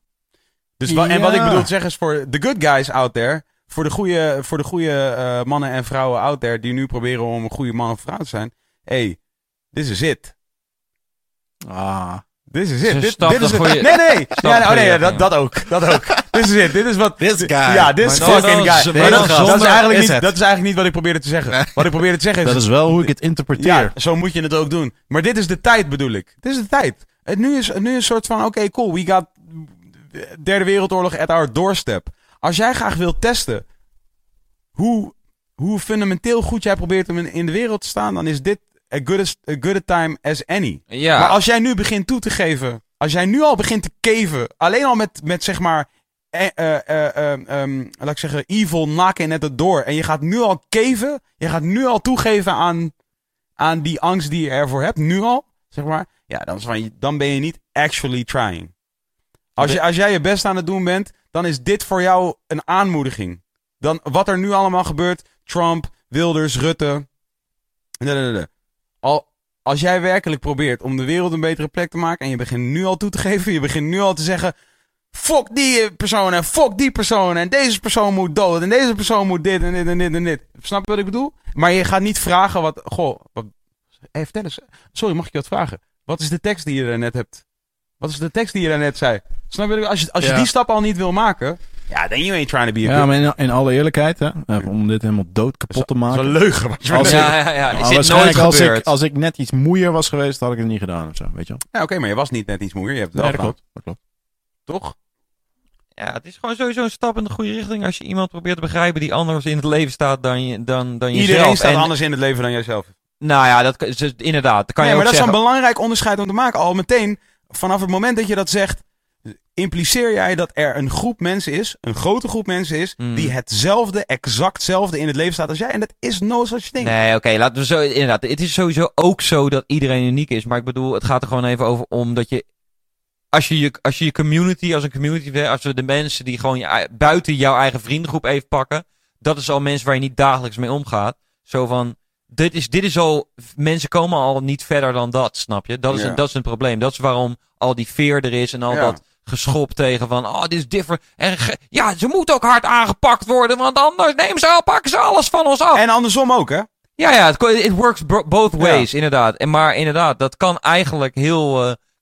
Dus wa- En wat ik bedoel te zeggen is voor de good guys out there, voor de goede, voor de goede eh, mannen en vrouwen out there die nu proberen om een goede man of vrouw te zijn. hey, this is it. Ah, This is it. Dit, dit is het. goeie- Nee, nee. Ja, oh, nee, dat, dat ook. Dat ook. This is it. Dit is wat. This guy. Ja, this Maar fucking guy. dan dat, dat is eigenlijk is niet, het. dat is eigenlijk niet wat ik probeerde te zeggen. Wat ik probeerde te zeggen is... dat is wel hoe ik het interpreteer. Ja, zo moet je het ook doen. Maar dit is de tijd, bedoel ik. Dit is de tijd. Het nu is, nu is een soort van, oké, cool, we got derde wereldoorlog at our doorstep. Als jij graag wilt testen hoe, hoe fundamenteel goed jij probeert om in, in de wereld te staan, dan is dit a good, as, a good a time as any. Ja. Maar als jij nu begint toe te geven, als jij nu al begint te keven, alleen al met, met zeg maar eh, eh, eh, ehm, laat ik zeggen, evil knocking at the door. En je gaat nu al keven, je gaat nu al toegeven aan, aan die angst die je ervoor hebt, nu al, zeg maar. Ja, dan, is van, dan ben je niet actually trying. Als, je, als jij je best aan het doen bent, dan is dit voor jou een aanmoediging. Dan wat er nu allemaal gebeurt, Trump, Wilders, Rutte. Al, als jij werkelijk probeert om de wereld een betere plek te maken en je begint nu al toe te geven, je begint nu al te zeggen, fuck die persoon en fuck die persoon en deze persoon moet dood en deze persoon moet dit en dit en dit en dit. Snap je wat ik bedoel? Maar je gaat niet vragen wat, goh, wat, hey, vertel eens, sorry, mag ik je wat vragen? Wat is de tekst die je daarnet hebt? Wat is de tekst die je daarnet zei? Snap je? Als je, als je Ja. die stap al niet wil maken, ja, then you ain't trying to be a Ja, maar in, in alle eerlijkheid, hè, om dit helemaal dood kapot te Dat is maken. een leugen. Wat je Als. Ja, ja, ja. Is Maar dit nooit waarschijnlijk als gebeurd? ik, als ik net iets moeier was geweest, had ik het niet gedaan of zo, weet je wel. Ja, oké, maar je was niet net iets moeier. Je hebt het Nee, wel dat gedaan. klopt. Dat klopt. Toch? Ja, het is gewoon sowieso een stap in de goede richting als je iemand probeert te begrijpen die anders in het leven staat dan, je, dan, dan jezelf. Iedereen staat En- anders in het leven dan jijzelf. Nou ja, dat, kan- is- inderdaad. Dat kan nee, je maar ook dat is zeggen. een belangrijk onderscheid om te maken. Al meteen, vanaf het moment dat je dat zegt, impliceer jij dat er een groep mensen is, een grote groep mensen is, Mm. die hetzelfde, exactzelfde in het leven staat als jij. En dat is no such thing. Nee, oké, laten we zo. Inderdaad, het is sowieso ook zo dat iedereen uniek is. Maar ik bedoel, het gaat er gewoon even over om dat je. Als je je, als je, je community, als een community, als we de mensen die gewoon je, buiten jouw eigen vriendengroep even pakken. Dat is al mensen waar je niet dagelijks mee omgaat. Zo van. Dit is, dit is al. Mensen komen al niet verder dan dat, snap je? Dat is, Ja. een, dat is een probleem. Dat is waarom al die veer er is en al Ja. dat geschop tegen van. Oh, dit is different. En ja, ze moet ook hard aangepakt worden, want anders nemen ze al, pakken ze alles van ons af. En andersom ook, hè? Ja, ja, het, it works both ways, inderdaad. En maar inderdaad, dat kan eigenlijk heel.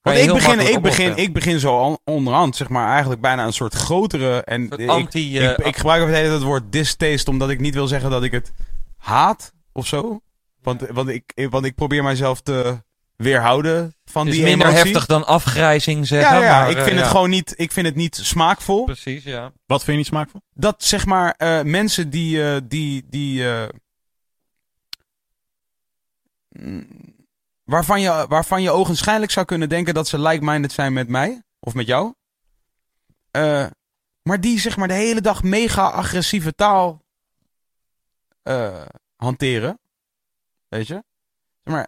kan Want ik begin, ik, begin, ik begin zo on- onderhand, zeg maar, eigenlijk bijna een soort grotere. En soort ik, anti, ik, eh, ik gebruik het woord distaste, omdat ik niet wil zeggen dat ik het haat of zo. Want, want, ik, want ik probeer mijzelf te weerhouden van Het is die minder emotie. heftig dan afgrijzing zeggen. Ja, ja, maar, ik eh, vind het ja. gewoon niet, ik vind het niet smaakvol. Precies, ja. Wat vind je niet smaakvol? Dat zeg maar eh, mensen die, eh, die, die eh, mm, waarvan, je, waarvan je ogenschijnlijk zou kunnen denken dat ze like-minded zijn met mij of met jou. Eh, maar die zeg maar de hele dag mega agressieve taal eh, hanteren. Weet je? Zeg maar,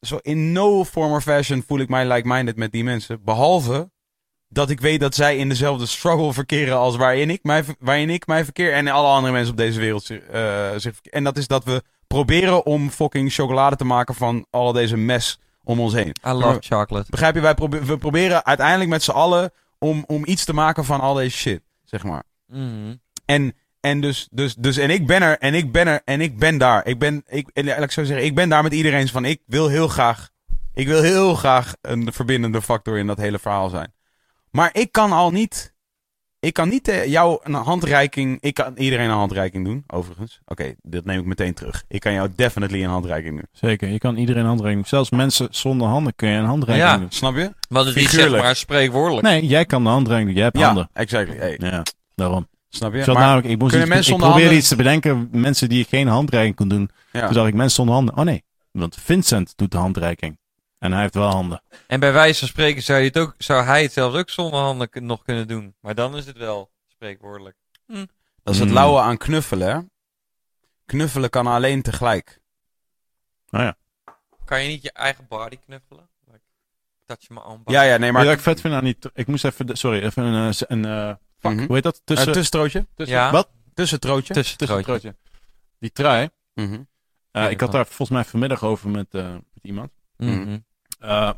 zo in no form or fashion voel ik mij like-minded met die mensen. Behalve dat ik weet dat zij in dezelfde struggle verkeren als waarin ik mij, waarin ik mij verkeer. En alle andere mensen op deze wereld zich, eh, zich verke- En dat is dat we proberen om fucking chocolade te maken van al deze mes om ons heen. I love chocolate. Begrijp je? Wij probe- we proberen uiteindelijk met z'n allen om, om iets te maken van al deze shit. Zeg maar. Mhm. En, en dus, dus, dus, en ik ben er, en ik ben er, en ik ben daar. Ik ben, ik, ik zo zeggen, ik ben daar met iedereen van, ik wil heel graag, ik wil heel graag een verbindende factor in dat hele verhaal zijn. Maar ik kan al niet, ik kan niet eh, jou een handreiking, ik kan iedereen een handreiking doen, overigens. Oké, dat neem ik meteen terug. Ik kan jou definitely een handreiking doen. Zeker, je kan iedereen een handreiking Zelfs mensen zonder handen kun je een handreiking Ja. doen. Snap je? Want het is zeg maar spreekwoordelijk. Nee, jij kan de handreiking doen. Jij hebt Ja, handen. exactly. Hey, Ja, daarom. Snap je? Ik, namelijk, ik, moest kunnen iets, ik handen- iets te bedenken. Mensen die geen handreiking kon doen. ja. Toen zag ik mensen zonder handen. Oh nee, want Vincent doet de handreiking. En hij heeft wel handen. En bij wijze van spreken zou, je het ook, zou hij het zelfs ook zonder handen nog kunnen doen. Maar dan is het wel spreekwoordelijk. Dat is het Hmm. lauwe aan knuffelen, hè? Knuffelen kan alleen tegelijk. Kan je niet je eigen body knuffelen? Like, touch my own body. Ja, ja, nee, Maar wat ik vet vind aan die... Ik moest even... de- Sorry, even een... eh, een eh, fuck, Mhm. hoe heet dat? Eh, Tussen... tussenstrootje. tussen Ja. Wat? Tussenstrootje. Tussen het grootje. Tussentrootje. Die trui. Mhm. eh, Ja, ik had daar volgens mij vanmiddag over met, eh, met iemand. Mhm. Eh,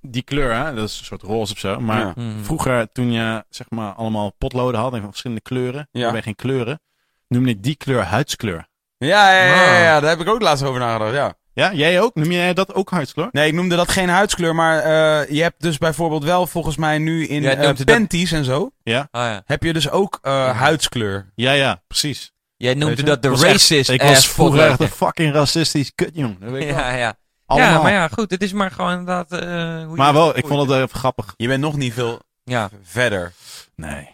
die kleur, hè, dat is een soort roze of zo. Maar Ja. Vroeger, toen je zeg maar allemaal potloden had en van verschillende kleuren, Ja. waarbij geen kleuren, noemde ik die kleur huidskleur. Ja, ja, ja, ja, Ah. ja, daar heb ik ook laatst over nagedacht, ja. Ja, jij ook? Noem jij dat ook huidskleur? Nee, ik noemde dat geen huidskleur, maar eh, je hebt dus bijvoorbeeld wel volgens mij nu in Jij eh, panties en zo, Ah, ja. heb je dus ook eh, huidskleur. Ja, ja, precies. Jij noemde dat de Ik echt- racist Ik was vroeger echt een fucking racistisch kutjong. Dat weet ik wel. Ja, ja. Allemaal. ja, maar ja, goed. Het is maar gewoon inderdaad... eh, hoe Maar je- wel, ik vond het even grappig. Je bent nog niet veel Ja, verder. Nee.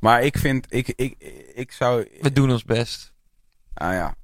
Maar ik vind, ik, ik, ik zou... we doen ons best. Ah ja.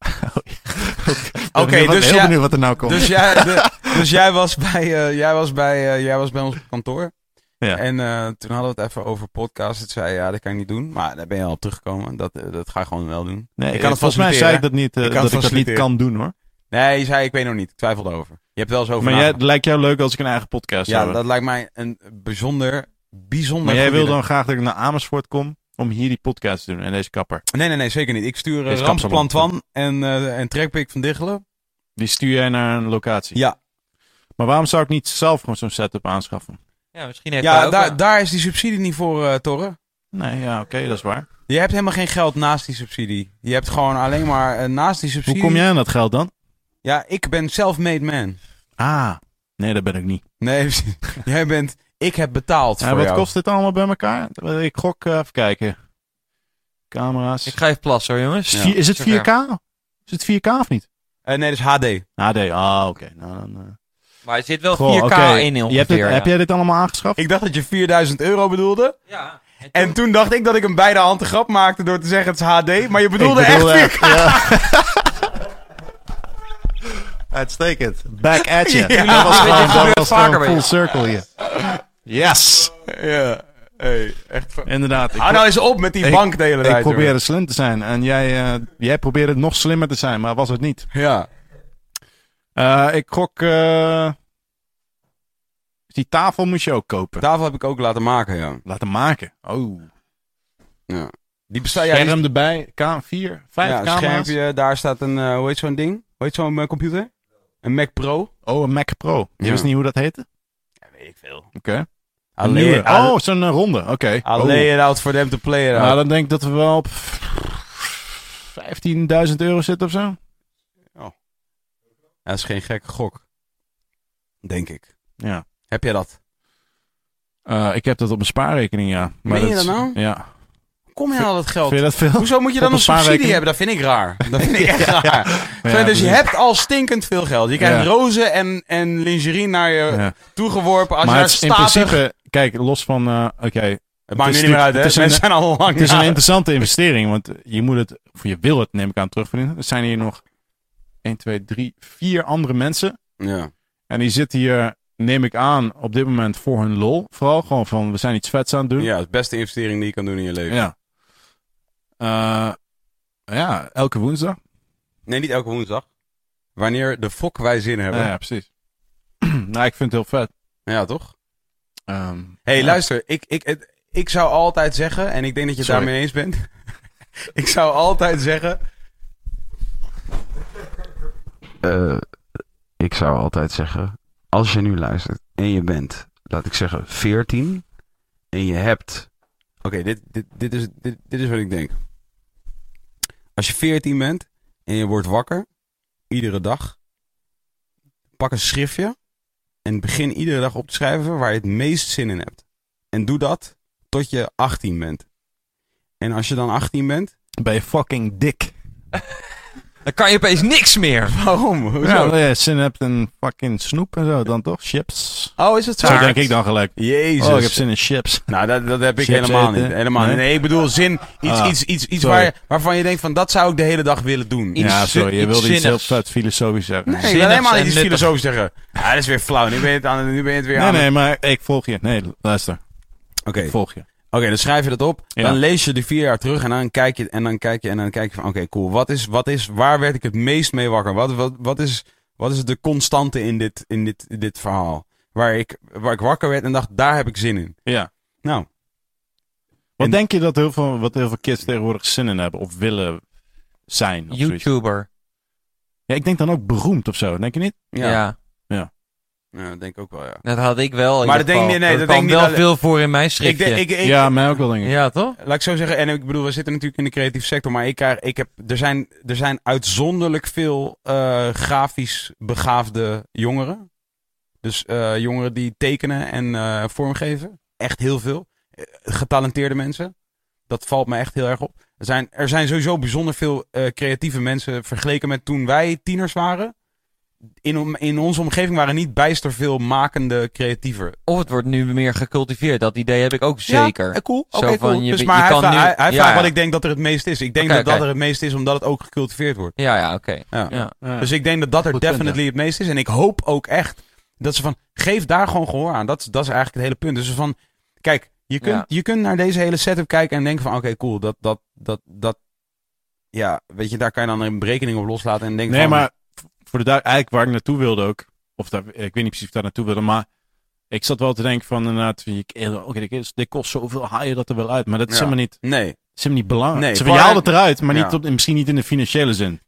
Oké, Oké, dus dus heel ja- benieuwd wat er nou komt. Dus jij, de- dus jij was bij, eh, jij was bij, eh, jij was bij ons op kantoor. Ja. En eh, toen hadden we het even over podcast. Het zei, ja, dat kan ik niet doen. Maar daar ben je al op teruggekomen. Dat, dat ga ik gewoon wel doen. Nee, Ik kan het volgens mij zei ik dat niet, eh, Ik kan dat het ik dat niet kan doen hoor. Nee, je zei, ik weet nog niet. Ik twijfel erover. Je hebt wel zo over Maar jij, lijkt jou leuk als ik een eigen podcast Ja, zou dat lijkt mij een bijzonder, bijzonder Maar jij wil dan graag dat ik naar Amersfoort kom om hier die podcast te doen en deze kapper. Nee, nee, nee, zeker niet. Ik stuur uh, Ramsplan kapsalon. Twan en, eh en Trekpik van Diggelen. Die stuur jij naar een locatie. Ja, Maar waarom zou ik niet zelf gewoon zo'n setup aanschaffen? Ja, misschien heeft hij ja ook daar, daar is die subsidie niet voor, eh Torre. Nee, ja, oké, dat is waar. Je hebt helemaal geen geld naast die subsidie. Je hebt gewoon alleen maar naast die Hoe subsidie. kom jij aan dat geld dan? Ja, ik ben self-made man. Ah, nee, dat ben ik niet. Nee, jij bent... Ik heb betaald Ja, voor wat jou. kost dit allemaal bij elkaar? Ik gok, eh, even kijken. Camera's. Ik ga even plassen hoor, jongens. Is, het vier- is het Zover. 4K? Is het 4K of niet? Eh, nee, dat is HD. HD, ah, oké. Nou, dan, eh. Maar er zit wel Goh, 4K oké. in Je ongeveer. hebt dit- ja. Heb jij dit allemaal aangeschaft? Ik dacht dat je 4000 euro bedoelde. Ja. En toen dacht ik dat ik een beide handen grap maakte door te zeggen het is HD. Maar je bedoelde echt 4K. ja. Uitstekend. Back at you. Ja. Dat was gewoon, dat vaker full je. circle hier. Yes. Ja. Hey, echt. Inderdaad. Hou nou eens op met die Ik- bank de hele tijd. ik probeerde slim te zijn. En jij, eh, jij probeerde nog slimmer te zijn, maar was het niet. Ja. Eh, ik gok... eh, die tafel moet je ook kopen. Tafel heb ik ook laten maken, ja. Laten maken. Oh. ja. Die bestaat... Ja, die- Scherm erbij. K 4, 5 ja, camera's. schermpje. Daar staat een... hoe heet zo'n ding? Hoe heet zo'n computer? Een Mac Pro. Oh, een Mac Pro. Je Ja. wist niet hoe dat heette? Weet ik veel. Oké. Een Alleen, Oh, zo'n eh, ronde. Oké. I Oh. out for them to play it. Nou, dan denk ik dat we wel op 15.000 euro zitten of zo. Dat is geen gekke gok. Denk ik. Ja. Heb jij dat? Eh, ik heb dat op mijn spaarrekening, ja. Meen je dat nou? Ja. Kom je al dat geld? Vind je dat veel? Hoezo moet je dan een een subsidie spaarrekening? hebben? Dat vind ik raar. Dat vind ik echt raar. Ja, dus je hebt al stinkend veel geld. Je krijgt rozen en, en lingerie naar je toegeworpen. Als Maar je het is in statig... principe... Kijk, los van... eh, Oké, Het maakt nu niet meer uit, hè? een- Mensen zijn al lang het is een interessante investering. Want je moet het... Of je wil het, neem ik aan, terugverdienen. Er zijn hier nog 1, 2, 3, 4 andere mensen. Ja. En die zitten hier, neem ik aan, op dit moment voor hun lol. Vooral gewoon van, we zijn iets vets aan het doen. ja, het beste investering die je kan doen in je leven. Ja. Eh, ja, elke woensdag. Nee, niet elke woensdag. Wanneer de fok wij zin hebben. Ja, ja, precies. nou, ik vind het heel vet. Ja, toch? Ehm, hey, ja. luister. Ik, ik, het- ik zou altijd zeggen, en ik denk dat je het daarmee eens bent. ik zou altijd zeggen... Eh, ik zou altijd zeggen, als je nu luistert en je bent, laat ik zeggen, 14 en je hebt... Oké, dit, dit, dit, is, dit, dit is wat ik denk. Als je 14 bent en je wordt wakker, iedere dag, pak een schriftje en begin iedere dag op te schrijven waar je het meest zin in hebt. En doe dat tot je 18 bent. En als je dan 18 bent, Ben je fucking dik. Dan kan je opeens niks meer. waarom? Hoezo? Ja, zin hebt in fucking snoep en zo, dan toch? Chips. Oh, is het zo? Zo denk ik dan gelijk. Jezus. Oh, ik heb zin in chips. Nou, dat, dat heb ik Chips helemaal eten? niet. Helemaal Nee? niet. Nee, ik bedoel zin. Iets, Ah, iets, iets, iets waar, waarvan je denkt van dat zou ik de hele dag willen doen. Iets ja, sorry, je wilde iets heel vet filosofisch zeggen. Nee, ik zinnigs wil helemaal niet iets nuttig. filosofisch zeggen. Ja, dat is weer flauw. Nu ben je het, aan, nu ben je het weer Nee, aan. nee, maar ik volg je. Nee, luister. Oké, volg je. Oké, dan schrijf je dat op. Ja. Dan lees je de vier jaar terug en dan kijk je en dan kijk je en dan kijk je van oké, cool. Wat is, wat is, waar werd ik het meest mee wakker? Wat, wat, wat, is, wat is de constante in dit, in dit, in dit verhaal? Waar ik, waar ik wakker werd en dacht, daar heb ik zin in. Ja. Nou, Wat En- denk je dat heel veel, wat heel veel kids tegenwoordig zin in hebben of willen zijn? Of zoiets? YouTuber. Ja, ik denk dan ook beroemd of zo, denk je niet? ja. Ja. Ja, dat denk ik ook wel, ja. dat had ik wel. Maar dat denk nee, Er dat kwam denk ik wel niet veel voor in mijn Ik, schriftje. denk- ik, ik, ja, mij ook wel, denk ik. ja, toch? Laat ik zo zeggen, en ik bedoel, we zitten natuurlijk in de creatieve sector, maar ik krijg, ik heb, er, zijn, er zijn uitzonderlijk veel eh, grafisch begaafde jongeren. Dus eh, jongeren die tekenen en eh, vormgeven. Echt heel veel. Getalenteerde mensen. Dat valt me echt heel erg op. Er zijn, er zijn sowieso bijzonder veel eh, creatieve mensen vergeleken met toen wij tieners waren. In, om- in onze omgeving waren niet bijster veel makende creatieven. Of het wordt nu meer gecultiveerd. Dat idee heb ik ook zeker. Ja, eh, cool. Zo Oké, van, cool. je- dus, je hij, kan vraagt, nu- hij, hij ja, vraagt ja. wat ik denk dat er het meest is. Ik denk dat dat er het meest is, omdat het ook gecultiveerd wordt. Ja, ja, oké. Ja. Ja. Ja. Dus ik denk dat dat er Goed punt, definitely het meest is. En ik hoop ook echt dat ze van, geef daar gewoon gehoor aan. Dat, is- dat is eigenlijk het hele punt. Dus van, Kijk, je kunt, Ja. je kunt naar deze hele setup kijken en denken van... Oké, cool, dat, dat, dat, dat... Ja, weet je, daar kan je dan een berekening op loslaten en denken Nee, van... maar voor de eigenlijk waar ik naartoe wilde ook. Of daar, ik weet niet precies of ik daar naartoe wilde, maar ik zat wel te denken van inderdaad, eh, oké, dit, is- dit kost zoveel, haal je dat er wel uit? Maar dat is Ja. helemaal niet, Nee, is helemaal niet belangrijk. Nee, Ze haalt het eruit, maar niet op, misschien niet in de financiële zin.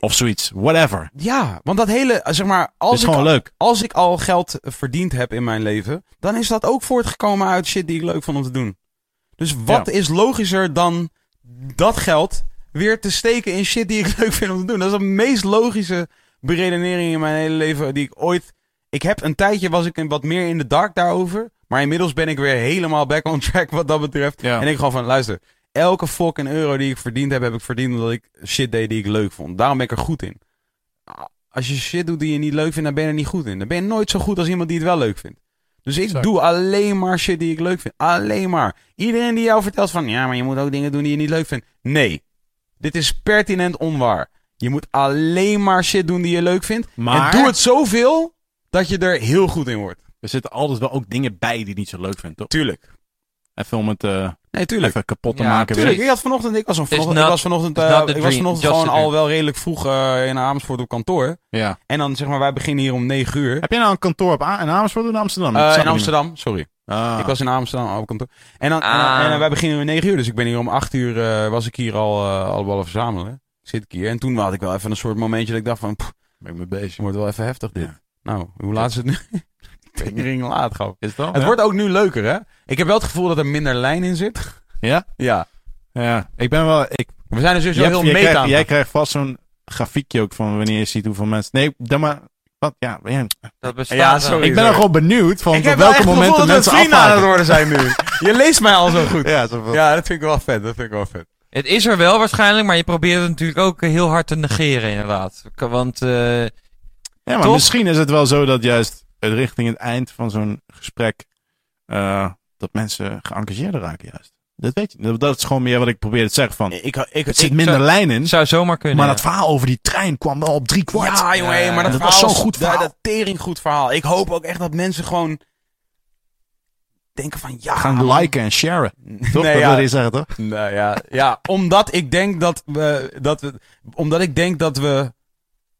Of zoiets, whatever. ja, want dat hele, zeg maar... Het Als is ik, gewoon leuk. als ik al geld verdiend heb in mijn leven, dan is dat ook voortgekomen uit shit die ik leuk vond om te doen. Dus wat is logischer dan dat geld weer te steken in shit die ik leuk vind om te doen? Dat is de meest logische beredenering in mijn hele leven die ik ooit... Ik heb een tijdje was ik wat meer in de dark daarover. Maar inmiddels ben ik weer helemaal back on track wat dat betreft. Ja. En ik gewoon van, luister, elke fucking euro die ik verdiend heb, heb ik verdiend omdat ik shit deed die ik leuk vond. Daarom ben ik er goed in. Als je shit doet die je niet leuk vindt, dan ben je er niet goed in. Dan ben je nooit zo goed als iemand die het wel leuk vindt. Dus ik Exact. doe alleen maar shit die ik leuk vind. Alleen maar. Iedereen die jou vertelt van, ja, maar je moet ook dingen doen die je niet leuk vindt. Nee. Dit is pertinent onwaar. Je moet alleen maar shit doen die je leuk vindt. Maar- En doe het zoveel dat je er heel goed in wordt. Er zitten altijd wel ook dingen bij die je niet zo leuk vindt, toch? Tuurlijk. Even om het eh, Nee, tuurlijk. even kapot te Ja, maken. Tuurlijk, ik had vanochtend, ik was, een, vanochtend, not- ik was vanochtend, it's eh, ik was vanochtend just gewoon al wel redelijk vroeg eh, in Amersfoort op kantoor. Ja. En dan zeg maar, wij beginnen hier om 9 uur. Heb jij nou een kantoor op A in Amersfoort of in Amsterdam? In Amsterdam, sorry. Ah. Ik was in Amsterdam op kantoor. En, dan, en, Ah. dan- en, wij beginnen om 9 uur, dus ik ben hier om 8 uur, eh, was ik hier al uh, allemaal verzamelen. Zit ik hier. En toen had ik wel even een soort momentje dat ik dacht van, pff, ben ik mee bezig. wordt wel even heftig dit. Ja. Nou, hoe laat is het nu? Tering laat, gauw. Is het dan? Het Ja? wordt ook nu leuker, hè? Ik heb wel het gevoel dat er minder lijn in zit. Ja? Ja. Ja. Ik ben wel... Ik, We zijn er jij, heel jij, meta krijgt, aan. jij krijgt vast zo'n grafiekje ook van wanneer je ziet hoeveel mensen... Nee, dan maar... Wat? Ja, ja. Dat bestaat Ja, wel. sorry. ik ben er gewoon benieuwd van ik op heb wel welke echt het gevoel momenten dat we mensen vrienden aan het afhaken. worden zijn nu. Je leest mij al zo goed. Ja. Ja, dat vind ik wel vet. Dat vind ik wel vet. Het is er wel waarschijnlijk, maar je probeert het natuurlijk ook heel hard te negeren inderdaad. Want eh, Ja, maar Toch? misschien is het wel zo dat juist het richting het eind van zo'n gesprek eh, dat mensen geëngageerder raken juist. Dat weet je. Dat, dat is gewoon meer wat ik probeer te zeggen van. Ik, ik, Het zit ik- minder lijn in, zou zomaar kunnen. maar ja. dat verhaal over die trein kwam wel op drie kwart. Ja, jongen, hé, maar dat, dat verhaal was is- zo'n goed dat- verhaal. Dat, tering goed verhaal. Ik hoop ook echt dat mensen gewoon denken van ja. Gaan man. liken en sharen. Toch? Nee, dat ja. wil je zeggen, toch? Nou ja, ja, omdat ik denk dat we, dat we, omdat ik denk dat we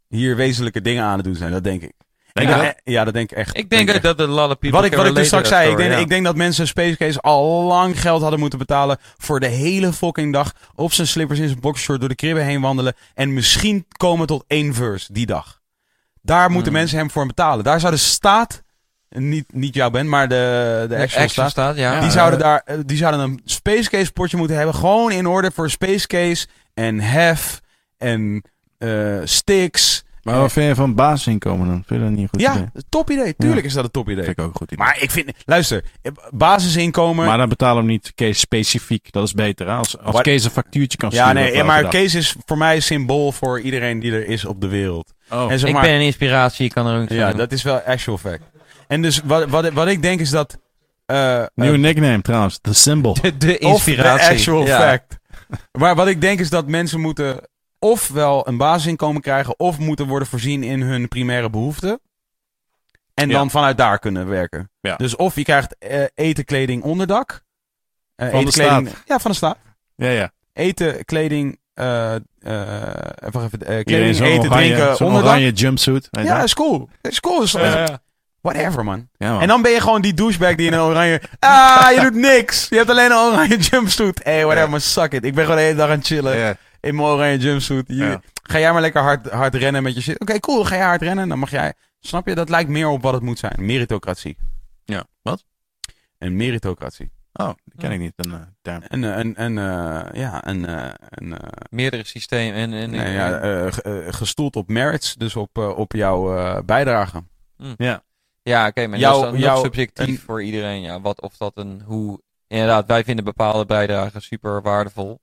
hier wezenlijke dingen aan het doen zijn. Dat denk ik. Denk ja, dat? ja, dat denk ik echt. ik denk dat de people Wat ik, wat ik dus straks zei, ik denk, ja. ik denk dat mensen Space Case al lang geld hadden moeten betalen voor de hele fucking dag op zijn slippers in zijn boxershort door de kribben heen wandelen en misschien komen tot één verse die dag. Daar moeten Hmm. mensen hem voor betalen. Daar zou de staat, niet, niet jouw band, maar de, de actual staat, staat, ja. die, Ja, zouden daar, eh, die zouden een Space Case potje moeten hebben. Gewoon in orde voor Space Case en Hef en eh Stix. Maar wat vind je van basisinkomen dan? Vind je dat niet een goed Ja, idee? top idee. Tuurlijk is dat een top idee. vind ik ook een goed idee. Maar ik vind, luister, eh, basisinkomen. Maar dan betalen we hem niet case specifiek. Dat is beter. Hè? Als, als Kees een factuurtje kan ja, sturen. nee, ja, elke maar. Kees is voor mij een symbool voor iedereen die er is op de wereld. Oh. En zeg ik maar, ben een inspiratie, ik kan er ook ja, dat is wel actual fact. En dus wat, wat, wat ik denk is dat. eh, Nieuwe eh, nickname trouwens. The Symbol. De, de of inspiratie. de actual ja. fact. Maar wat ik denk is dat mensen moeten ofwel een basisinkomen krijgen of moeten worden voorzien in hun primaire behoeften. En Ja. dan vanuit daar kunnen werken. Ja. Dus of je krijgt eh, eten, kleding, onderdak. Eh, Van de kleding, staat. Ja, van de staat. Ja, ja. Eten, kleding, eh, eh, wacht even, kleding, eten, oranje, drinken, onderdak. oranje jumpsuit. Ja, is cool. Is cool. Is, Ja, Whatever, man. Ja, man. En dan ben je gewoon die douchebag die in een oranje... Ah, je doet niks. Je hebt alleen een oranje jumpsuit. Hey, whatever, Ja. man, suck it. Ik ben gewoon de hele dag aan het chillen. Ja. In mijn oranje jumpsuit. Je- Ja. Ga jij maar lekker hard, hard rennen met je shit. Oké, cool. Ga jij hard rennen, dan mag jij... Snap je? Dat lijkt meer op wat het moet zijn. Meritocratie. Ja. Wat? Een meritocratie. Oh, die ken ik niet. Een uh, term. En, eh, en, en eh, ja, een... eh, een eh, Meerdere systemen. En, en, nee, ja, eh, ge- eh, gestoeld op merits. Dus op, eh, op jouw eh, bijdrage. Ja. Ja, oké, maar Jouw- dat is dan subjectief een- voor iedereen. Ja, wat of dat een hoe. Inderdaad, wij vinden bepaalde bijdragen super waardevol.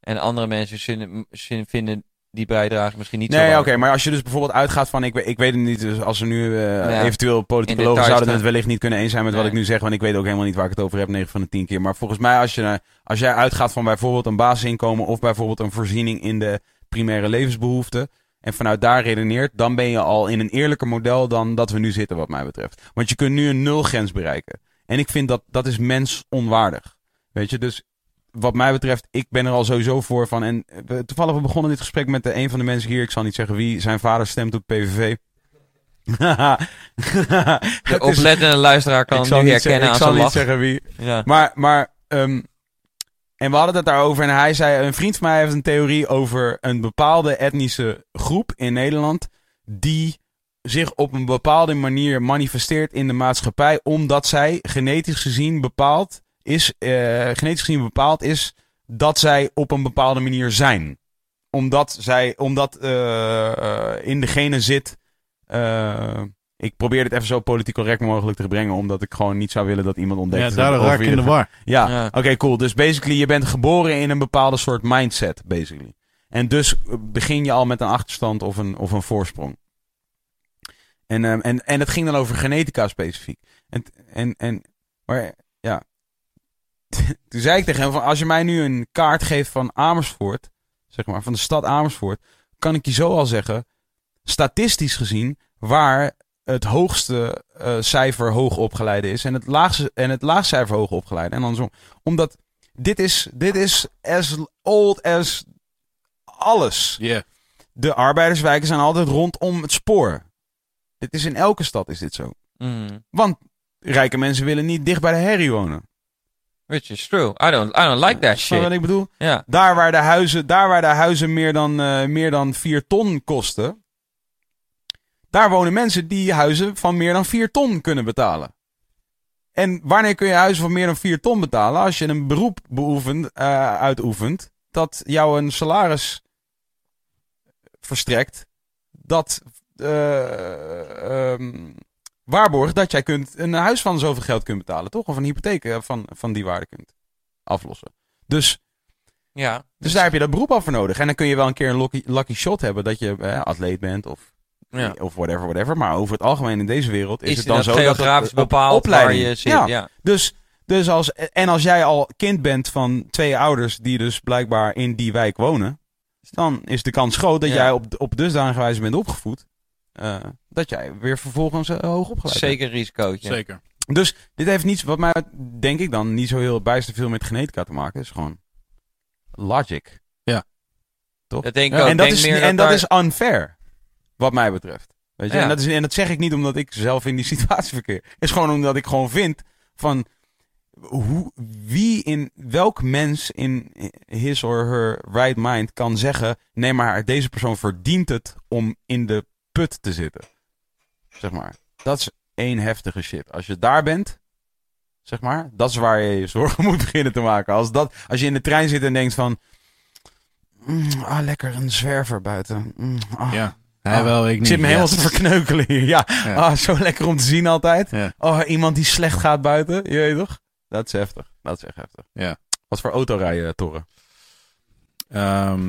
En andere mensen vinden, vinden die bijdrage misschien niet zo Nee, oké, maar als je dus bijvoorbeeld uitgaat van, ik, weet- ik weet het niet, dus als er nu Ja. eventueel politicologen zouden het wellicht niet kunnen eens zijn met wat Nee. ik nu zeg, want ik weet ook helemaal niet waar ik het over heb, 9 van de 10 keer. Maar volgens mij, als, je, als jij uitgaat van bijvoorbeeld een basisinkomen of bijvoorbeeld een voorziening in de primaire levensbehoeften, en vanuit daar redeneert, dan ben je al in een eerlijker model dan dat we nu zitten, wat mij betreft. Want je kunt nu een nulgrens bereiken. En ik vind dat dat is mens onwaardig. Weet je, dus wat mij betreft, ik ben er al sowieso voor van. En we, toevallig, we begonnen dit gesprek met de, een van de mensen hier. Ik zal niet zeggen wie. Zijn vader stemt op PVV. De oplettende luisteraar kan ik nu zal herkennen zeggen, aan ik zal niet zeggen wie. Ja. Maar, maar ehm, en we hadden het daarover en hij zei, een vriend van mij heeft een theorie over een bepaalde etnische groep in Nederland die zich op een bepaalde manier manifesteert in de maatschappij, omdat zij genetisch gezien bepaald is, eh, genetisch gezien bepaald is dat zij op een bepaalde manier zijn. Omdat zij, omdat eh, eh, in degene zit, eh, ik probeer het even zo politiek correct mogelijk te brengen, omdat ik gewoon niet zou willen dat iemand ontdekt. Ja, daardoor over raak ik wie in de war. ja, Ja. oké, cool. Dus basically, je bent geboren in een bepaalde soort mindset, basically. En dus eh, begin je al met een achterstand of een, of een voorsprong. En, ehm, en, en het ging dan over genetica specifiek. En, en, en maar ja. Toen zei ik tegen hem: van, Als je mij nu een kaart geeft van Amersfoort, zeg maar, van de stad Amersfoort, kan ik je zo al zeggen, statistisch gezien, waar het hoogste eh, cijfer hoogopgeleide is en het laagste en het laagcijfer hoogopgeleide. En andersom. Omdat dit is, dit is as old as alles. Yeah. De arbeiderswijken zijn altijd rondom het spoor. Dit is in elke stad is dit zo. Mm. Want rijke mensen willen niet dicht bij de herrie wonen. Which is true. I don't, I don't like that je wat shit. ik bedoel? Ja. Daar waar de huizen, daar waar de huizen meer, dan, eh, meer dan 4 ton kosten. Daar wonen mensen die huizen van meer dan 4 ton kunnen betalen. En wanneer kun je huizen van meer dan 4 ton betalen? Als je een beroep beoefent, eh, uitoefent. Dat jou een salaris verstrekt. Dat ehm, waarborgt dat jij kunt een huis van zoveel geld kunt betalen, toch? Of een hypotheek eh, van, van die waarde kunt aflossen. Dus Ja. dus daar heb je dat beroep al voor nodig. En dan kun je wel een keer een lucky, lucky shot hebben dat je atleet bent of, Ja. of whatever, whatever. Maar over het algemeen in deze wereld is, Is het dan zo dat geografisch op bepaald opleiding. waar je zit? Ja. Ja. Dus, dus als, en als jij al kind bent van twee ouders die dus blijkbaar in die wijk wonen, dan is de kans groot dat Ja. jij op, op dusdanige wijze bent opgevoed. eh, dat jij weer vervolgens eh, hoog opgeleid bent. Zeker een risicootje. Zeker. Dus dit heeft niets, wat mij denk ik dan, niet zo heel bijster veel met genetica te maken. Het is gewoon logic. Dat denk ik Ja, ook. en dat, Denk is, meer en dat daar- is unfair. Wat mij betreft. Weet je? Ja. En, dat is, en dat zeg ik niet omdat ik zelf in die situatie verkeer. Het is gewoon omdat ik gewoon vind van hoe, wie in welk mens in his or her right mind kan zeggen: nee, maar deze persoon verdient het om in de put te zitten. Zeg maar. Dat is één heftige shit. Als je daar bent, zeg maar, dat is waar je je zorgen moet beginnen te maken. Als, dat, als je in de trein zit en denkt van. "Mm, ah, lekker een zwerver buiten. Mm, ah, Ja. Hij Ah, wel, ik ik niet. zit me helemaal Ja. te verkneukelen hier. Ja, Ja. Ah, zo lekker om te zien altijd. Ja. Oh, iemand die slecht gaat buiten. Je weet toch? Dat is heftig. Dat is echt heftig. Ja. Wat voor auto rijden, Torren? Ehm,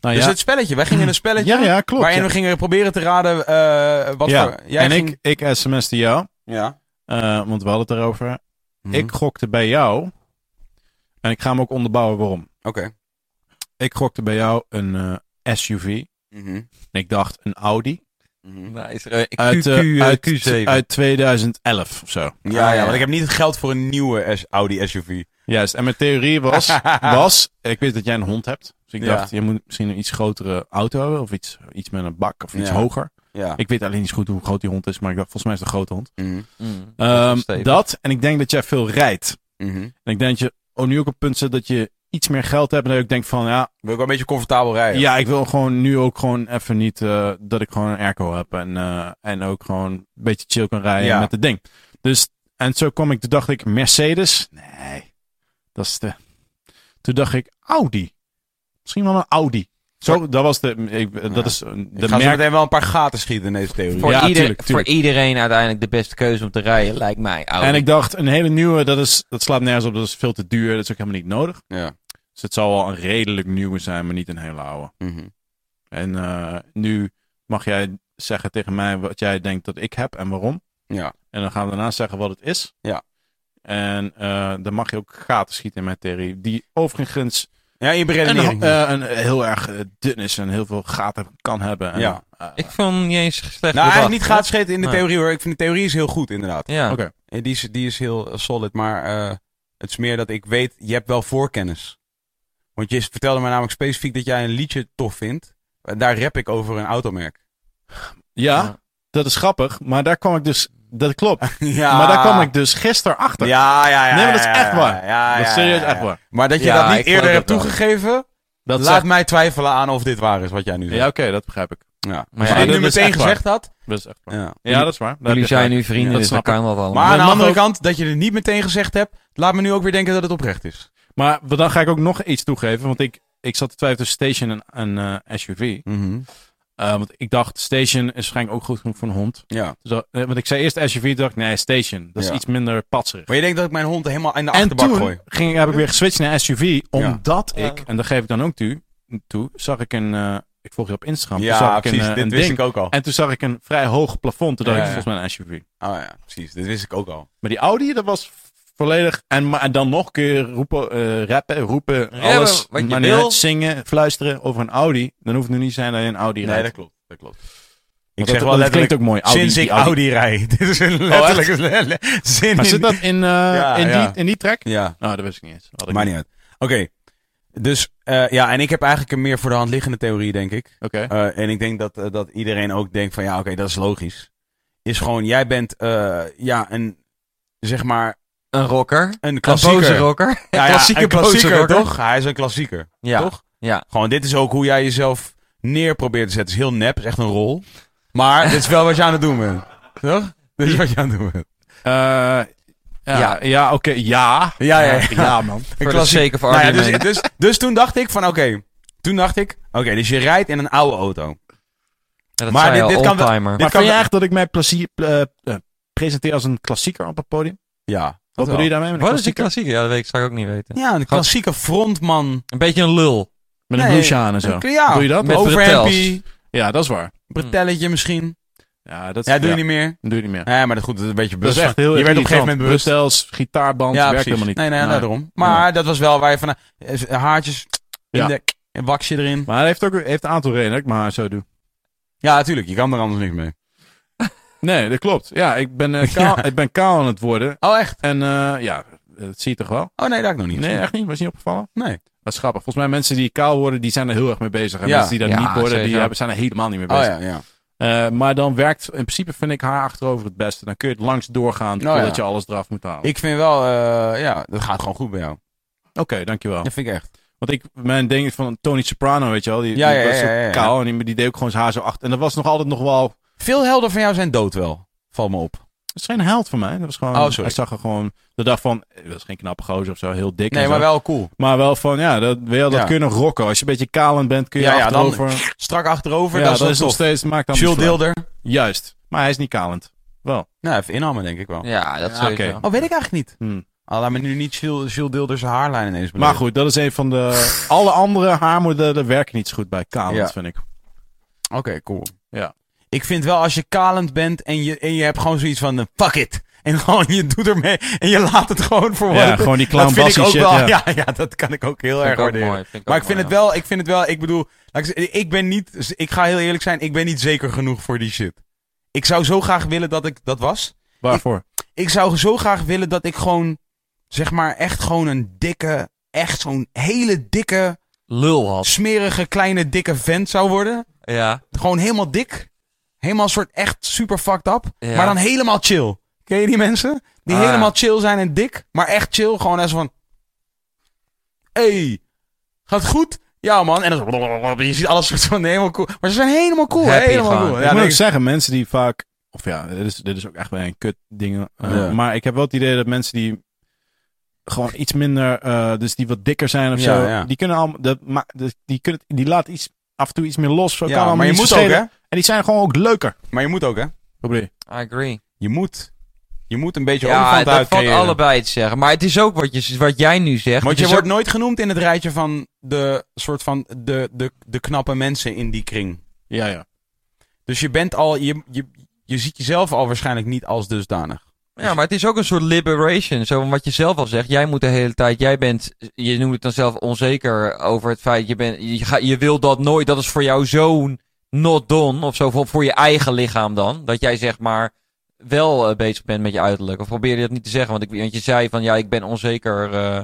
nou Dus ja. het spelletje. Wij gingen een spelletje. ja, ja, klopt. waarin ja. we gingen proberen te raden eh, wat Ja, voor... Jij en ging... ik, ik sms'te jou, Ja. eh, want we hadden het erover. Mhm. Ik gokte bij jou. En ik ga hem ook onderbouwen waarom. Oké. Ik gokte bij jou een eh, SUV. Mhm. En ik dacht een Audi. Mhm. Nice. Eh, Uit, Q, eh, Q, uit, Q7. uit 2011 of zo. Ja, Ah, ja, ja. want ik heb niet het geld voor een nieuwe S- Audi SUV. Juist. En mijn theorie was, was ik weet dat jij een hond hebt. Dus ik Ja. dacht, je moet misschien een iets grotere auto hebben. Of iets, iets met een bak of iets Ja. hoger. Ja. Ik weet alleen niet zo goed hoe groot die hond is. Maar ik dacht, volgens mij is het een grote hond. Mhm. Mm, Ehm, dat. En ik denk dat jij veel rijdt. En ik denk dat je oh, nu ook op het punt zit dat je iets meer geld hebt. En dat ik denk van, ja, Wil ik wel een beetje comfortabel rijden. ja, ik wil gewoon nu ook gewoon even niet eh, dat ik gewoon een airco heb. En, eh, en ook gewoon een beetje chill kan rijden Ja. met het ding. Dus, en zo kwam ik, toen dacht ik, Mercedes? Nee, dat is de... Toen dacht ik, Audi. Misschien wel een Audi. Zo, dat was de, ik, dat is eh, Ik de ga zo merk. meteen wel een paar gaten schieten in deze theorie. voor, Ja, ieder- tuurlijk, tuurlijk. voor iedereen uiteindelijk de beste keuze om te rijden, lijkt mij. Audi. En ik dacht, een hele nieuwe, dat, is, dat slaat nergens op. Dat is veel te duur. Dat is ook helemaal niet nodig. Ja. Dus het zal wel een redelijk nieuwe zijn, maar niet een hele oude. Mhm. En eh, nu mag jij zeggen tegen mij wat jij denkt dat ik heb en waarom. Ja. En dan gaan we daarna zeggen wat het is. Ja. En eh, dan mag je ook gaten schieten in mijn theorie. Die overigens Ja, in een, beredenering. eh, een heel erg dun is en heel veel gaten kan hebben. En, Ja. ik vond niet eens slecht nou, bedacht. eigenlijk niet gaten schieten in de Nee. theorie hoor. Ik vind de theorie is heel goed inderdaad. Ja. Oké. Eh, Die is, die is heel solid, maar eh, het is meer dat ik weet, je hebt wel voorkennis. Want je vertelde me namelijk specifiek dat jij een liedje tof vindt. Daar rap ik over een automerk. Ja, Ja. dat is grappig. Maar daar kwam ik dus... Dat klopt. Ja. Maar daar kwam ik dus gisteren achter. Ja, ja, ja. Nee, maar dat is echt waar. Ja, dat is ja, serieus ja, echt waar. Maar dat je Ja, dat niet eerder hebt toegegeven, Dat laat zegt- mij twijfelen aan of dit waar is wat jij nu zegt. Ja, oké, dat begrijp ik. Ja. Maar Als ja, je het dat nu meteen waar. gezegd had. Dat is echt waar. Ja. Ja, dat is waar. Jullie zijn nu vrienden, Ja, dus dat snap ik. kan. Maar aan de andere ook- kant, dat je het niet meteen gezegd hebt, laat me nu ook weer denken dat het oprecht is. Maar dan ga ik ook nog iets toegeven. Want ik, ik zat te twijfelen tussen Station en een eh, SUV. Eh, want ik dacht, Station is waarschijnlijk ook goed genoeg voor een hond. Ja. Dus dat- eh, want ik zei eerst SUV, dacht ik, nee, Station. Dat is Ja. iets minder patserig. Maar je denkt dat ik mijn hond helemaal in de En achterbak toen gooi? ging, heb ik weer geswitcht naar SUV, omdat Ja. ik, en dat geef ik dan ook toe, toe zag ik een, eh, ik volg je op Instagram, toen Ja, ik precies. een, dit een wist ding. ik ook al. En toen zag ik een vrij hoog plafond, toen dacht Ja, ik, ja. volgens mij een SUV. Oh ja, precies. Dit wist ik ook al. Maar die Audi, dat was volledig, en, maar, en dan nog kun je roepen, eh, rappen, roepen, Rappen, alles, wat je maar wil. zingen, fluisteren over een Audi, dan hoeft het nu niet te zijn dat je een Audi Nee, rijdt. dat klopt. Dat klopt. Ik zeg wel dat letterlijk, klinkt ook mooi. Audi, sinds ik Audi, rijd. Dit is een letterlijke zin Maar in. zit dat in, eh, Ja, in, ja. Die, in die track? Ja, Nou, dat wist ik niet eens. Had ik maakt niet uit. Oké. Dus, eh, ja, en ik heb eigenlijk een meer voor de hand liggende theorie, denk ik. Oké. Eh, en ik denk dat, dat iedereen ook denkt van, ja, oké, dat is logisch. Is gewoon, jij bent, eh, ja, een, zeg maar, Een rocker. een Een klassieker. boze rocker. Ja, ja, klassieke een klassieker, rocker. toch? Hij is een klassieker, Ja. toch? Ja. Gewoon, dit is ook hoe jij jezelf neer probeert te zetten. Het is heel nep, het is echt een rol. Maar dit is wel wat je aan het doen bent. Toch? Dit is wat je aan het doen bent. Eh, ja, ja, Ja. oké, ja. Ja, ja, ja. Ja, man. Een Voor de klassie- sake of Nou ja, dus, dus, dus toen dacht ik van, oké. Toen dacht ik, oké, dus je rijdt in een oude auto. Ja, dat maar dit- al, dit kan wel- dit Maar kan vind je echt dat ik mij plezier, eh, eh, presenteer als een klassieker op het podium? Ja. Wat bedoel je daarmee Wat is die klassieker? klassieker? Ja, dat weet ik straks ook niet weten. Ja, een klassieke frontman. Een beetje een lul. Met een Nee, aan en zo. Een- Ja, Doe je dat? Met Ja, dat is waar. bretelletje misschien. Ja, dat Ja, doe je ja, niet meer. doe je niet meer. Nee, maar dat, goed, dat is een beetje Dat is bewust. echt heel je werd op een gegeven moment bewust. Gitaarband, Ja, werkt precies. helemaal niet. Nee, nee, Nee. daarom. Maar dat was wel waar je van, eh, haartjes in Ja. de, een waxje erin. Maar hij heeft ook heeft een aantal redenen dat ik mijn haar zo doe. Ja, natuurlijk. Je kan er anders niks mee. Nee, dat klopt. Ja, ik ben, eh, kaal, Ja. ik ben kaal aan het worden. Oh, echt? En eh, ja, dat zie je toch wel? Oh, nee, dat heb ik nog niet Nee, gezien. echt niet? Was niet opgevallen? Nee. Dat is grappig. Volgens mij mensen die kaal worden, die zijn er heel erg mee bezig. En Ja. mensen die dat Ja, niet worden, die zeker. zijn er helemaal niet mee Oh, bezig. ja, ja. Eh, maar dan werkt, in principe vind ik haar achterover het beste. Dan kun je het langs doorgaan, Oh, voordat je alles eraf moet halen. Ik vind wel, ja, dat gaat gewoon goed bij jou. Oké, dankjewel. Dat vind ik echt. Want ik, mijn ding is van Tony Soprano, weet je wel. Die, Ja, die ja, was ja, zo kaal en die, die deed ook gewoon zijn haar zo achter. En dat was nog altijd nog wel... Veel helden van jou zijn dood wel. Val me op. Dat is geen held van mij. Dat was gewoon... Oh, sorry. Hij zag er gewoon... De dag van... eh, Dat is geen knappe gozer of zo, heel dik Nee, maar zo. wel cool. Maar wel van, ja, dat, wel, dat Ja. kunnen rocken. Als je een beetje kalend bent, kun je Ja, ja, dan- achterover... Strak achterover, ja, dat is dat is nog steeds... Maakt dan uit. Deelder. Juist. Maar hij is niet kalend. Wel. Nou, even inhammen denk ik wel. Ja, dat Ja, oké. Oh, weet ik eigenlijk niet. Hm. Oh, laat me nu niet Jules, Jules Deelder zijn haarlijn ineens Maar beleven. goed, dat is een van de... Alle andere haarmodellen werken niet zo goed bij kalend, Ja. vind ik. Oké, cool. Ja. Ik vind wel als je kalend bent en je, en je hebt gewoon zoiets van, eh, fuck it. En gewoon je doet ermee en je laat het gewoon voor wat Ja, het is. gewoon die Dat clown vind ik ook shit, wel, ja. ja. Ja, dat kan ik ook heel Vind erg ik ook waarderen. mooi, ik Maar ik vind mooi, het wel, ik vind het wel, ik bedoel, ik, ik ben niet, ik ga heel eerlijk zijn, ik ben niet zeker genoeg voor die shit. Ik zou zo graag willen dat ik dat was. Waarvoor? Ik zou zo graag willen dat ik gewoon, zeg maar, echt gewoon een dikke, echt zo'n hele dikke. Lul had. smerige, kleine, dikke vent zou worden. Ja. Gewoon helemaal dik. Helemaal een soort echt super fucked up. Ja. Maar dan helemaal chill. Ken je die mensen? Die Ah. helemaal chill zijn en dik. Maar echt chill. Gewoon als van... Hey, gaat het goed? Ja man. En dan... Je ziet alles soort van helemaal cool. Maar ze zijn helemaal cool. Happy helemaal gewoon. cool. ik Ja, moet denk ook zeggen, mensen die vaak... Of ja, dit is, dit is ook echt bij een kut dingen. eh, Ja. Maar ik heb wel het idee dat mensen die gewoon iets minder... eh, dus die wat dikker zijn of Ja, zo. ja. Die kunnen. Dat, dus die, kunnen, die laten iets af en toe iets meer los. Zo kan maar je moet zo ook hè. En die zijn gewoon ook leuker. Maar je moet ook hè. Je? I agree. Je moet. Je moet een beetje Ja, olifant dat valt allebei te zeggen. Maar het is ook wat, je, wat jij nu zegt. Want je wordt ook- nooit genoemd in het rijtje van de soort van de, de, de knappe mensen in die kring. Ja, ja. Dus je bent al, je, je, je ziet jezelf al waarschijnlijk niet als dusdanig. Ja, maar het is ook een soort liberation. Zo wat je zelf al zegt. Jij moet de hele tijd, jij bent, je noemt het dan zelf onzeker over het feit, je, bent, je, ga, je wil dat nooit, dat is voor jou zo not done, of zo voor, voor je eigen lichaam dan. Dat jij zeg maar wel eh, bezig bent met je uiterlijk? Of probeer je dat niet te zeggen? Want, ik, want je zei van ja, ik ben onzeker eh,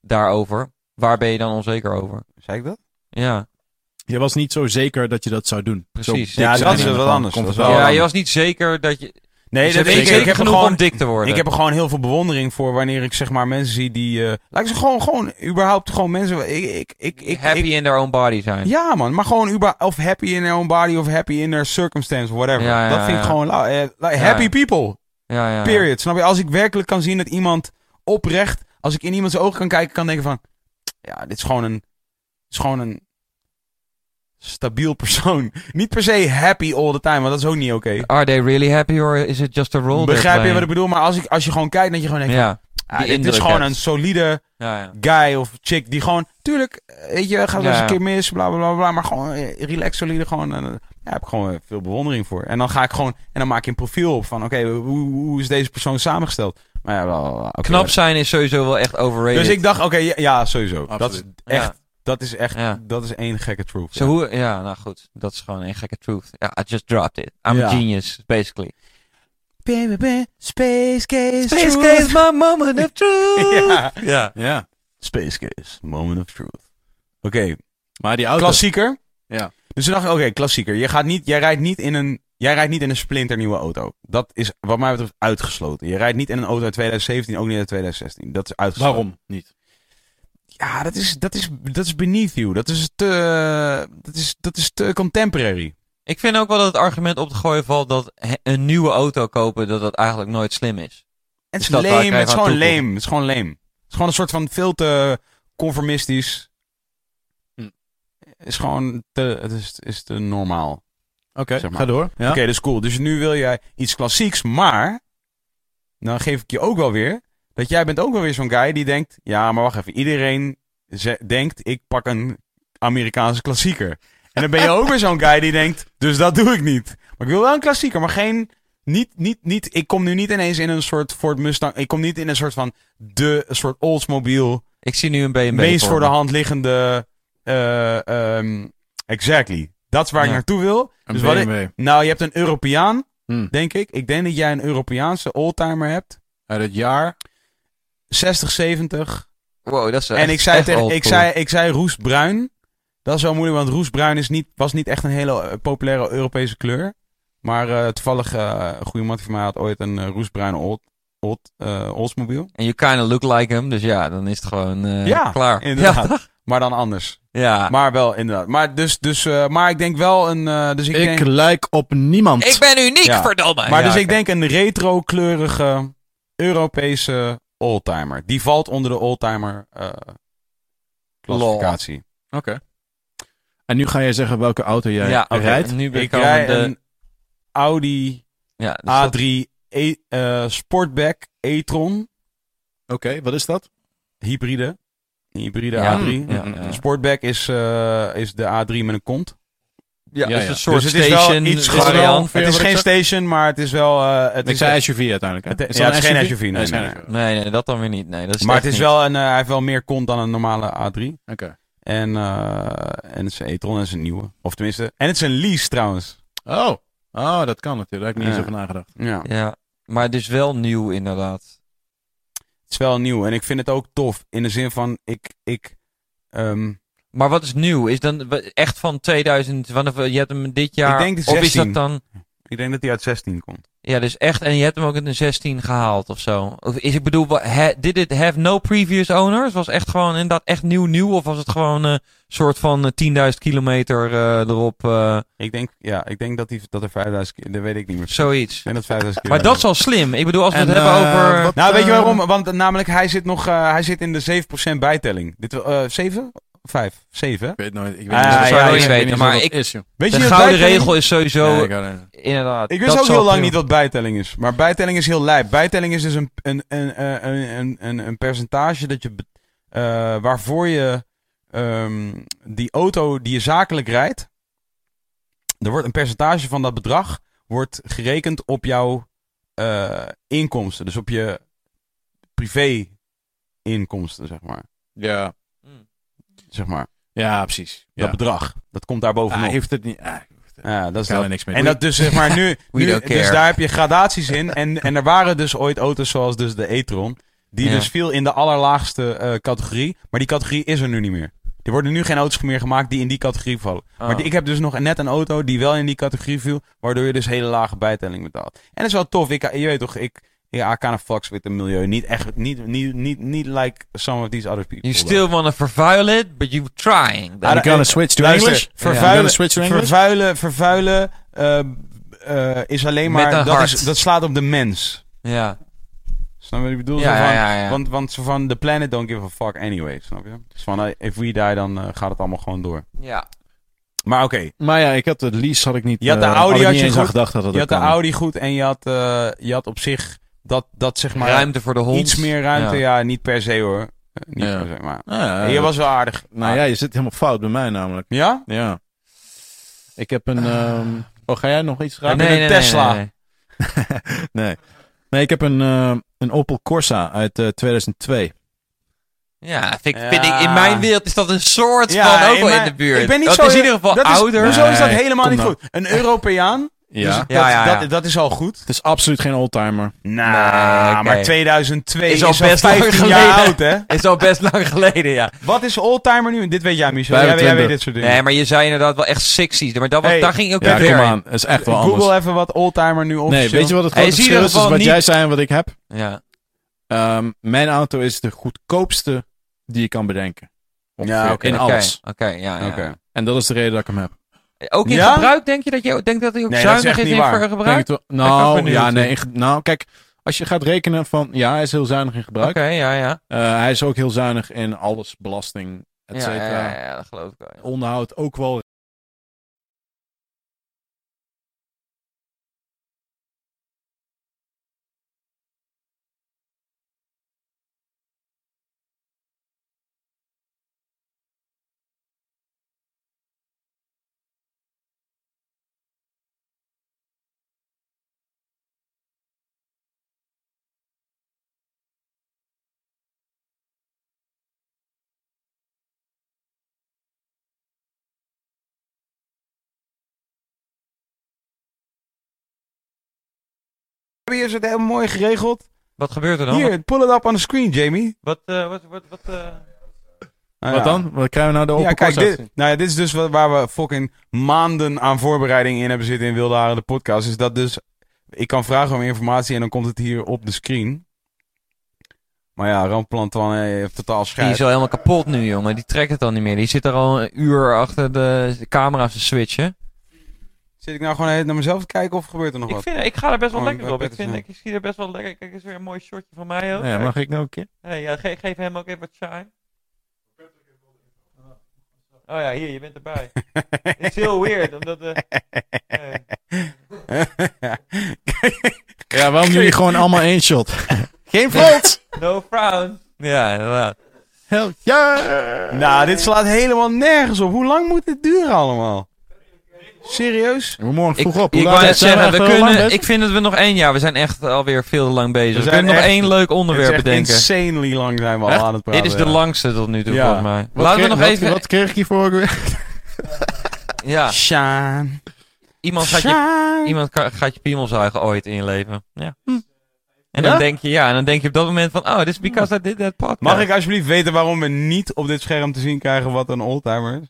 daarover. Waar ben je dan onzeker over? Zei ik dat? Ja, Je was niet zo zeker dat je dat zou doen. Precies. Zo Ja, dat is anders. wel wel ja je was niet zeker dat je... Nee, je dat ik, heb er genoeg gewoon om dik te worden. Ik heb er gewoon heel veel bewondering voor wanneer ik zeg maar mensen zie die. laat ik ze gewoon, gewoon, überhaupt gewoon mensen. Ik, ik, ik, ik, happy ik- in their own body zijn. ja, man, maar gewoon of happy in their own body of happy in their circumstance, whatever. Ja, ja, dat vind ja. ik gewoon. Ja. happy people, ja, ja, ja. period. Snap je? Als ik werkelijk kan zien dat iemand oprecht, als ik in iemands ogen kan kijken, kan denken van, ja, dit is gewoon een, dit is gewoon een stabiel persoon. Niet per se happy all the time, want dat is ook niet oké. Are they really happy or is it just a role Begrijp je wat ik bedoel? Maar als, ik, als je gewoon kijkt, dat je gewoon denkt, Ja, ah, dit is gewoon een solide ja, ja. guy of chick die gewoon, tuurlijk, eh, weet je, gaat wel eens een keer mis, bla bla bla, maar gewoon eh, relax, solide, gewoon, eh, ja, heb ik gewoon veel bewondering voor. En dan ga ik gewoon, en dan maak je een profiel op van, oké, hoe, hoe is deze persoon samengesteld? Maar ja, wel. Knap zijn is sowieso wel echt overrated. Dus ik dacht, oké, ja, ja, sowieso. Dat is echt. Dat is echt, Ja. dat is één gekke truth. Zo ja. hoe, ja, nou goed. Dat is gewoon een gekke truth. Ja, I just dropped it. I'm Ja. a genius, basically. Baby, baby, Space Case, Space truth. Case, my moment of truth. ja. ja. Ja. Space Case, moment of truth. Oké, Maar die auto... klassieker. Ja. Dus toen dacht ik, oké, klassieker. Je gaat niet, jij rijdt niet in een, jij rijdt niet in een splinternieuwe auto. Dat is wat mij betreft uitgesloten. Je rijdt niet in een auto uit 2017, ook niet uit 2016. Dat is uitgesloten. Waarom niet? Ja, dat is, dat is, dat is beneath you. Dat is te, dat is, dat is te contemporary. Ik vind ook wel dat het argument op te gooien valt dat een nieuwe auto kopen, dat dat eigenlijk nooit slim is. Het is Dus waar ik lame, het is gewoon lame. Het is gewoon lame. Het is gewoon een soort van veel te conformistisch. Hm. Het is gewoon te, het is, is te normaal. Oké, Zeg maar. ga door. Ja? Oké, dat is cool. Dus nu wil jij iets klassieks, maar dan geef ik je ook wel weer dat jij bent ook wel weer zo'n guy die denkt, ja, maar wacht even, iedereen denkt ik pak een Amerikaanse klassieker. En dan ben je ook weer zo'n guy die denkt, dus dat doe ik niet. Maar ik wil wel een klassieker, maar geen niet, niet, niet, ik kom nu niet ineens in een soort Ford Mustang. Ik kom niet in een soort van de een soort Oldsmobile. Ik zie nu een BMW meest voor de hand liggende. eh, ehm, exactly. Dat is waar ik naartoe wil. Een Dus wat ik- nou, je hebt een Europeaan, Hm. denk ik. Ik denk dat jij een Europeaanse oldtimer hebt. Uit het jaar. 60, 70. Wow, dat is en echt- ik zei, tegen, ik, zei, ik zei roestbruin. Dat is wel moeilijk, want roestbruin is niet, was niet echt een hele eh, populaire Europese kleur. Maar eh, toevallig, eh, een goede man van mij had ooit een roestbruine old, old, eh, Oldsmobile. En you kind of look like him, dus ja, dan is het gewoon eh, Ja, klaar. inderdaad. Ja, Maar dan anders. ja. Maar wel, inderdaad. Maar, dus, dus, eh, maar ik denk wel een... eh, dus ik, Ik, denk, lijk op niemand. Ik ben uniek, Ja. verdomme. maar Ja, dus ik denk een retro-kleurige Europese oldtimer. Die valt onder de oldtimer eh klassificatie. Oké. En nu ga jij zeggen welke auto jij ja, rijdt. Nu ben Ik ik rijd de... een Audi ja, dus dat- A3 e, eh, Sportback e-tron Oké, wat is dat? hybride. Hybride Ja, A3. ja, ja. Sportback is, eh, is de A3 met een kont. Ja, Ja, het is ja. een soort Dus het is wel station iets het is variant. Vind Het is geen station, maar het is wel... eh, het Ik is zei SUV uiteindelijk. Hè? Het- Is ja, dat het is een geen SUV, nee, Nee, is nee, geen nee. SUV. Nee, nee, dat dan weer niet. Nee, dat is maar het is niet. wel een, eh, hij heeft wel meer kont dan een normale A3. Oké. En, eh, en het is een e-tron en het is een nieuwe. Of tenminste, en het is een lease trouwens. Oh. oh, dat kan natuurlijk. Daar heb ik niet eens Ja. over nagedacht. Ja. Ja, maar het is wel nieuw inderdaad. Het is wel nieuw en ik vind het ook tof. In de zin van, ik, ik, ehm, Maar wat is nieuw? Is dan echt van 2000, wanneer, je hebt hem dit jaar, Ik denk de of is 16. dat dan, ik denk dat hij uit 16 komt. ja dus echt, en je hebt hem ook in de 16 gehaald of zo? Of is, ik bedoel, ha- did it have no previous owners? Was echt gewoon inderdaad echt nieuw nieuw? Of was het gewoon een soort van eh, 10.000 kilometer eh, erop, eh, Ik denk, ja, ik denk dat, die, dat er 5000 keer, dat weet ik niet meer. zoiets? Denk dat 5000 keer. Maar dat is al slim. Ik bedoel, als we En, het hebben eh, over... wat- Nou, weet je Eh, waarom? Want namelijk, hij zit nog, eh, hij zit in de 7% bijtelling. Dit, eh 7? 5? 7? Ik weet nooit. Ik weet Ah, niet ja, ik weet niet maar ik- is. Weet de je wat gouden regel is sowieso, ik inderdaad. Ik wist ook heel lang veel- niet wat bijtelling is. Maar bijtelling is heel lijp. Bijtelling is dus een, een, een, een, een, een, een percentage dat je, eh, waarvoor je ehm, die auto die je zakelijk rijdt. Er wordt een percentage van dat bedrag wordt gerekend op jouw eh, inkomsten. Dus op je privé inkomsten, zeg maar. Ja. Zeg maar. Ja, precies. Dat Ja. bedrag. Dat komt daar bovenop. Ah, heeft het niet. ah, Ja, dat is dat. niks mee En dat dus zeg maar nu, dus daar heb je gradaties in. En, en er waren dus ooit auto's zoals dus de e-tron. Die Ja. dus viel in de allerlaagste eh, categorie. Maar die categorie is er nu niet meer. Er worden nu geen auto's meer gemaakt die in die categorie vallen. Oh. Maar die- ik heb dus nog net een auto die wel in die categorie viel. Waardoor je dus hele lage bijtelling betaalt. En dat is wel tof. Ik, je weet toch, ik, ja, I kind of fucks with the milieu. Niet echt, niet, niet, niet, niet like some of these other people. You still wanna vervuil it, but you trying. Ah, You gonna switch to Luister, English? Vervuilen, switch to English? vervuilen, vervuilen eh, eh, is alleen maar... Dat, is, dat slaat op de mens. Ja. Snap je wat ik bedoel? Ja, van, ja, ja. Want, want zo van, the planet don't give a fuck anyway, snap je? Dus van, eh, if we die, dan eh, gaat het allemaal gewoon door. Ja. Maar oké, Maar ja, ik had de lease had ik niet. Je had de eh, Audi had je goed. gedacht dat dat je had de. Audi goed en je had, eh, je had op zich dat, dat zeg maar... Ruimte voor de hond. Iets meer ruimte, Ja. ja, niet per se hoor. Eh, niet Ja. per se, maar... Ah, ja, je was wel aardig. Nou ja, je zit helemaal fout bij mij namelijk. Ja? Ja. Ik heb een. ehm, Oh, ga jij nog iets raken? nee, nee, een nee, Tesla. nee, nee. nee. Nee, ik heb een, eh, een Opel Corsa uit eh, 2002. Ja, vind, ik- Ja. vind ik, in mijn wereld is dat een soort Ja, van ook in wel in mijn- de buurt. ik ben niet dat zo- is in ieder geval dat is, ouder. Hoezo is dat helemaal niet nou. goed? Een Europeaan? Ja. Dus dat, Ja, ja, ja. Dat, dat is al goed. Het is absoluut geen oldtimer. Nou, maar 2002 Is is al best lang 15 jaar geleden. oud, hè? Is al best lang geleden, ja. Wat is oldtimer nu? Dit weet jij, Michel. Jij, jij 25. weet dit soort dingen. Nee, maar je zei inderdaad wel echt sexy. Maar dat was, Hey. daar ging ook Ja, weer kom aan. Is echt wel Google anders. even wat oldtimer nu officieel. Nee, weet je wat het grote is verschil wat niet- jij zei en wat ik heb. Ja. Ehm, mijn auto is de goedkoopste die je kan bedenken. Ongeveer, Ja, in Oké, alles. Oké, ja, ja. Oké. En dat is de reden dat ik hem heb. Ook in Ja? gebruik denk je dat je denk dat hij ook Nee, is zuinig is, niet in waar. ver- Denk gebruik? het nou, ja, nee. in nou, kijk. Als je gaat rekenen van... Ja, hij is heel zuinig in gebruik. Oké, ja, ja. Eh, hij is ook heel zuinig in alles. Belasting, et Ja, cetera. ja, ja, ja, dat geloof ik wel. Onderhoud ook wel. Hier is het helemaal mooi geregeld. Wat gebeurt er dan? Hier, pull it up on the screen, Jamie. Wat, eh, wat, wat, wat, eh, Nou Wat ja. dan? Wat krijgen we nou de Opel Ja, kijk, dit, nou ja, dit is dus wa- waar we fucking maanden aan voorbereiding in hebben zitten in Wilde Haren, de podcast. Is dat dus, ik kan vragen om informatie en dan komt het hier op de screen. Maar ja, Ramplantan heeft totaal Die schijt. is al helemaal kapot nu, jongen. Die trekt het al niet meer. Die zit er al een uur achter de camera's te switchen. Zit ik nou gewoon even naar mezelf te kijken of gebeurt er nog Ik, wat? vind, ik ga er best wel Oh, lekker op. Ik, vind, ik zie er best wel lekker. Kijk, is weer een mooi shotje van mij ook. Ja, mag ik nou een keer? Hey, ja, ge- geef hem ook even wat shine. Oh ja, hier, je bent erbij. Het is heel weird, omdat... eh, eh, Ja, waarom jullie gewoon allemaal één shot? Geen front! no frown. Ja, inderdaad. Hell yeah! nou, dit slaat helemaal nergens op. Hoe lang moet dit duren allemaal? Serieus? We morgen Ik, vroeg op. ik wou net zeggen, we lang kunnen, bezig? ik vind dat we nog één jaar, we zijn echt alweer veel te lang bezig. We kunnen nog één leuk Het onderwerp is echt bedenken. insanely lang zijn we al Echt? aan het praten. Dit is de langste tot nu toe, Ja. volgens mij. Wat Laten we nog wat- even... Wat kreeg ik hiervoor ook weer? Ja, Sjaan. iemand gaat je, Sjaan. iemand gaat je piemel zuigen ooit in je leven. Ja. En dan denk je, ja, en dan denk je op dat moment van, oh, this is because I did that podcast. Mag ik alsjeblieft weten waarom we niet op dit scherm te zien krijgen wat een oldtimer is?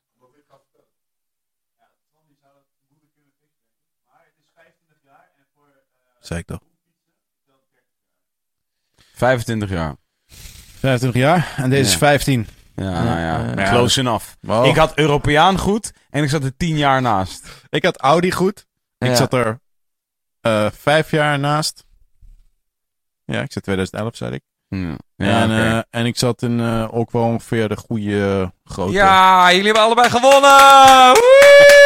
Zeg ik toch. 25 jaar. 25 jaar en deze is Ja. 15. Ja, nou ja. Ja. Close enough. Wow. Ik had Europeaan goed en ik zat er 10 jaar naast. Ik had Audi goed. Ik Ja. zat er eh, vijf jaar naast. Ja, ik zat 2011, zei ik. Ja, en, oké. eh, en ik zat in eh, ook wel ongeveer de goede eh, grote. Ja, jullie hebben allebei gewonnen! Woe!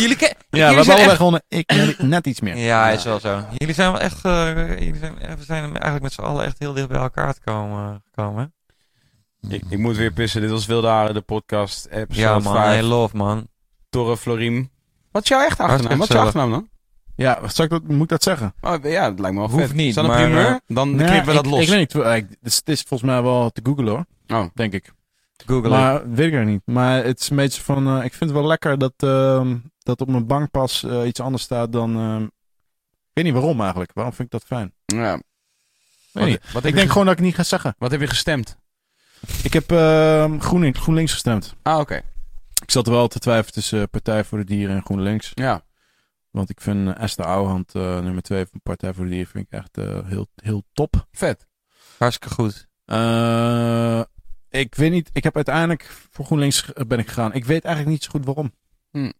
Jullie, ke- Ja, we hebben zijn allebei echt... gewonnen. Ik net- net iets meer. Ja, is wel zo. Jullie zijn wel echt, eh, jullie zijn, we zijn eigenlijk met z'n allen echt heel dicht bij elkaar te komen. gekomen hè? ik, ik moet weer pissen. Dit was Wilde Haren, de podcast. Episode ja, man, 5. hey, love, man. Torre Florim. Wat is jouw echt achternaam? Wat is jouw gezellig. achternaam dan? Ja, wat zou ik dat, moet ik dat zeggen? Oh, ja, dat lijkt me wel Hoeft vet. niet, Is dat een maar, primeur? eh, Dan Nee, knippen we dat ik, los. Ik weet niet. Het is, het is volgens mij wel te googlen hoor. Oh. Denk ik. Google. Maar weet ik er niet. Maar het is een beetje van. eh, ik vind het wel lekker dat. ehm, dat op mijn bankpas eh, iets anders staat dan... ehm, ik weet niet waarom eigenlijk. Waarom vind ik dat fijn? Ja. Weet niet. Wat, Ik denk ge- gewoon dat ik niet ga zeggen. wat heb je gestemd? Ik heb ehm, Groen, GroenLinks gestemd. Ah, oké. Ik zat wel te twijfelen tussen eh, Partij voor de Dieren en GroenLinks. Ja. Want ik vind eh, Esther Ouwehand, eh, nummer twee van Partij voor de Dieren, vind ik echt eh, heel, heel top. Vet. Hartstikke goed. Eh, ik weet niet, ik heb uiteindelijk voor GroenLinks ben ik gegaan. Ik weet eigenlijk niet zo goed waarom. Hm.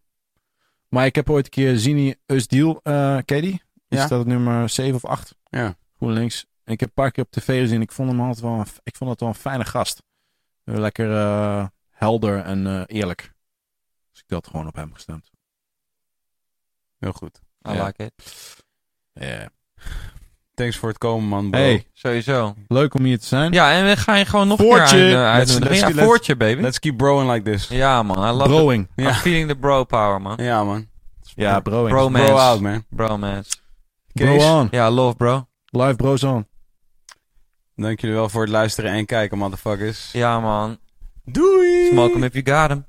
Maar ik heb ooit een keer Zini Usdiel, eh ken die? Die Ja. staat op nummer 7 of 8. Ja. GroenLinks. En ik heb een paar keer op tv gezien. Ik vond hem altijd wel een, ik vond het wel een fijne gast. Eh, Lekker eh, helder en eh, eerlijk. Dus ik had gewoon op hem gestemd. Heel goed. I Ja. like it. Ja. Thanks voor het komen, man, bro. Hey, Sowieso. leuk om hier te zijn. Ja, en we gaan je gewoon nog Voortje. een keer uit, Let's- uitnodigen. let's- Ja, let's- voortje, baby. Let's keep broing like this. Ja, man. I love it. I'm feeling the bro power, man. Ja, man. Ja, broing. Bro, man. Bro out, man. Bro Kees, on. Ja, love, bro. Live bros on. Dank jullie wel voor het luisteren en kijken, motherfuckers. Ja, man. Doei! Smoke 'em if you got 'em.